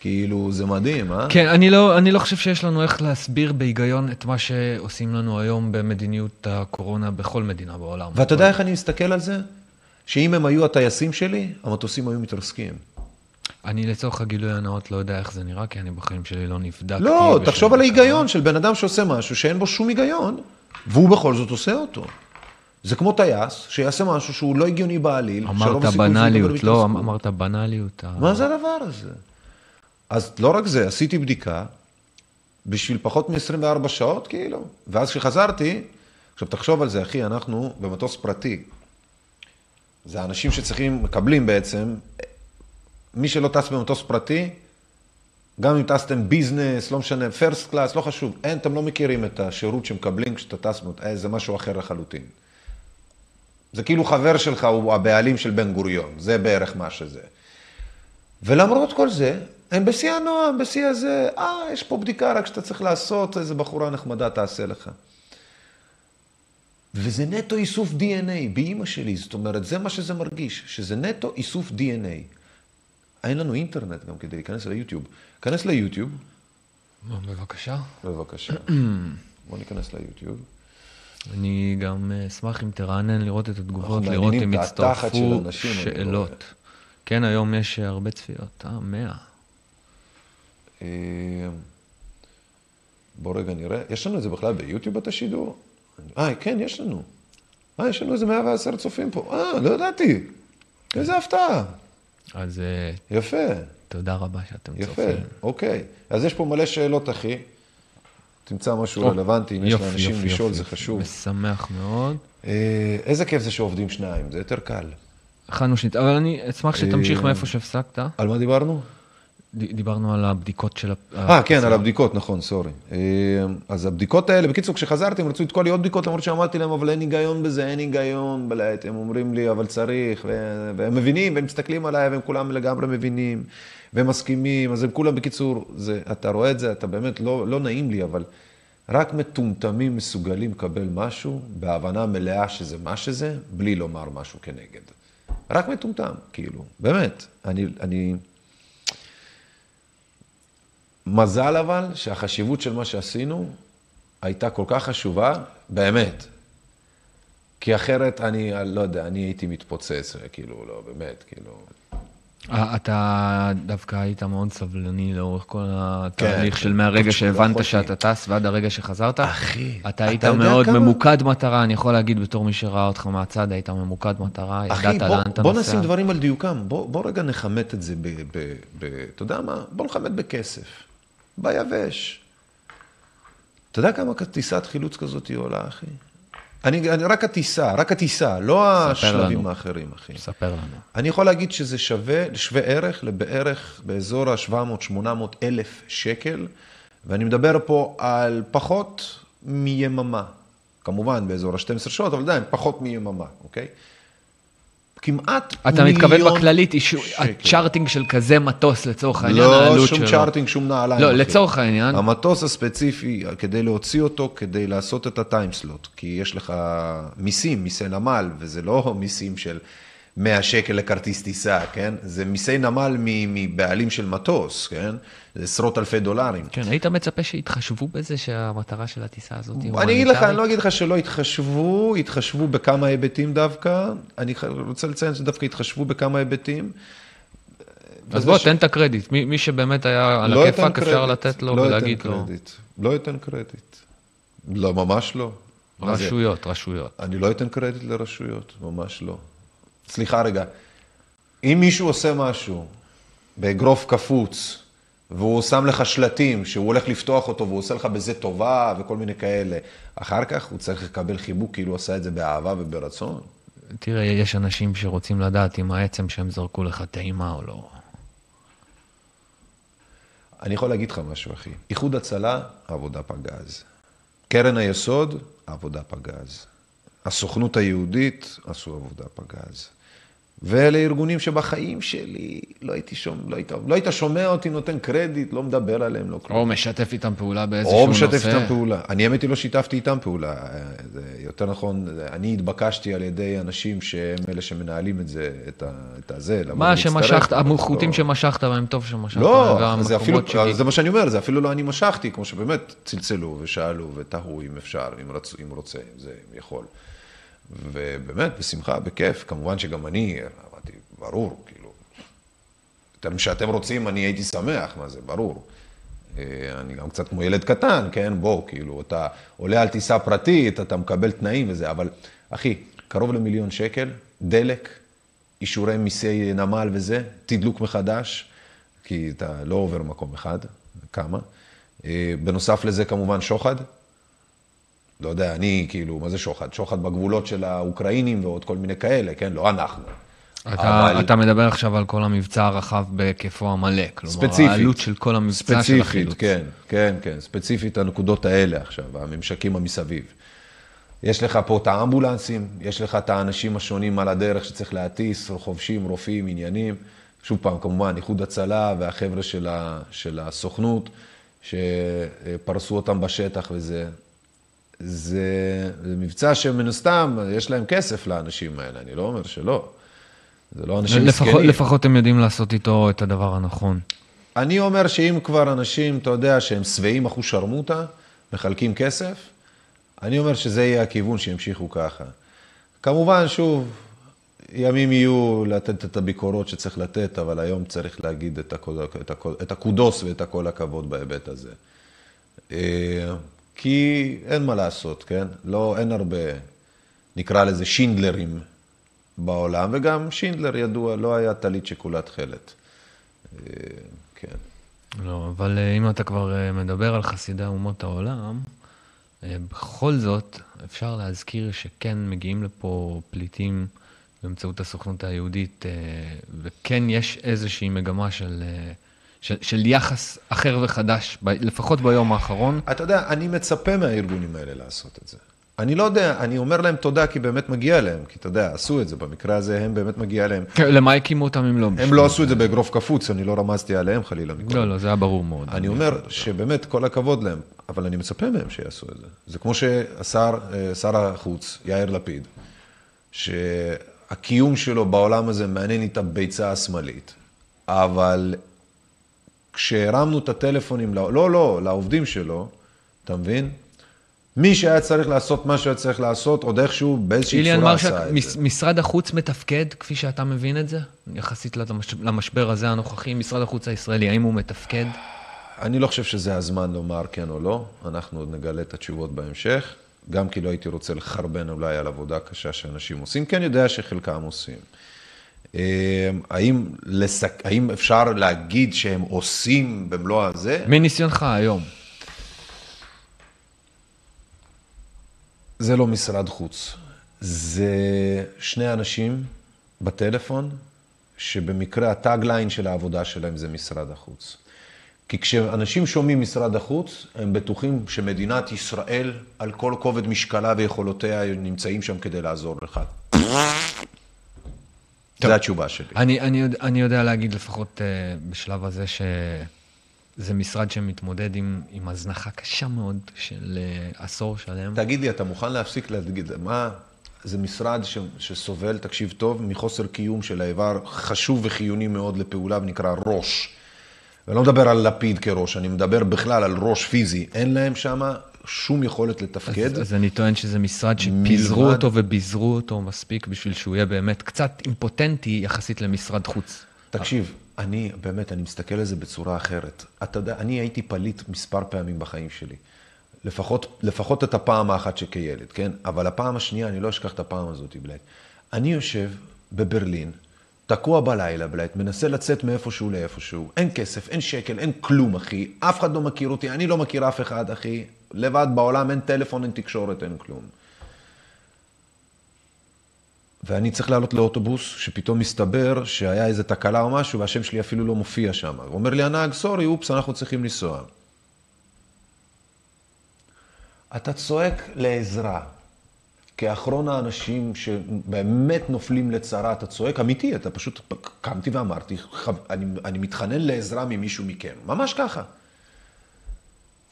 S1: כאילו, זה מדהים, אה?
S2: כן, אני לא, אני לא חושב שיש לנו איך להסביר בהיגיון את מה שעושים לנו היום במדיניות הקורונה בכל מדינה בעולם.
S1: ואתה יודע איך אני מסתכל על זה? שאם הם היו הטייסים שלי, המטוסים היו מתרסקים.
S2: אני לצורך הגילוי הנאות לא יודע איך זה נראה, כי אני בחיים שלי לא נבדקתי.
S1: לא, תחשוב על. ההיגיון של בן אדם שעושה משהו שאין בו שום היגיון, והוא בכל זאת עושה אותו. זה כמו טייס שיעשה משהו שהוא לא הגיוני בעליל,
S2: אמרת בנאליות, לא. אמרת בנאליות.
S1: מה זה הדבר הזה? אז לא רק זה, עשיתי בדיקה בשביל פחות מ-24 שעות, כאילו, ואז כשחזרתי, עכשיו תחשוב על זה, אחי, אנחנו במטוס פרטי. זה אנשים שצריכים, מקבלים בעצם, מי שלא טס במטוס פרטי, גם אם טסתם business, לא משנה, first class, לא חשוב, אין, אתם לא מכירים את השירות שמקבלים כשאתה טס, אה, זה משהו אחר לחלוטין. זה כאילו חבר שלך הוא הבעלים של בן גוריון, זה בערך מה שזה. ולמרות כל זה, הם בשיא הנועם, בשיא הזה, אה, יש פה בדיקה רק שאתה צריך לעשות, איזה בחורה נחמדה תעשה לך. וזה נטו איסוף DNA, באימא שלי, זאת אומרת, זה מה שזה מרגיש, שזה נטו איסוף DNA. אין לנו אינטרנט גם כדי להיכנס ליוטיוב. כנס ליוטיוב,
S2: בבקשה.
S1: בבקשה. בוא ניכנס ליוטיוב.
S2: אני גם אה, אשמח אם תרענן לראות את התגובות, לראות אם הצטרפו
S1: אנשים, אני
S2: שאלות. כן, היום יש אה, הרבה צפיות, אה, מאה.
S1: אה, בוא רגע נראה, יש לנו את זה בכלל ביוטיוב את השידור? אה, כן, יש לנו. אה, יש לנו איזה 110 צופים פה. אה, לא ידעתי. איזה הפתעה.
S2: אז אה,
S1: יפה,
S2: תודה רבה שאתם
S1: יפה,
S2: צופים.
S1: אוקיי. אז יש פה מלא שאלות, אחי. תמצא משהו רלוונטי, אם יש לאנשים לשאול. זה חשוב.
S2: משמח מאוד.
S1: איזה כיף זה שעובדים שניים, זה יותר קל.
S2: הכנו שנית, אבל אני אשמח שתמשיך
S1: אה,
S2: מאיפה שהפסקת.
S1: על מה דיברנו?
S2: דיברנו על הבדיקות של...
S1: אה, כן. על הבדיקות, נכון, סורי. אה, אז הבדיקות האלה, בקיצור, כשחזרתי, הם רצו לתקוע לי עוד בדיקות, למרות שאמרתי להם, אבל אין היגיון בזה, אין היגיון בלהט. הם אומרים לי, אבל צריך, והם מבינים, והם מסתכלים עליי, והם כולם לגמרי מבינים, והם מסכימים, אז הם כולם, בקיצור, זה, אתה רואה את זה, אתה באמת, לא, לא נעים לי, אבל רק מטומטמים מסוגלים לקבל משהו בהבנה מלאה שזה מה שזה, בלי לומר משהו כנגד. רק מטומטם, כאילו, באמת. אני, אני, מזל אבל שהחשיבות של מה שעשינו הייתה כל כך חשובה, באמת. כי אחרת אני, לא יודע, אני הייתי מתפוצץ, כאילו, לא, באמת, כאילו...
S2: אה, אתה דווקא היית מאוד סבלני לאורך כל התהליך
S1: כן,
S2: של מהרגע
S1: של
S2: שהבנת
S1: אחותי.
S2: שאתה טס ועד הרגע שחזרת.
S1: אחי,
S2: אתה היית מאוד
S1: כמה-
S2: ממוקד מטרה, אני יכול להגיד בתור מי שראה אותך מהצד, היית ממוקד מטרה,
S1: אחי,
S2: ידעת
S1: בוא,
S2: לאן אתה
S1: בוא
S2: נוסע.
S1: נשים דברים על דיוקם. בוא, בוא רגע נכמת את זה ב, ב, ב... אתה יודע מה? בוא נכמת בכסף. ביבש. אתה יודע כמה טיסת חילוץ כזאת היא עולה, אחי? אני, אני, רק הטיסה, רק הטיסה, לא השלבים
S2: לנו.
S1: האחרים, אחי.
S2: ספר לנו.
S1: אני יכול להגיד שזה שווה, שווה ערך לבערך באזור ה-700-800 אלף שקל, ואני מדבר פה על פחות מיממה. כמובן באזור ה-12 שעות, אבל עדיין פחות מיממה, אוקיי? כמעט
S2: אתה
S1: מיליון
S2: מתכוון בכללית, אישו-
S1: שקל.
S2: הצ'ארטינג של כזה מטוס לצורך העניין,
S1: לא
S2: העלות
S1: שום
S2: שלו.
S1: צ'ארטינג, שום נעליים.
S2: לא,
S1: אחי.
S2: לצורך העניין,
S1: המטוס הספציפי, כדי להוציא אותו, כדי לעשות את הטיימסלוט, כי יש לך מיסים, מיסי נמל, וזה לא מיסים של 100 שקל לכרטיס טיסה, כן? זה מיסי נמל מבעלים של מטוס, כן? זה עשרות אלפי דולרים.
S2: כן, היית מצפה שיתחשבו בזה שהמטרה של הטיסה הזאת היא
S1: אני אגיד לך, אני
S2: הומניטרית?
S1: לא אגיד לך שלא התחשבו, התחשבו בכמה היבטים דווקא. אני רוצה לציין שדווקא התחשבו בכמה היבטים.
S2: אז בוא,
S1: ש-
S2: תן את הקרדיט. מי מי שבאמת היה על
S1: לא
S2: הכיפאק,
S1: אתן
S2: אפשר לתת לו
S1: לא
S2: ולהגיד
S1: אתן
S2: לו.
S1: קרדיט. לא אתן קרדיט. לא, ממש לא. זה?
S2: רשויות, רשויות.
S1: אני לא אתן קרדיט לרשויות, ממש לא. סליחה רגע, אם מישהו עושה משהו באגרוף קפוץ, והוא שם לך שלטים שהוא הולך לפתוח אותו והוא עושה לך בזה טובה וכל מיני כאלה, אחר כך הוא צריך לקבל חיבוק כאילו הוא עשה את זה באהבה וברצון.
S2: תראה, יש אנשים שרוצים לדעת אם העצם שהם זרקו לך טעימה או לא.
S1: אני יכול להגיד לך משהו, אחי. איחוד הצלה, עבודה פגז. קרן היסוד, עבודה פגז. הסוכנות היהודית, עשו עבודה פגז. ואלה ארגונים שבחיים שלי לא הייתי שומע, לא היית, לא היית שומע אותי נותן קרדיט, לא מדבר עליהם, לא כלום.
S2: או משתף איתם פעולה באיזשהו
S1: או
S2: נושא.
S1: משתף איתם פעולה. אני האמת היא לא שיתפתי איתם פעולה. זה יותר נכון, אני התבקשתי על ידי אנשים שהם אלה שמנהלים את זה, את ה- את הזה.
S2: מה שמשכת, החוטים
S1: לא-
S2: שמשכת בהם, טוב שמשכת
S1: לא, זה אפילו,
S2: שגיל-
S1: זה מה שאני אומר, זה אפילו לא אני משכתי, כמו שבאמת צלצלו ושאלו ותהו אם אפשר, אם, רצו, אם רוצה, אם זה אם יכול. ובאמת, בשמחה, בכיף, כמובן שגם אני, אמרתי, ברור, כאילו, יותר שאתם רוצים, אני הייתי שמח, מה זה, ברור. אה, אני גם קצת כמו ילד קטן, כן? בוא, כאילו, אתה עולה על טיסה פרטית, אתה מקבל תנאים וזה, אבל אחי, קרוב למיליון שקל, דלק, אישורי מיסי נמל וזה, תדלוק מחדש, כי אתה לא עובר מקום אחד, כמה. אה, בנוסף לזה, כמובן, שוחד. לא יודע, אני, כאילו, מה זה שוחד? שוחד בגבולות של האוקראינים ועוד כל מיני כאלה, כן? לא אנחנו.
S2: אתה,
S1: אבל-
S2: אתה מדבר עכשיו על כל המבצע הרחב בהיקפו המלא. כלומר,
S1: ספציפית.
S2: העלות של כל המבצע של
S1: ספציפית,
S2: החילוץ.
S1: כן, כן, כן, ספציפית הנקודות האלה עכשיו, הממשקים המסביב. יש לך פה את האמבולנסים, יש לך את האנשים השונים על הדרך שצריך להטיס, חובשים, רופאים, עניינים. שוב פעם, כמובן, איחוד הצלה והחבר'ה של, ה, של הסוכנות, שפרסו אותם בשטח וזה. זה, זה מבצע שמן הסתם, יש להם כסף לאנשים האלה, אני לא אומר שלא. זה לא אנשים מסכנים.
S2: לפחות הם יודעים לעשות איתו את הדבר הנכון.
S1: אני אומר שאם כבר אנשים, אתה יודע, שהם שבעים אחוז שרמוטה, מחלקים כסף, אני אומר שזה יהיה הכיוון שימשיכו ככה. כמובן, שוב, ימים יהיו לתת את הביקורות שצריך לתת, אבל היום צריך להגיד את, הקוד, את, הקוד, את הקודוס ואת הכל הכבוד בהיבט הזה. כי אין מה לעשות, כן? לא, אין הרבה, נקרא לזה שינדלרים בעולם, וגם שינדלר ידוע, לא היה טלית שכולה תכלת. אה, כן.
S2: לא, אבל אה, אם אתה כבר אה, מדבר על חסידי אומות העולם, בכל זאת, אפשר להזכיר שכן מגיעים לפה פליטים באמצעות הסוכנות היהודית, וכן יש איזושהי מגמה של, של, של יחס אחר וחדש, ב- לפחות ביום האחרון.
S1: אתה יודע, אני מצפה מהארגונים האלה לעשות את זה. אני לא יודע, אני אומר להם תודה כי באמת מגיע להם, כי אתה יודע, עשו את זה, במקרה הזה הם באמת מגיע להם.
S2: כן, למה הקימו אותם אם לא?
S1: הם לא עשו את זה באגרוף קפוץ, אני לא רמזתי עליהם חלילה. מכל.
S2: לא, לא, זה היה ברור מאוד.
S1: אני אומר שבאמת כל הכבוד להם, אבל אני מצפה מהם שיעשו את זה. זה כמו שהשר, אה, שר החוץ, יאיר לפיד, שהקיום שלו בעולם הזה מעניין את הביצה השמאלית, אבל כשהרמנו את הטלפונים, לא, לא, לא, לעובדים שלו, אתה מבין? מי שהיה צריך לעשות מה שהיה צריך לעשות, עוד איכשהו באיזושהי צורה
S2: מרשק,
S1: עשה את זה.
S2: משרד החוץ מתפקד כפי שאתה מבין את זה? יחסית למש- למשבר הזה הנוכחי, משרד החוץ הישראלי, האם הוא מתפקד?
S1: אני לא חושב שזה הזמן לומר כן או לא, אנחנו עוד נגלה את התשובות בהמשך, גם כי לא הייתי רוצה לחרבן אולי על עבודה קשה שאנשים עושים, כן יודע שחלקם עושים. אה, האם, לסק... האם אפשר להגיד שהם עושים במלוא הזה?
S2: מניסיונך היום.
S1: זה לא משרד חוץ. זה שני אנשים בטלפון, שבמקרה הטאגליין של העבודה שלהם זה משרד החוץ. כי כשאנשים שומעים משרד החוץ, הם בטוחים שמדינת ישראל, על כל כובד משקלה ויכולותיה, נמצאים שם כדי לעזור לך.
S2: טוב.
S1: זו התשובה שלי.
S2: אני, אני, אני יודע להגיד לפחות uh, בשלב הזה שזה משרד שמתמודד עם, עם הזנחה קשה מאוד של uh, עשור שלם.
S1: תגיד לי, אתה מוכן להפסיק להגיד, מה, זה משרד ש, שסובל, תקשיב טוב, מחוסר קיום של האיבר חשוב וחיוני מאוד לפעולה ונקרא ראש. ואני לא מדבר על לפיד כראש, אני מדבר בכלל על ראש פיזי. אין להם שם שום יכולת לתפקד.
S2: אז, אז אני טוען שזה משרד שפיזרו
S1: מלבד-
S2: אותו וביזרו אותו מספיק בשביל שהוא יהיה באמת קצת אימפוטנטי יחסית למשרד חוץ.
S1: תקשיב, אני, באמת, אני מסתכל על זה בצורה אחרת. אתה יודע, אני הייתי פליט מספר פעמים בחיים שלי. לפחות, לפחות את הפעם האחת שכילד, כן? אבל הפעם השנייה, אני לא אשכח את הפעם הזאת, блядь. אני יושב בברלין, תקוע בלילה, блядь, מנסה לצאת מאיפשהו לאיפשהו. אין כסף, אין שקל, אין כלום, אחי. אף אחד לא מכיר אותי, אני לא מכיר אף אחד, אחי. לבד בעולם, אין טלפון, אין תקשורת, אין כלום. ואני צריך לעלות לאוטובוס, שפתאום מסתבר שהיה איזו תקלה או משהו, והשם שלי אפילו לא מופיע שם. הוא אומר לי, הנהג, סורי, אופס, אנחנו צריכים לנסוע. אתה צועק לעזרה. כאחרון האנשים שבאמת נופלים לצרה, אתה צועק אמיתי, אתה פשוט קמתי ואמרתי, "חב- אני, אני מתחנן לעזרה ממישהו מכם, ממש ככה.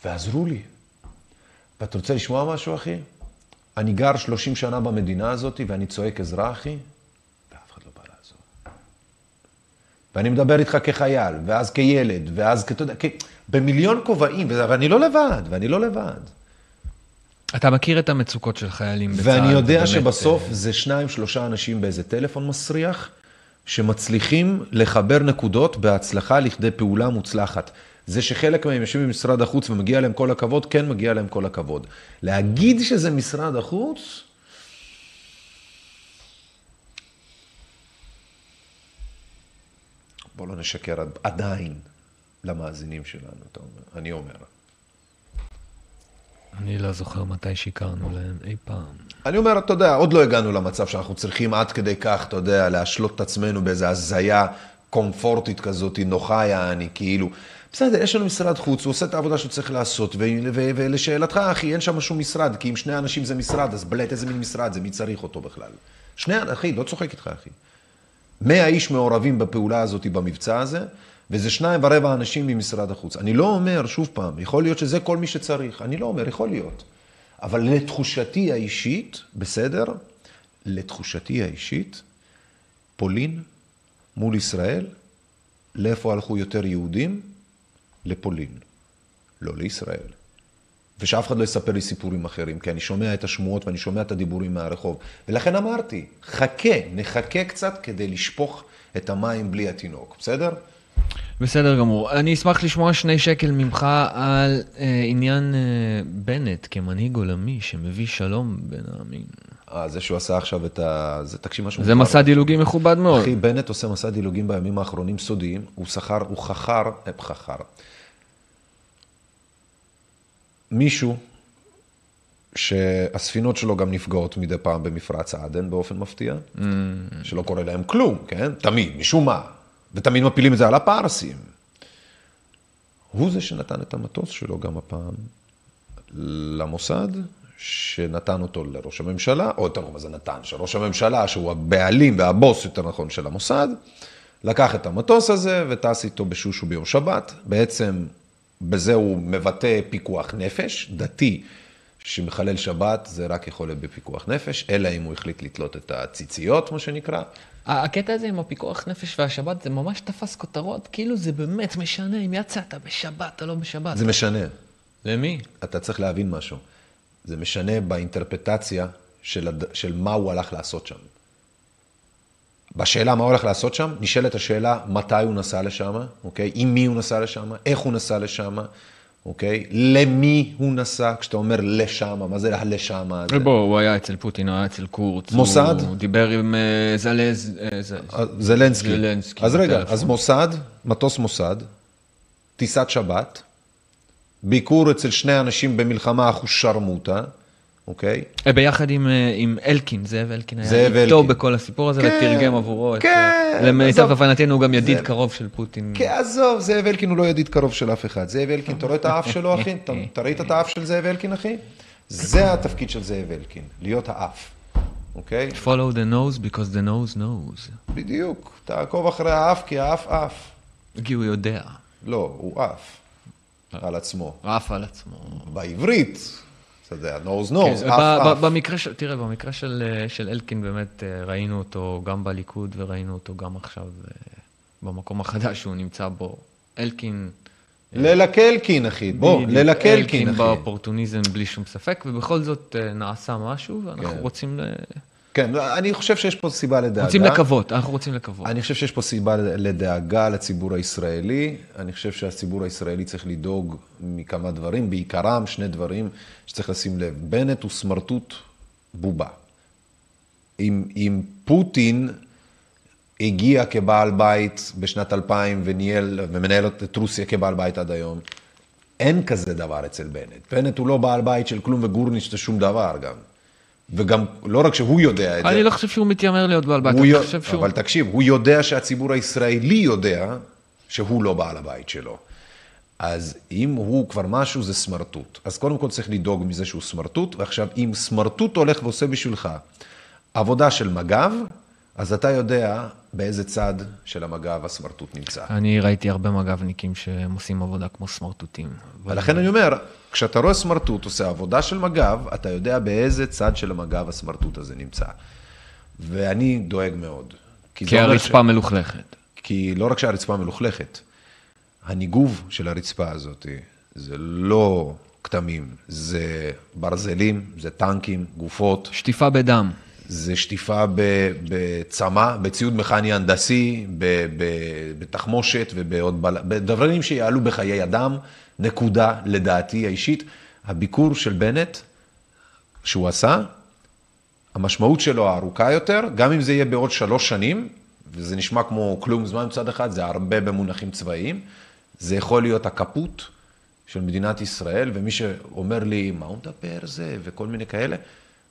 S1: ועזרו לי. ואתה רוצה לשמוע משהו, אחי? אני גר 30 שנה במדינה הזאת ואני צועק עזרה, אחי, ואף אחד לא בא לעזור. ואני מדבר איתך כחייל, ואז כילד, ואז, אתה יודע, כ... במיליון כובעים, ואני לא לבד, ואני לא לבד.
S2: אתה מכיר את המצוקות של חיילים בצה"ל.
S1: ואני יודע
S2: ובאמת,
S1: שבסוף
S2: אה,
S1: זה שניים, שלושה אנשים באיזה טלפון מסריח, שמצליחים לחבר נקודות בהצלחה לכדי פעולה מוצלחת. זה שחלק מהם יושבים במשרד החוץ ומגיע להם כל הכבוד, כן מגיע להם כל הכבוד. להגיד שזה משרד החוץ, בוא לא נשקר עד- עדיין למאזינים שלנו, אתה אומר, אני אומר.
S2: אני לא זוכר מתי שיקרנו להם אי פעם.
S1: אני אומר, אתה יודע, עוד לא הגענו למצב שאנחנו צריכים עד כדי כך, אתה יודע, להשלות את עצמנו באיזו הזיה קומפורטית כזאת, נוחה יעני, כאילו. בסדר, יש לנו משרד חוץ, הוא עושה את העבודה שהוא צריך לעשות, ולשאלתך, אחי, אין שם שום משרד, כי אם שני אנשים זה משרד, אז בלט, איזה מין משרד זה, מי צריך אותו בכלל? שני, אחי, לא צוחק איתך, אחי. מאה איש מעורבים בפעולה הזאת, במבצע הזה, וזה שניים ורבע אנשים ממשרד החוץ. אני לא אומר, שוב פעם, יכול להיות שזה כל מי שצריך, אני לא אומר, יכול להיות. אבל לתחושתי האישית, בסדר? לתחושתי האישית, פולין מול ישראל, לאיפה הלכו יותר יהודים? לפולין, לא לישראל. ושאף אחד לא יספר לי סיפורים אחרים, כי אני שומע את השמועות ואני שומע את הדיבורים מהרחוב. ולכן אמרתי, חכה, נחכה קצת כדי לשפוך את המים בלי התינוק, בסדר?
S2: בסדר גמור. אני אשמח לשמוע שני שקל ממך על אה, עניין אה, בנט כמנהיג עולמי שמביא שלום בין העמים.
S1: אה, זה שהוא עשה עכשיו את ה... זה, תקשיב משהו...
S2: זה. מסע דילוגי מכובד מאוד.
S1: אחי, בנט עושה מסע דילוגים בימים האחרונים סודיים, הוא שכר, הוא חכר, אה, חכר. מישהו שהספינות שלו גם נפגעות מדי פעם במפרץ עדן באופן מפתיע, שלא קורה להם כלום, כן? תמיד, משום מה. ותמיד מפילים את זה על הפרסים. הוא זה שנתן את המטוס שלו גם הפעם למוסד, שנתן אותו לראש הממשלה, או יותר נכון, מה זה נתן? שראש הממשלה, שהוא הבעלים והבוס, יותר נכון, של המוסד, לקח את המטוס הזה וטס איתו בשושו ביום שבת. בעצם בזה הוא מבטא פיקוח נפש, דתי, שמחלל שבת זה רק יכול להיות בפיקוח נפש, אלא אם הוא החליט לתלות את הציציות, מה שנקרא.
S2: הקטע הזה עם הפיקוח נפש והשבת, זה ממש תפס כותרות, כאילו זה באמת משנה אם יצאת בשבת או לא בשבת.
S1: זה משנה.
S2: למי?
S1: אתה צריך להבין משהו. זה משנה באינטרפטציה של, הד... של מה הוא הלך לעשות שם. בשאלה מה הוא הולך לעשות שם, נשאלת השאלה מתי הוא נסע לשם, אוקיי? עם מי הוא נסע לשם, איך הוא נסע לשם, אוקיי? למי הוא נסע, כשאתה אומר לשם, מה זה לשם? זה...
S2: בוא, הוא היה אצל פוטין, הוא היה אצל קורץ.
S1: מוסד?
S2: הוא דיבר עם אה, זלז... אה, ז-
S1: זלנסקי.
S2: זלנסקי
S1: אז רגע. אז מוסד, מטוס מוסד, טיסת שבת, ביקור אצל שני אנשים במלחמה אחושרמוטה, אוקיי?
S2: אה, ביחד עם, אה, עם אלקין, זאב אלקין היה
S1: זאב
S2: איתו
S1: אלקין.
S2: בכל הסיפור הזה,
S1: כן,
S2: ותרגם עבורו את...
S1: כן,
S2: אה, למיטב. הבנתנו הוא גם ידיד
S1: זה-
S2: קרוב של פוטין.
S1: כן, עזוב, זאב אלקין הוא לא ידיד קרוב של אף אחד. זאב אלקין, אתה רואה את האף שלו, אחי? אתה- ראית את האף של זאב אלקין, אחי? זה התפקיד של זאב אלקין, להיות האף. אוקיי?
S2: follow the nose because the nose knows.
S1: בדיוק. תעקוב אחרי האף, כי האף עף.
S2: כי הוא יודע.
S1: לא, הוא עף. על עצמו.
S2: עף על עצמו.
S1: בעברית, אתה יודע,
S2: ב-
S1: עף
S2: ב-
S1: עף.
S2: במקרה של, תראה, במקרה של, אה, של אלקין באמת אה, ראינו אותו גם בליכוד וראינו אותו גם עכשיו אה, במקום החדש שהוא נמצא בו. אלקין...
S1: ללקלקין, אחי. בוא, ללקלקין,
S2: אלקין
S1: אחי.
S2: באופורטוניזם בלי שום ספק, ובכל זאת נעשה משהו, ואנחנו
S1: כן.
S2: רוצים, ל...
S1: כן, אני חושב שיש פה סיבה לדאגה.
S2: רוצים לקוות, אנחנו רוצים לקוות.
S1: אני חושב שיש פה סיבה לדאגה לציבור הישראלי. אני חושב שהציבור הישראלי צריך לדאוג מכמה דברים, בעיקרם שני דברים שצריך לשים לב. בנט הוא סמרטוט בובה. אם, אם פוטין הגיע כבעל בית בשנת 2000 וניהל ומנהל את רוסיה כבעל בית עד היום, אין כזה דבר אצל בנט. בנט הוא לא בעל בית של כלום וגורניץ' זה שום דבר גם. וגם, לא רק שהוא יודע את זה.
S2: אני לא חושב שהוא מתיימר להיות בעל בית, אני
S1: יודע-
S2: חושב שהוא...
S1: אבל תקשיב, הוא יודע שהציבור הישראלי יודע שהוא לא בעל הבית שלו. אז אם הוא כבר משהו, זה סמרטוט. אז קודם כל צריך לדאוג מזה שהוא סמרטוט, ועכשיו, אם סמרטוט הולך ועושה בשבילך עבודה של מג"ב, אז אתה יודע באיזה צד של המג"ב הסמרטוט נמצא.
S2: אני ראיתי הרבה מג"בניקים שהם עושים עבודה כמו סמרטוטים.
S1: ולכן אני אומר, כשאתה רואה סמרטוט עושה עבודה של מג"ב, אתה יודע באיזה צד של המג"ב הסמרטוט הזה נמצא. ואני דואג מאוד.
S2: כי
S1: זה אומר
S2: הרצפה מלוכלכת.
S1: כי לא רק שהרצפה מלוכלכת, הניגוב של הרצפה הזאת זה לא כתמים, זה ברזלים, זה טנקים, גופות,
S2: שטיפה בדם.
S1: זה שטיפה בצמא, בציוד מכני הנדסי, בתחמושת ובעוד בל... בדברים שיעלו בחיי אדם, נקודה, לדעתי האישית. הביקור של בנט, שהוא עשה, המשמעות שלו הארוכה יותר, גם אם זה יהיה בעוד שלוש שנים, וזה נשמע כמו כלום זמן מצד אחד, זה הרבה במונחים צבאיים, זה יכול להיות הקפוט של מדינת ישראל, ומי שאומר לי, מה הוא מדבר זה, וכל מיני כאלה,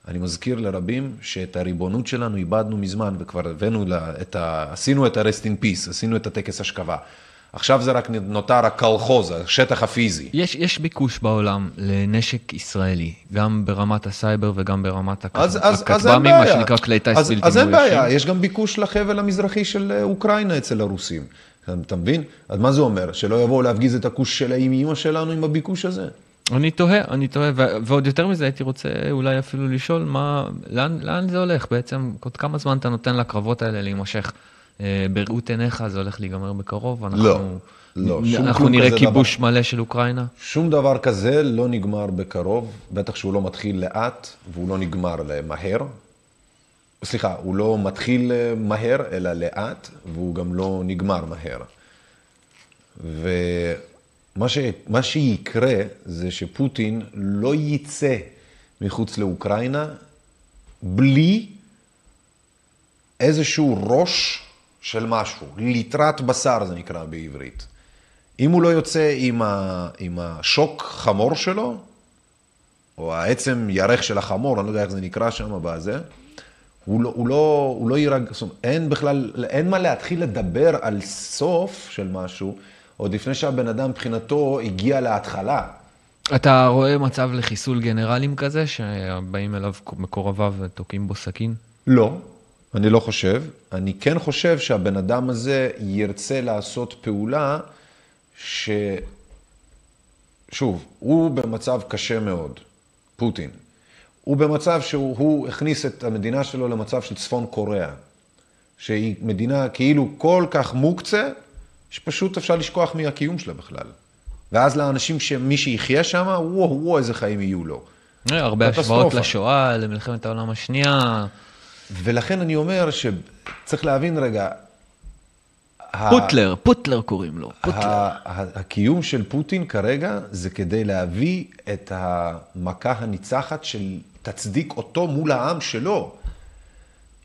S1: אני מזכיר לרבים שאת הריבונות שלנו איבדנו מזמן, וכבר הבאנו, לה, את ה... עשינו את ה-rest in peace, עשינו את הטקס השכבה. עכשיו זה רק נותר הקלחוז, השטח הפיזי.
S2: יש, יש ביקוש בעולם לנשק ישראלי, גם ברמת הסייבר וגם ברמת הכ-
S1: אז, אז, אז אין
S2: הכטב"מים. מה שנקרא כלי טיס
S1: אז,
S2: בלתי
S1: אז אין
S2: מאוישים.
S1: בעיה, יש גם ביקוש לחבל המזרחי של אה, אוקראינה אצל הרוסים. אתה, מבין? אז מה זה אומר? שלא יבואו להפגיז את הכוש של האם אימא שלנו עם הביקוש הזה?
S2: אני תוהה, אני תוהה, ו- ועוד יותר מזה הייתי רוצה אולי אפילו לשאול, מה, לאן, לאן זה הולך בעצם? עוד כמה זמן אתה נותן לקרבות האלה להימשך? אה, בראות עיניך זה הולך להיגמר בקרוב? אנחנו,
S1: לא, לא, שום
S2: אנחנו נראה כיבוש מלא של אוקראינה?
S1: שום דבר כזה לא נגמר בקרוב, בטח שהוא לא מתחיל לאט והוא לא נגמר מהר. סליחה, הוא לא מתחיל מהר, אלא לאט, והוא גם לא נגמר מהר. ומה ש... מה שיקרה זה שפוטין לא יצא מחוץ לאוקראינה בלי איזשהו ראש של משהו, ליטרת בשר זה נקרא בעברית. אם הוא לא יוצא עם, ה... עם השוק חמור שלו, או העצם ירך של החמור, אני לא יודע איך זה נקרא שם בזה, הוא לא, הוא לא, הוא לא יירג... זאת אומרת, אין בכלל, אין מה להתחיל לדבר על סוף של משהו, עוד לפני שהבן אדם מבחינתו הגיע להתחלה.
S2: אתה רואה מצב לחיסול גנרלים כזה, שבאים אליו מקורביו ותוקעים בו סכין?
S1: לא, אני לא חושב. אני כן חושב שהבן אדם הזה ירצה לעשות פעולה ש... שוב, הוא במצב קשה מאוד, פוטין. הוא במצב שהוא הוא הכניס את המדינה שלו למצב של צפון קוריאה, שהיא מדינה כאילו כל כך מוקצה, שפשוט אפשר לשכוח מהקיום שלה בכלל. ואז לאנשים, שמי שיחיה שם, וואו, וואו, איזה חיים יהיו לו.
S2: אה, הרבה. השוואות לשואה, למלחמת העולם השנייה.
S1: ולכן אני אומר שצריך להבין רגע, ה-
S2: פוטלר, פוטלר קוראים לו.
S1: ה- ה- הקיום של פוטין כרגע זה כדי להביא את המכה הניצחת של תצדיק אותו מול העם שלו.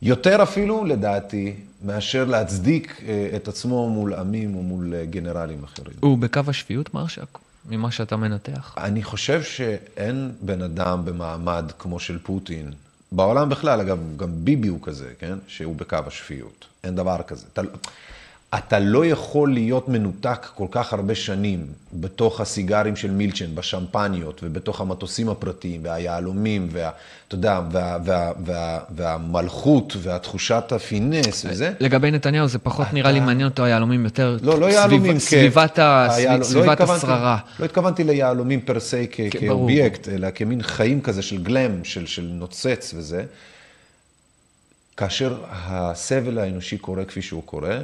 S1: יותר אפילו, לדעתי, מאשר להצדיק אה, את עצמו מול עמים או מול אה, גנרלים אחרים.
S2: הוא בקו השפיות, מרשק? ממה שאתה מנתח?
S1: אני חושב שאין בן אדם במעמד כמו של פוטין, בעולם בכלל, אגב, גם ביבי הוא כזה, כן? שהוא בקו השפיות. אין דבר כזה. אתה, אתה לא יכול להיות מנותק כל כך הרבה שנים בתוך הסיגרים של מילצ'ן, בשמפניות ובתוך המטוסים הפרטיים והיהלומים, וה, אתה יודע, וה, וה, וה, והמלכות והתחושת הפינס וזה.
S2: לגבי נתניהו זה פחות נראה לי מעניין אותו היהלומים יותר.
S1: לא, לא
S2: סביב-
S1: יהלומים, כ-
S2: סביבת ה-
S1: היהל- לא
S2: סביבת
S1: התכוונתי-
S2: השררה.
S1: לא התכוונתי ליהלומים פר סי כ-
S2: כן.
S1: כאובייקט, אלא כמין חיים כזה של גלם, של, של נוצץ וזה. כאשר הסבל האנושי קורה כפי שהוא קורה,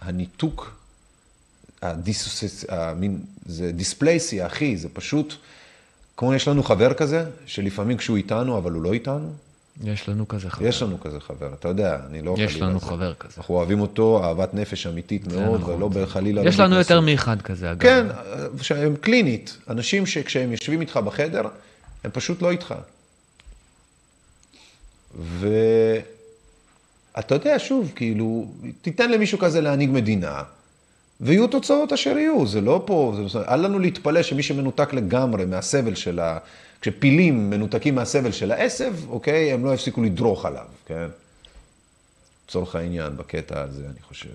S1: הניתוק, הדיסוס... המין, זה דיספלייסיה, אחי, זה פשוט, כמו יש לנו חבר כזה, שלפעמים כשהוא איתנו, אבל הוא לא איתנו,
S2: יש לנו כזה חבר.
S1: יש לנו כזה חבר, אתה יודע, אני לא
S2: יש
S1: חלילה
S2: לנו
S1: זה.
S2: חבר כזה.
S1: אנחנו אוהבים אותו, אהבת נפש אמיתית מאוד,
S2: נכון,
S1: ולא
S2: זה-
S1: בחלילה...
S2: יש
S1: לא
S2: לנו יותר. מאחד כזה, אגב.
S1: כן, שהם קלינית, אנשים שכשהם יושבים איתך בחדר, הם פשוט לא איתך. ואתה יודע, שוב, כאילו, תיתן למישהו כזה להנהיג מדינה, ויהיו תוצאות אשר יהיו, זה לא פה, זה, אל לנו להתפלא שמי שמנותק לגמרי מהסבל של ה... כשפילים מנותקים מהסבל של העשב, אוקיי, הם לא יפסיקו לדרוך עליו, כן? לצורך העניין, בקטע הזה, אני חושב.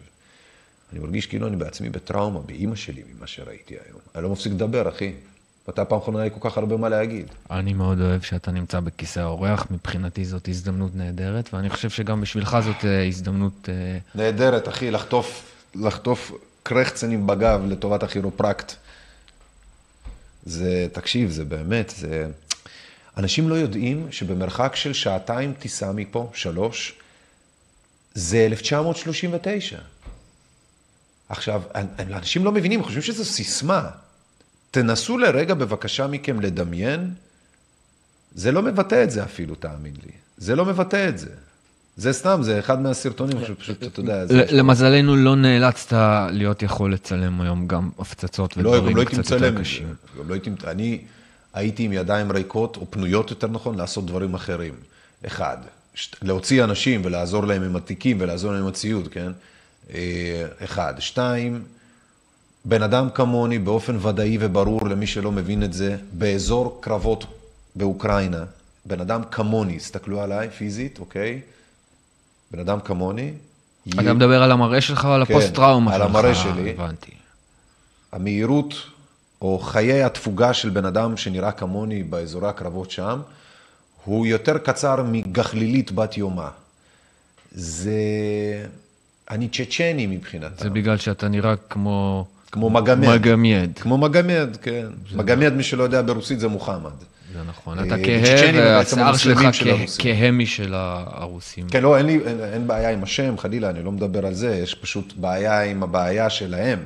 S1: אני מרגיש כאילו אני בעצמי בטראומה, באימא שלי, ממה שראיתי היום. אני לא מפסיק לדבר, אחי. מתי הפעם האחרונה היה כל כך הרבה מה להגיד?
S2: אני מאוד אוהב שאתה נמצא בכיסא האורח, מבחינתי זאת הזדמנות נהדרת, ואני חושב שגם בשבילך זאת אה, הזדמנות... אה,
S1: נהדרת, אחי, לחטוף, לחטוף קרחצנים בגב לטובת הכירופרקט. זה, תקשיב, זה באמת, זה... אנשים לא יודעים שבמרחק של שעתיים טיסה מפה, שלוש, זה 1939. עכשיו, אנשים לא מבינים, חושבים שזו סיסמה. תנסו לרגע בבקשה מכם לדמיין, זה לא מבטא את זה אפילו, תאמין לי. זה לא מבטא את זה. זה סתם, זה אחד מהסרטונים שפשוט, אתה יודע,
S2: למזלנו לא נאלצת להיות יכול לצלם היום גם הפצצות
S1: לא,
S2: ודברים
S1: לא
S2: קצת
S1: מצלם
S2: יותר. קשים.
S1: גם לא הייתי, אני הייתי עם ידיים ריקות, או פנויות יותר נכון, לעשות דברים אחרים. אחד, להוציא אנשים ולעזור להם עם התיקים ולעזור להם עם הציוד, כן? אה, אחד. שתיים, בן אדם כמוני, באופן ודאי וברור למי שלא מבין את זה, באזור קרבות באוקראינה, בן אדם כמוני, הסתכלו עליי פיזית, אוקיי? בן אדם כמוני.
S2: אתה מדבר על המראה שלך או על
S1: כן,
S2: הפוסט-טראומה
S1: על
S2: שלך?
S1: המראה שלי.
S2: הבנתי.
S1: המהירות או חיי התפוגה של בן אדם שנראה כמוני באזורי הקרבות שם, הוא יותר קצר מגחלילית בת יומה. זה... אני צ'צ'ני מבחינתם.
S2: זה בגלל שאתה נראה כמו...
S1: כמו מגמד.
S2: מגמד.
S1: כמו מגמד, כן. מגמד, מי שלא יודע ברוסית, זה מוחמד.
S2: זה נכון.
S1: אה,
S2: אתה כהה, והשיער שלך
S1: המוסלמים של
S2: כה-
S1: הרוסים. כן, לא, אין לי, אין בעיה עם השם, חלילה, אני לא מדבר על זה, יש פשוט בעיה עם הבעיה שלהם.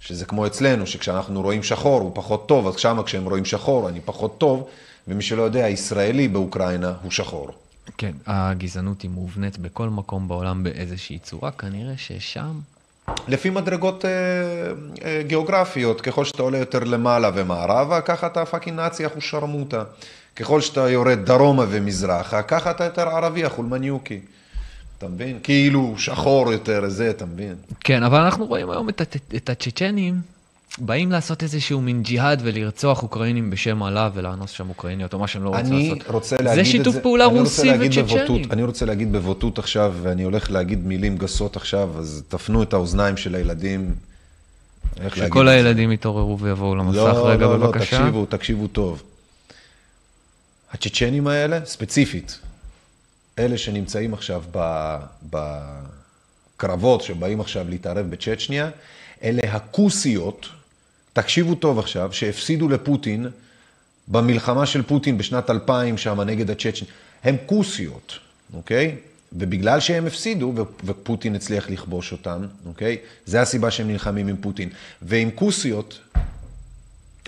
S1: שזה כמו אצלנו, שכשאנחנו רואים שחור הוא פחות טוב, אז שמה כשהם רואים שחור אני פחות טוב, ומי שלא יודע, ישראלי באוקראינה הוא שחור.
S2: כן, הגזענות היא מובנית בכל מקום בעולם באיזושהי צורה, כנראה ששם...
S1: לפי מדרגות אה, אה, גיאוגרפיות, ככל שאתה עולה יותר למעלה ומערבה, ככה אתה fucking נאצי אחו שרמוטה. ככל שאתה יורד דרומה ומזרחה, ככה אתה יותר ערבי החולמניוקי. אתה מבין? כאילו שחור יותר, זה, אתה מבין?
S2: כן, אבל אנחנו רואים היום את, הט- את הצ'צ'נים באים לעשות איזשהו מין ג'יהאד ולרצוח אוקראינים בשם אללה ולאנוס שם אוקראיניות, או מה שהם לא רוצים
S1: אני
S2: לעשות.
S1: רוצה להגיד זה.
S2: שיתוף פעולה רוסי.
S1: בבוטות- אני רוצה להגיד בבוטות עכשיו, ואני הולך להגיד מילים גסות עכשיו, אז תפנו את האוזניים של הילדים.
S2: שכל? הילדים יתעוררו ויבואו למסך
S1: לא,
S2: רגע
S1: לא, לא,
S2: בבקשה.
S1: תקשיבו, תקשיבו טוב. הצ'צ'נים האלה, ספציפית, אלה שנמצאים עכשיו בקרבות שבאים עכשיו להתערב בצ'צ'ניה, אלה הכוסיות, תקשיבו טוב עכשיו, שהפסידו לפוטין במלחמה של פוטין בשנת 2000 שם נגד הצ'צ'נים. הם כוסיות, אוקיי? ובגלל שהם הפסידו, ופוטין הצליח לכבוש אותם, אוקיי? זה הסיבה שהם נלחמים עם פוטין. ועם כוסיות,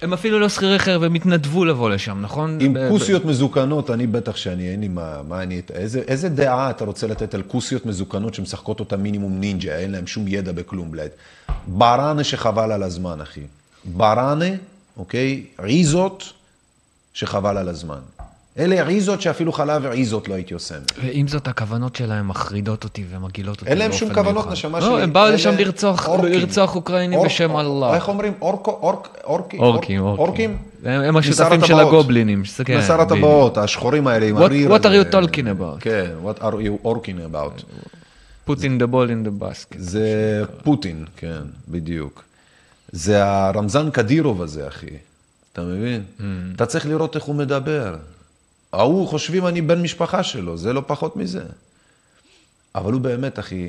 S2: הם אפילו לא שכירי חרב, הם התנדבו לבוא לשם, נכון?
S1: עם כוסיות מזוקנות, אני בטח שאני, אין לי מה, מה אני, איזה, איזה דעה אתה רוצה לתת על כוסיות מזוקנות שמשחקות אותה מינימום נינג'ה, אין להם שום ידע בכלום, בלעד. ברנה שחבל על הזמן, אחי. ברנה, אוקיי? עיזות שחבל על הזמן. אלה עיזות שאפילו חלב עיזות לא הייתי עושה.
S2: ועם זאת, הכוונות שלהם מחרידות אותי ומגעילות אותי
S1: אין להם שום כוונות. נשמה
S2: לא,
S1: שלי.
S2: הם באו לשם לרצוח
S1: אורקים.
S2: לרצוח אוקראינים בשם אללה.
S1: איך אומרים?
S2: אורקים,
S1: אורק-
S2: אורקים. הם- השותפים של. הגובלינים, שזה כן.
S1: הטבעות, השחורים האלה עם הריר.
S2: what are you talking about?
S1: כן, what are you talking about?
S2: in the ball in the basket.
S1: זה פוטין, כן, בדיוק. זה הרמזן קדירוב הזה, אחי. אתה מבין?
S2: Mm.
S1: אתה צריך לראות איך הוא מדבר. ההוא חושבים אני בן משפחה שלו, זה לא פחות מזה. אבל הוא באמת, אחי,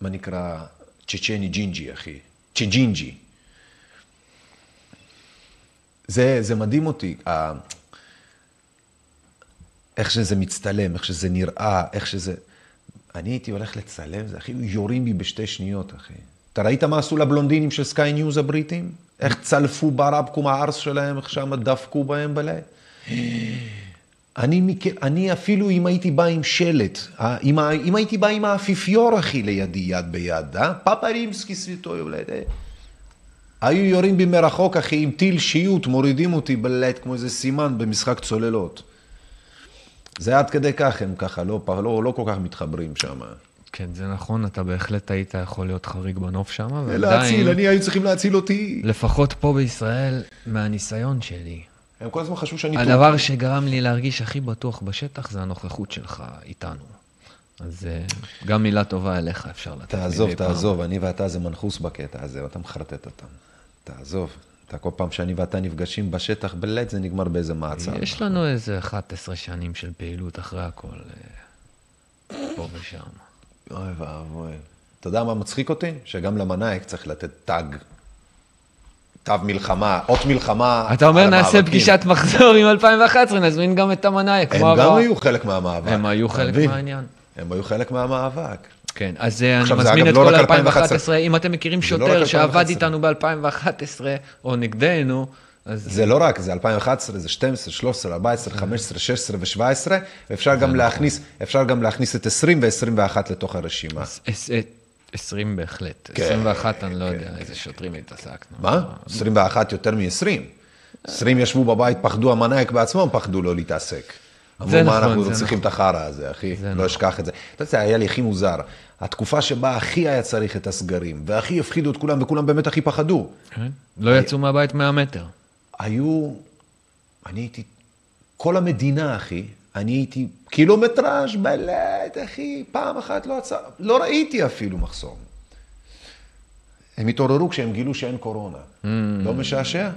S1: מה נקרא צ'צ'ני ג'ינג'י, אחי. צ'ג'ינג'י. זה, זה מדהים אותי, ה- איך שזה מצטלם, איך שזה נראה, איך שזה... אני הייתי הולך לצלם, זה אחי, יורים בי בשתי שניות, אחי. אתה ראית מה עשו לבלונדינים של סקיי ניוז הבריטים? איך צלפו ברבקום הארס שלהם, איך שם דפקו בהם בלב? אני, אני אפילו אם הייתי בא עם שלט, אה, אם, אם הייתי בא עם האפיפיור, אחי, לידי, יד ביד, אה? פאפה רימסקי סוויטו יולד? היו יורים בי מרחוק, אחי, עם טיל שיוט, מורידים אותי בלט כמו איזה סימן במשחק צוללות. זה עד כדי כך, הם ככה לא, לא, לא כל כך מתחברים שם.
S2: כן, זה נכון, אתה בהחלט היית יכול להיות חריג בנוף שם,
S1: להציל, אני היו צריכים להציל אותי.
S2: לפחות פה בישראל, מהניסיון שלי,
S1: הם כל הזמן חשבו שאני טוב.
S2: הדבר שגרם לי להרגיש הכי בטוח בשטח זה הנוכחות שלך איתנו. אז אה, גם מילה טובה אליך אפשר לתת.
S1: תעזוב,
S2: מדי פעם.
S1: תעזוב, אני ואתה זה מנחוס בקטע הזה, ואתה מחרטט אותם. תעזוב. אתה כל פעם שאני ואתה נפגשים בשטח בלט, זה נגמר באיזה מעצר.
S2: יש לנו איזה 11 שנים של פעילות אחרי הכל, אה, פה ושם.
S1: אוי ואבוי. אתה יודע מה מצחיק אותי? שגם למנאייק צריך לתת תג. תו מלחמה, אות מלחמה.
S2: אתה אומר נעשה. פגישת מחזור עם 2011, נזמין גם את המנאייק.
S1: הם
S2: כמו
S1: גם
S2: הבא.
S1: היו חלק מהמאבק.
S2: הם היו חלק? מהעניין.
S1: הם היו חלק מהמאבק.
S2: כן, אז אה, אני מזמין את
S1: לא
S2: כל
S1: רק
S2: 2011, אם אתם מכירים
S1: לא
S2: שוטר שעבד
S1: 2011.
S2: איתנו ב-2011, או נגדנו, אז
S1: זה לא רק, זה 2011, זה 12, 13, 14, 15, 16 ו-17, ואפשר גם להכניס, אפשר גם להכניס את 20 ו-21 לתוך הרשימה.
S2: עש- אה, 20 בהחלט.
S1: כן,
S2: 21, אני לא יודע איזה שוטרים התעסקנו.
S1: מה? 21 יותר מ-20. 20 ישבו בבית, פחדו, המנאייק בעצמם פחדו לא להתעסק. אמרו,
S2: זה
S1: מה
S2: נכון,
S1: אנחנו
S2: זה
S1: צריכים את החרא הזה, אחי?
S2: זה
S1: לא
S2: נכון.
S1: אשכח את זה. אתה יודע, היה לי הכי מוזר. התקופה שבה הכי היה צריך את הסגרים, והכי הפחידו את כולם, וכולם באמת הכי פחדו.
S2: כן? לא יצאו מהבית 100 מטר.
S1: היו, אני הייתי, כל המדינה, אחי, אני הייתי קילומטראז' блядь, אחי, פעם אחת לא עצר, לא ראיתי אפילו מחסום. הם התעוררו כשהם גילו שאין קורונה. לא משעשע?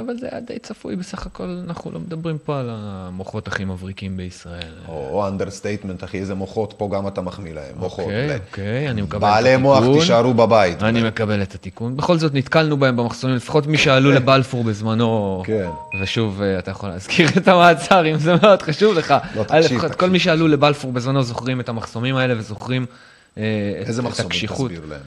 S2: אבל זה היה די צפוי בסך הכל, אנחנו לא מדברים פה על המוחות הכי מבריקים בישראל.
S1: או understatement, אחי, איזה מוחות, פה גם אתה מחמיא להם, מוחות.
S2: אוקיי. אוקיי, אני מקבל את
S1: בעלי מוח,
S2: התיקון.
S1: תישארו בבית.
S2: אני מקבל את התיקון. בכל זאת, נתקלנו בהם במחסומים, לפחות מי שעלו לבלפור בזמנו.
S1: כן.
S2: ושוב, אה, אתה יכול להזכיר את המעצר, אם זה מאוד חשוב לך.
S1: לא, תקשיב, תקשיב.
S2: כל מי שעלו לבלפור בזמנו זוכרים את המחסומים האלה וזוכרים אה, את
S1: איזה
S2: את
S1: מחסומים
S2: הקשיחות.
S1: תסביר להם?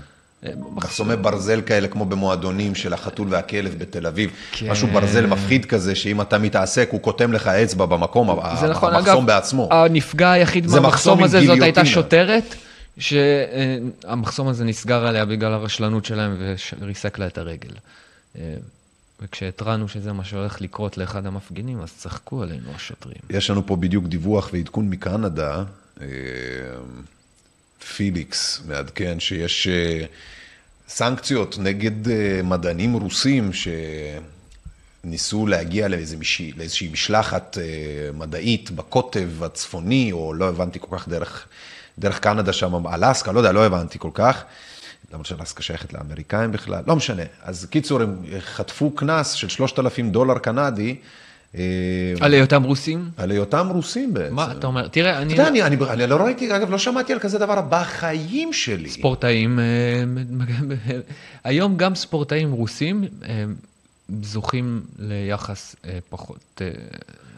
S2: אה,
S1: מחסומי ברזל כאלה כמו במועדונים של החתול והכלב בתל אביב.
S2: כן.
S1: משהו ברזל מפחיד כזה, שאם אתה מתעסק, הוא קוטם לך אצבע במקום,
S2: זה נכון, אגב,
S1: המחסום בעצמו.
S2: הנפגע היחיד
S1: זה מחסום
S2: מהמחסום
S1: עם
S2: הזה, זאת הייתה. שוטרת, שהמחסום הזה נסגר עליה בגלל הרשלנות שלהם וריסק לה את הרגל. אה, וכשהתרענו שזה מה שהולך לקרות לאחד המפגינים, אז צחקו עלינו השוטרים.
S1: יש לנו פה בדיוק דיווח ועדכון מקנדה. פיליקס מעדכן שיש אה, סנקציות נגד אה, מדענים רוסים שניסו להגיע לאיזה מישהי, לאיזושהי משלחת אה, מדעית בקוטב הצפוני, או לא הבנתי כל כך דרך, דרך קנדה שם, אלסקה, לא יודע, לא הבנתי כל כך. למרות שאלסקה שייכת לאמריקאים בכלל, לא משנה. אז קיצור, הם חטפו קנס של 3,000 דולר קנדי. אה,
S2: על היותם רוסים?
S1: על היותם רוסים בעצם.
S2: מה אתה אומר? תראה,
S1: אתה
S2: אני...
S1: יודע, אני, לא ראיתי, אגב, לא שמעתי על כזה דבר בחיים שלי.
S2: ספורטאים, אה, היום גם ספורטאים רוסים אה, זוכים ליחס פחות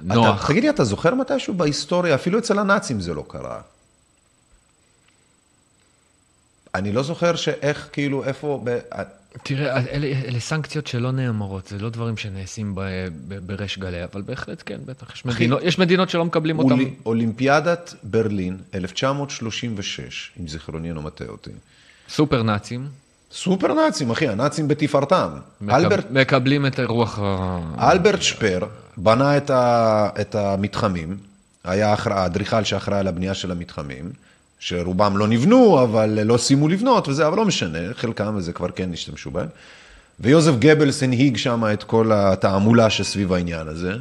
S2: נוח.
S1: אתה, תגיד לי, אתה זוכר מתישהו בהיסטוריה, אפילו אצל הנאצים זה לא קרה. אני לא זוכר שאיך, כאילו, איפה...
S2: תראה, אלה, אלה סנקציות שלא נאמרות, זה לא דברים שנעשים ב, ב, בריש גלי, אבל בהחלט כן, בטח. יש מדינות, יש מדינות שלא מקבלים אותם.
S1: אולי, אולימפיאדת ברלין, 1936, אם זיכרוני אינו מטעה אותי.
S2: סופר נאצים.
S1: סופר נאצים, אחי, הנאצים בתפארתם.
S2: מקב,
S1: אלברט,
S2: מקבלים את הרוח ה...
S1: אלברט שפר בנה את, ה, את המתחמים, היה האדריכל שאחראי על הבנייה של המתחמים, שרובם לא נבנו, אבל לא סיימו לבנות וזה, אבל לא משנה, חלקם וזה כבר כן השתמשו בהם. ויוזף גבלס הנהיג שם את כל התעמולה שסביב העניין הזה.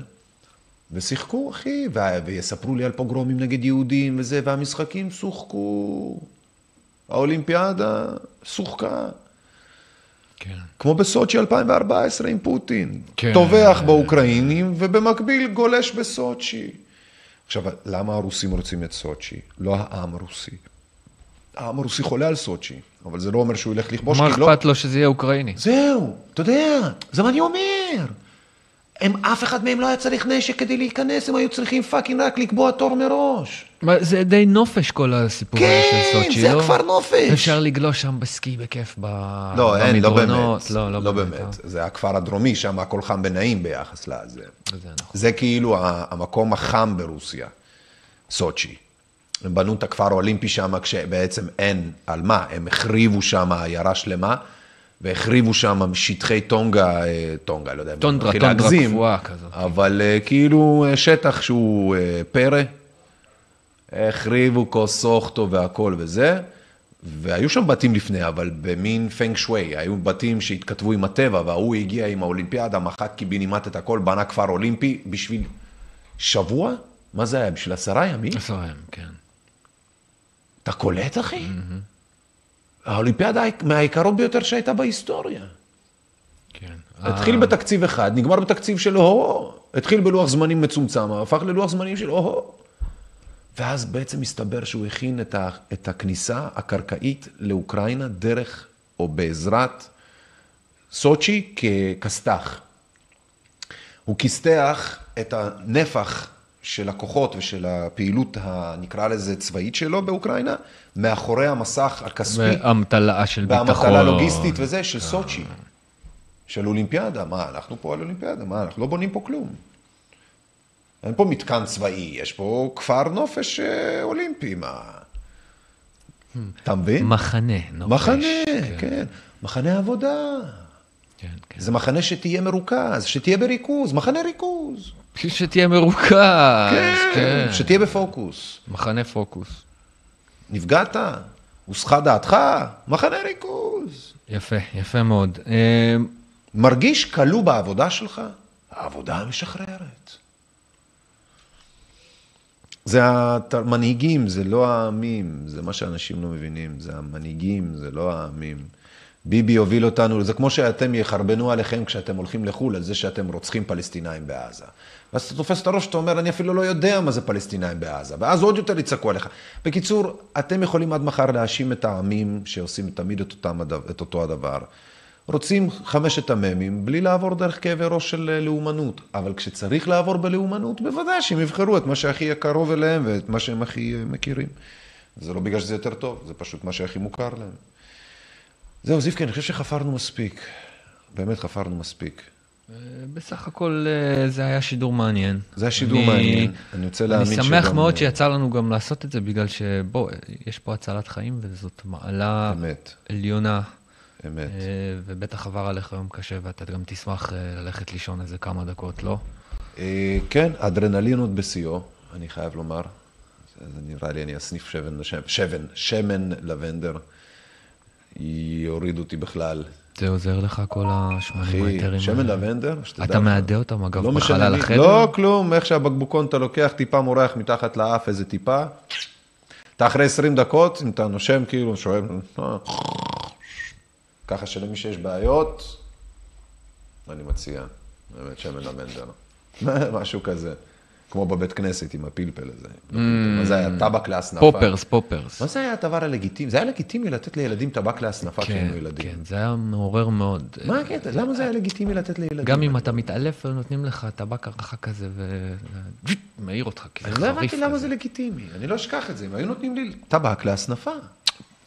S1: ושיחקו, אחי, ו- ויספרו לי על פוגרומים נגד יהודים וזה, והמשחקים שוחקו. האולימפיאדה שוחקה.
S2: כן.
S1: כמו בסוצ'י 2014 עם פוטין.
S2: כן.
S1: טובח באוקראינים ובמקביל גולש בסוצ'י. עכשיו, למה הרוסים רוצים את סוצ'י? לא העם הרוסי. העם הרוסי חולה על סוצ'י, אבל זה לא אומר שהוא ילך לכבוש,
S2: מה
S1: לא...
S2: אכפת לו שזה יהיה אוקראיני?
S1: זהו, אתה יודע, זה מה אני אומר. הם, אף אחד מהם לא היה צריך נשק כדי להיכנס, הם היו צריכים fucking רק לקבוע תור מראש.
S2: מה, זה די נופש כל הסיפור הזה של
S1: כן,
S2: סוצ'י,
S1: זה
S2: לא?
S1: הכפר נופש.
S2: אפשר לגלוש שם בסקי בכיף ב...
S1: לא, אין, לא. באמת.
S2: לא, לא,
S1: לא
S2: באמת.
S1: באמת. זה הכפר הדרומי, שם הכל חם ונעים ביחס לזה.
S2: אה? זה נכון.
S1: זה כאילו המקום החם ברוסיה, סוצ'י. הם בנו את הכפר האולימפי שם כשבעצם אין על מה, הם החריבו שם עיירה שלמה, והחריבו שם שטחי טונגה, אה, טונגה, לא יודע,
S2: טונדרה, טונדרה קפואה כזאת.
S1: אבל אה, כאילו אה, שטח שהוא פרא, החריבו קוסוכטו והכל וזה, והיו שם בתים לפני, אבל במין פנג שווי, היו בתים שהתכתבו עם הטבע, וההוא הגיע עם האולימפיאדה, מחק קיבינימט את הכל, בנה כפר אולימפי בשביל שבוע? מה זה היה? בשביל עשרה ימים?
S2: עשרה ימים, כן.
S1: אתה קולט, אחי? האולימפיאדה מהיקרות ביותר שהייתה בהיסטוריה.
S2: כן.
S1: התחיל בתקציב אחד, נגמר בתקציב של הו-הו. התחיל בלוח זמנים מצומצם, הפך ללוח זמנים של הו-הו. ואז בעצם מסתבר שהוא הכין את, ה, את הכניסה הקרקעית לאוקראינה דרך, או בעזרת, סוצ'י ככסת"ח. הוא כסתח את הנפח של הכוחות ושל הפעילות, ה, נקרא לזה צבאית שלו באוקראינה, מאחורי המסך הכספי.
S2: והמטלה של ביטחון.
S1: והמטלה לוגיסטית וזה, של סוצ'י. של אולימפיאדה. מה, אנחנו פה על אולימפיאדה, מה, אנחנו לא בונים פה כלום. אין פה מתקן צבאי, יש פה כפר נופש אה, אולימפי, מה... אתה מבין?
S2: מחנה. נופש.
S1: מחנה, כן. מחנה עבודה.
S2: כן, כן.
S1: זה מחנה שתהיה מרוכז, שתהיה בריכוז, מחנה ריכוז.
S2: שתהיה מרוכז.
S1: כן, שתהיה בפוקוס.
S2: מחנה פוקוס.
S1: נפגעת? הוסחה דעתך? מחנה ריכוז.
S2: יפה, יפה מאוד. אה,
S1: מרגיש כלוא בעבודה שלך? העבודה משחררת. זה המנהיגים, זה לא העמים, זה מה שאנשים לא מבינים, זה המנהיגים, זה לא העמים. ביבי הוביל אותנו, זה כמו שאתם יחרבנו עליכם כשאתם הולכים לחו"ל, על זה שאתם רוצחים פלסטינאים בעזה. ואז אתה תופס את הראש, אתה אומר, אני אפילו לא יודע מה זה פלסטינאים בעזה, ואז עוד יותר יצעקו עליך. בקיצור, אתם יכולים עד מחר להאשים את העמים שעושים תמיד את, אותם, את אותו הדבר. רוצים חמשת המ"מים בלי לעבור דרך כאבי ראש של אה, לאומנות. אבל כשצריך לעבור בלאומנות, בוודאי שהם יבחרו את מה שהכי קרוב אליהם ואת מה שהם הכי אה, מכירים. זה לא בגלל שזה יותר טוב, זה פשוט מה שהכי מוכר להם. זהו, זיפקי, אני חושב שחפרנו מספיק. באמת חפרנו מספיק.
S2: אה, בסך הכל אה, זה היה שידור מעניין.
S1: זה היה שידור
S2: אני-
S1: מעניין. אני רוצה להאמין
S2: אני שמח
S1: שגם-
S2: מאוד שיצא לנו גם לעשות את זה, בגלל שבוא, יש פה הצלת חיים, וזאת מעלה
S1: אמת,
S2: עליונה,
S1: אמת.
S2: אה, ובטח עבר עליך יום קשה, ואתה גם תשמח אה, ללכת לישון איזה כמה דקות, לא?
S1: אה, כן, אדרנלין עוד בשיאו, אני חייב לומר. זה נראה לי, אני אסניף שמן, שמן, שמן לבנדר. יוריד אותי בכלל.
S2: זה עוזר לך כל ה-80
S1: אחי,
S2: היתרים.
S1: שמן
S2: האלה?
S1: לבנדר, שתדע
S2: אתה. מעדה אותם, אגב,
S1: לא
S2: בחלל החדר?
S1: לא, כלום, איך שהבקבוקון אתה לוקח, טיפה מורח מתחת לאף, איזה טיפה. אתה אחרי 20 דקות, אם אתה נושם, כאילו, שואל, אה, ככה שלמי שיש בעיות, אני מציע, באמת, שמן לבנדר. משהו כזה. כמו בבית כנסת עם הפלפל הזה. מה זה היה? טבק להסנפה.
S2: פופרס, פופרס.
S1: מה זה היה הדבר הלגיטימי? זה היה לגיטימי לתת לילדים טבק להסנפה כשהיינו
S2: כן,
S1: ילדים.
S2: כן, זה היה מעורר מאוד.
S1: מה הקטע? למה זה היה לגיטימי לתת לילדים?
S2: גם אם אתה מתעלף, נותנים לך טבק הרחה כזה, ומעיר אותך, כי זה
S1: אני לא
S2: חריף
S1: הבנתי למה. זה לגיטימי, אני לא אשכח את זה, אם היו נותנים לי טבק להסנפה.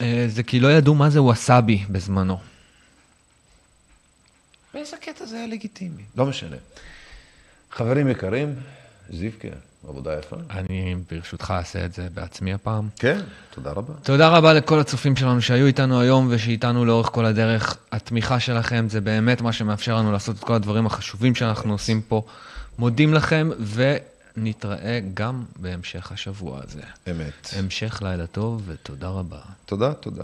S2: אה, זה כי לא ידעו מה זה ווסאבי בזמנו.
S1: באיזה קטע זה היה לגיטימי? לא משנה. חברים יקרים, זיווקה, עבודה יפה.
S2: אני ברשותך אעשה את זה בעצמי הפעם.
S1: כן, תודה רבה.
S2: תודה רבה לכל הצופים שלנו שהיו איתנו היום ושאיתנו לאורך כל הדרך. התמיכה שלכם זה באמת מה שמאפשר לנו לעשות את כל הדברים החשובים שאנחנו עושים פה. מודים לכם ונתראה גם בהמשך השבוע הזה.
S1: אמת.
S2: המשך לילה טוב ותודה רבה.
S1: תודה, תודה.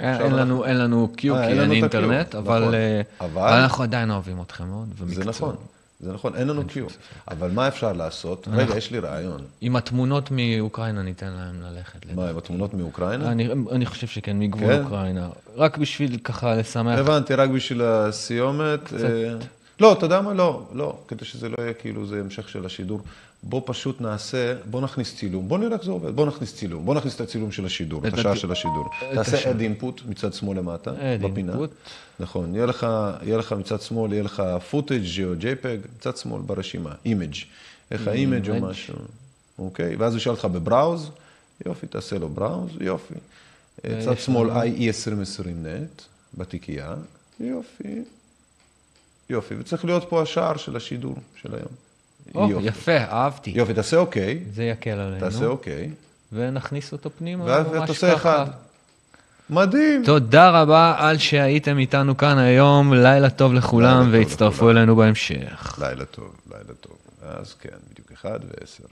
S2: אה, אין לנו, אין לנו קיו
S1: אה,
S2: כי
S1: אין
S2: אינטרנט,
S1: נכון.
S2: אבל, אה,
S1: אבל-
S2: אבל אנחנו עדיין אוהבים אתכם מאוד.
S1: זה
S2: ומקצוע.
S1: נכון. זה נכון, אין לנו קיו. אבל מה אפשר לעשות? רגע, יש לי רעיון.
S2: עם התמונות מאוקראינה ניתן להם ללכת.
S1: מה, עם התמונות מאוקראינה?
S2: אני, אני חושב שכן, מגבול
S1: כן?
S2: אוקראינה. רק בשביל ככה לשמח.
S1: הבנתי, רק בשביל הסיומת. אה, לא, אתה יודע מה? לא, לא, כדי שזה לא יהיה כאילו זה המשך של השידור. בוא פשוט נעשה, בוא נכניס צילום, בוא נראה איך זה עובד, בוא נכניס צילום, בוא נכניס את הצילום של השידור, את
S2: את
S1: השעה
S2: הד-
S1: של השידור. תעשה. add input מצד שמאל למטה, בפינה.
S2: input.
S1: נכון, יהיה לך, יהיה לך מצד שמאל, יהיה לך footage או JPEG, מצד שמאל ברשימה, image. יהיה לך image או. משהו, אוקיי? ואז הוא ישאל אותך ב browse, יופי, תעשה לו בראוז, יופי. צד
S2: יש
S1: שמאל
S2: לנו-
S1: IE2020 נט, בתיקייה, יופי. יופי, וצריך להיות פה השער של השידור של היום.
S2: או,
S1: יופי.
S2: יפה, אהבתי.
S1: יופי, תעשה אוקיי,
S2: זה יקל עלינו.
S1: תעשה אוקיי,
S2: ונכניס אותו פנימה.
S1: ואז
S2: ממש
S1: תעשה
S2: ככה.
S1: אחד. מדהים.
S2: תודה רבה על שהייתם איתנו כאן היום, לילה טוב לכולם,
S1: לילה טוב
S2: והצטרפו
S1: לכולם.
S2: אלינו בהמשך.
S1: לילה טוב, לילה טוב. אז כן, בדיוק אחד ועשר.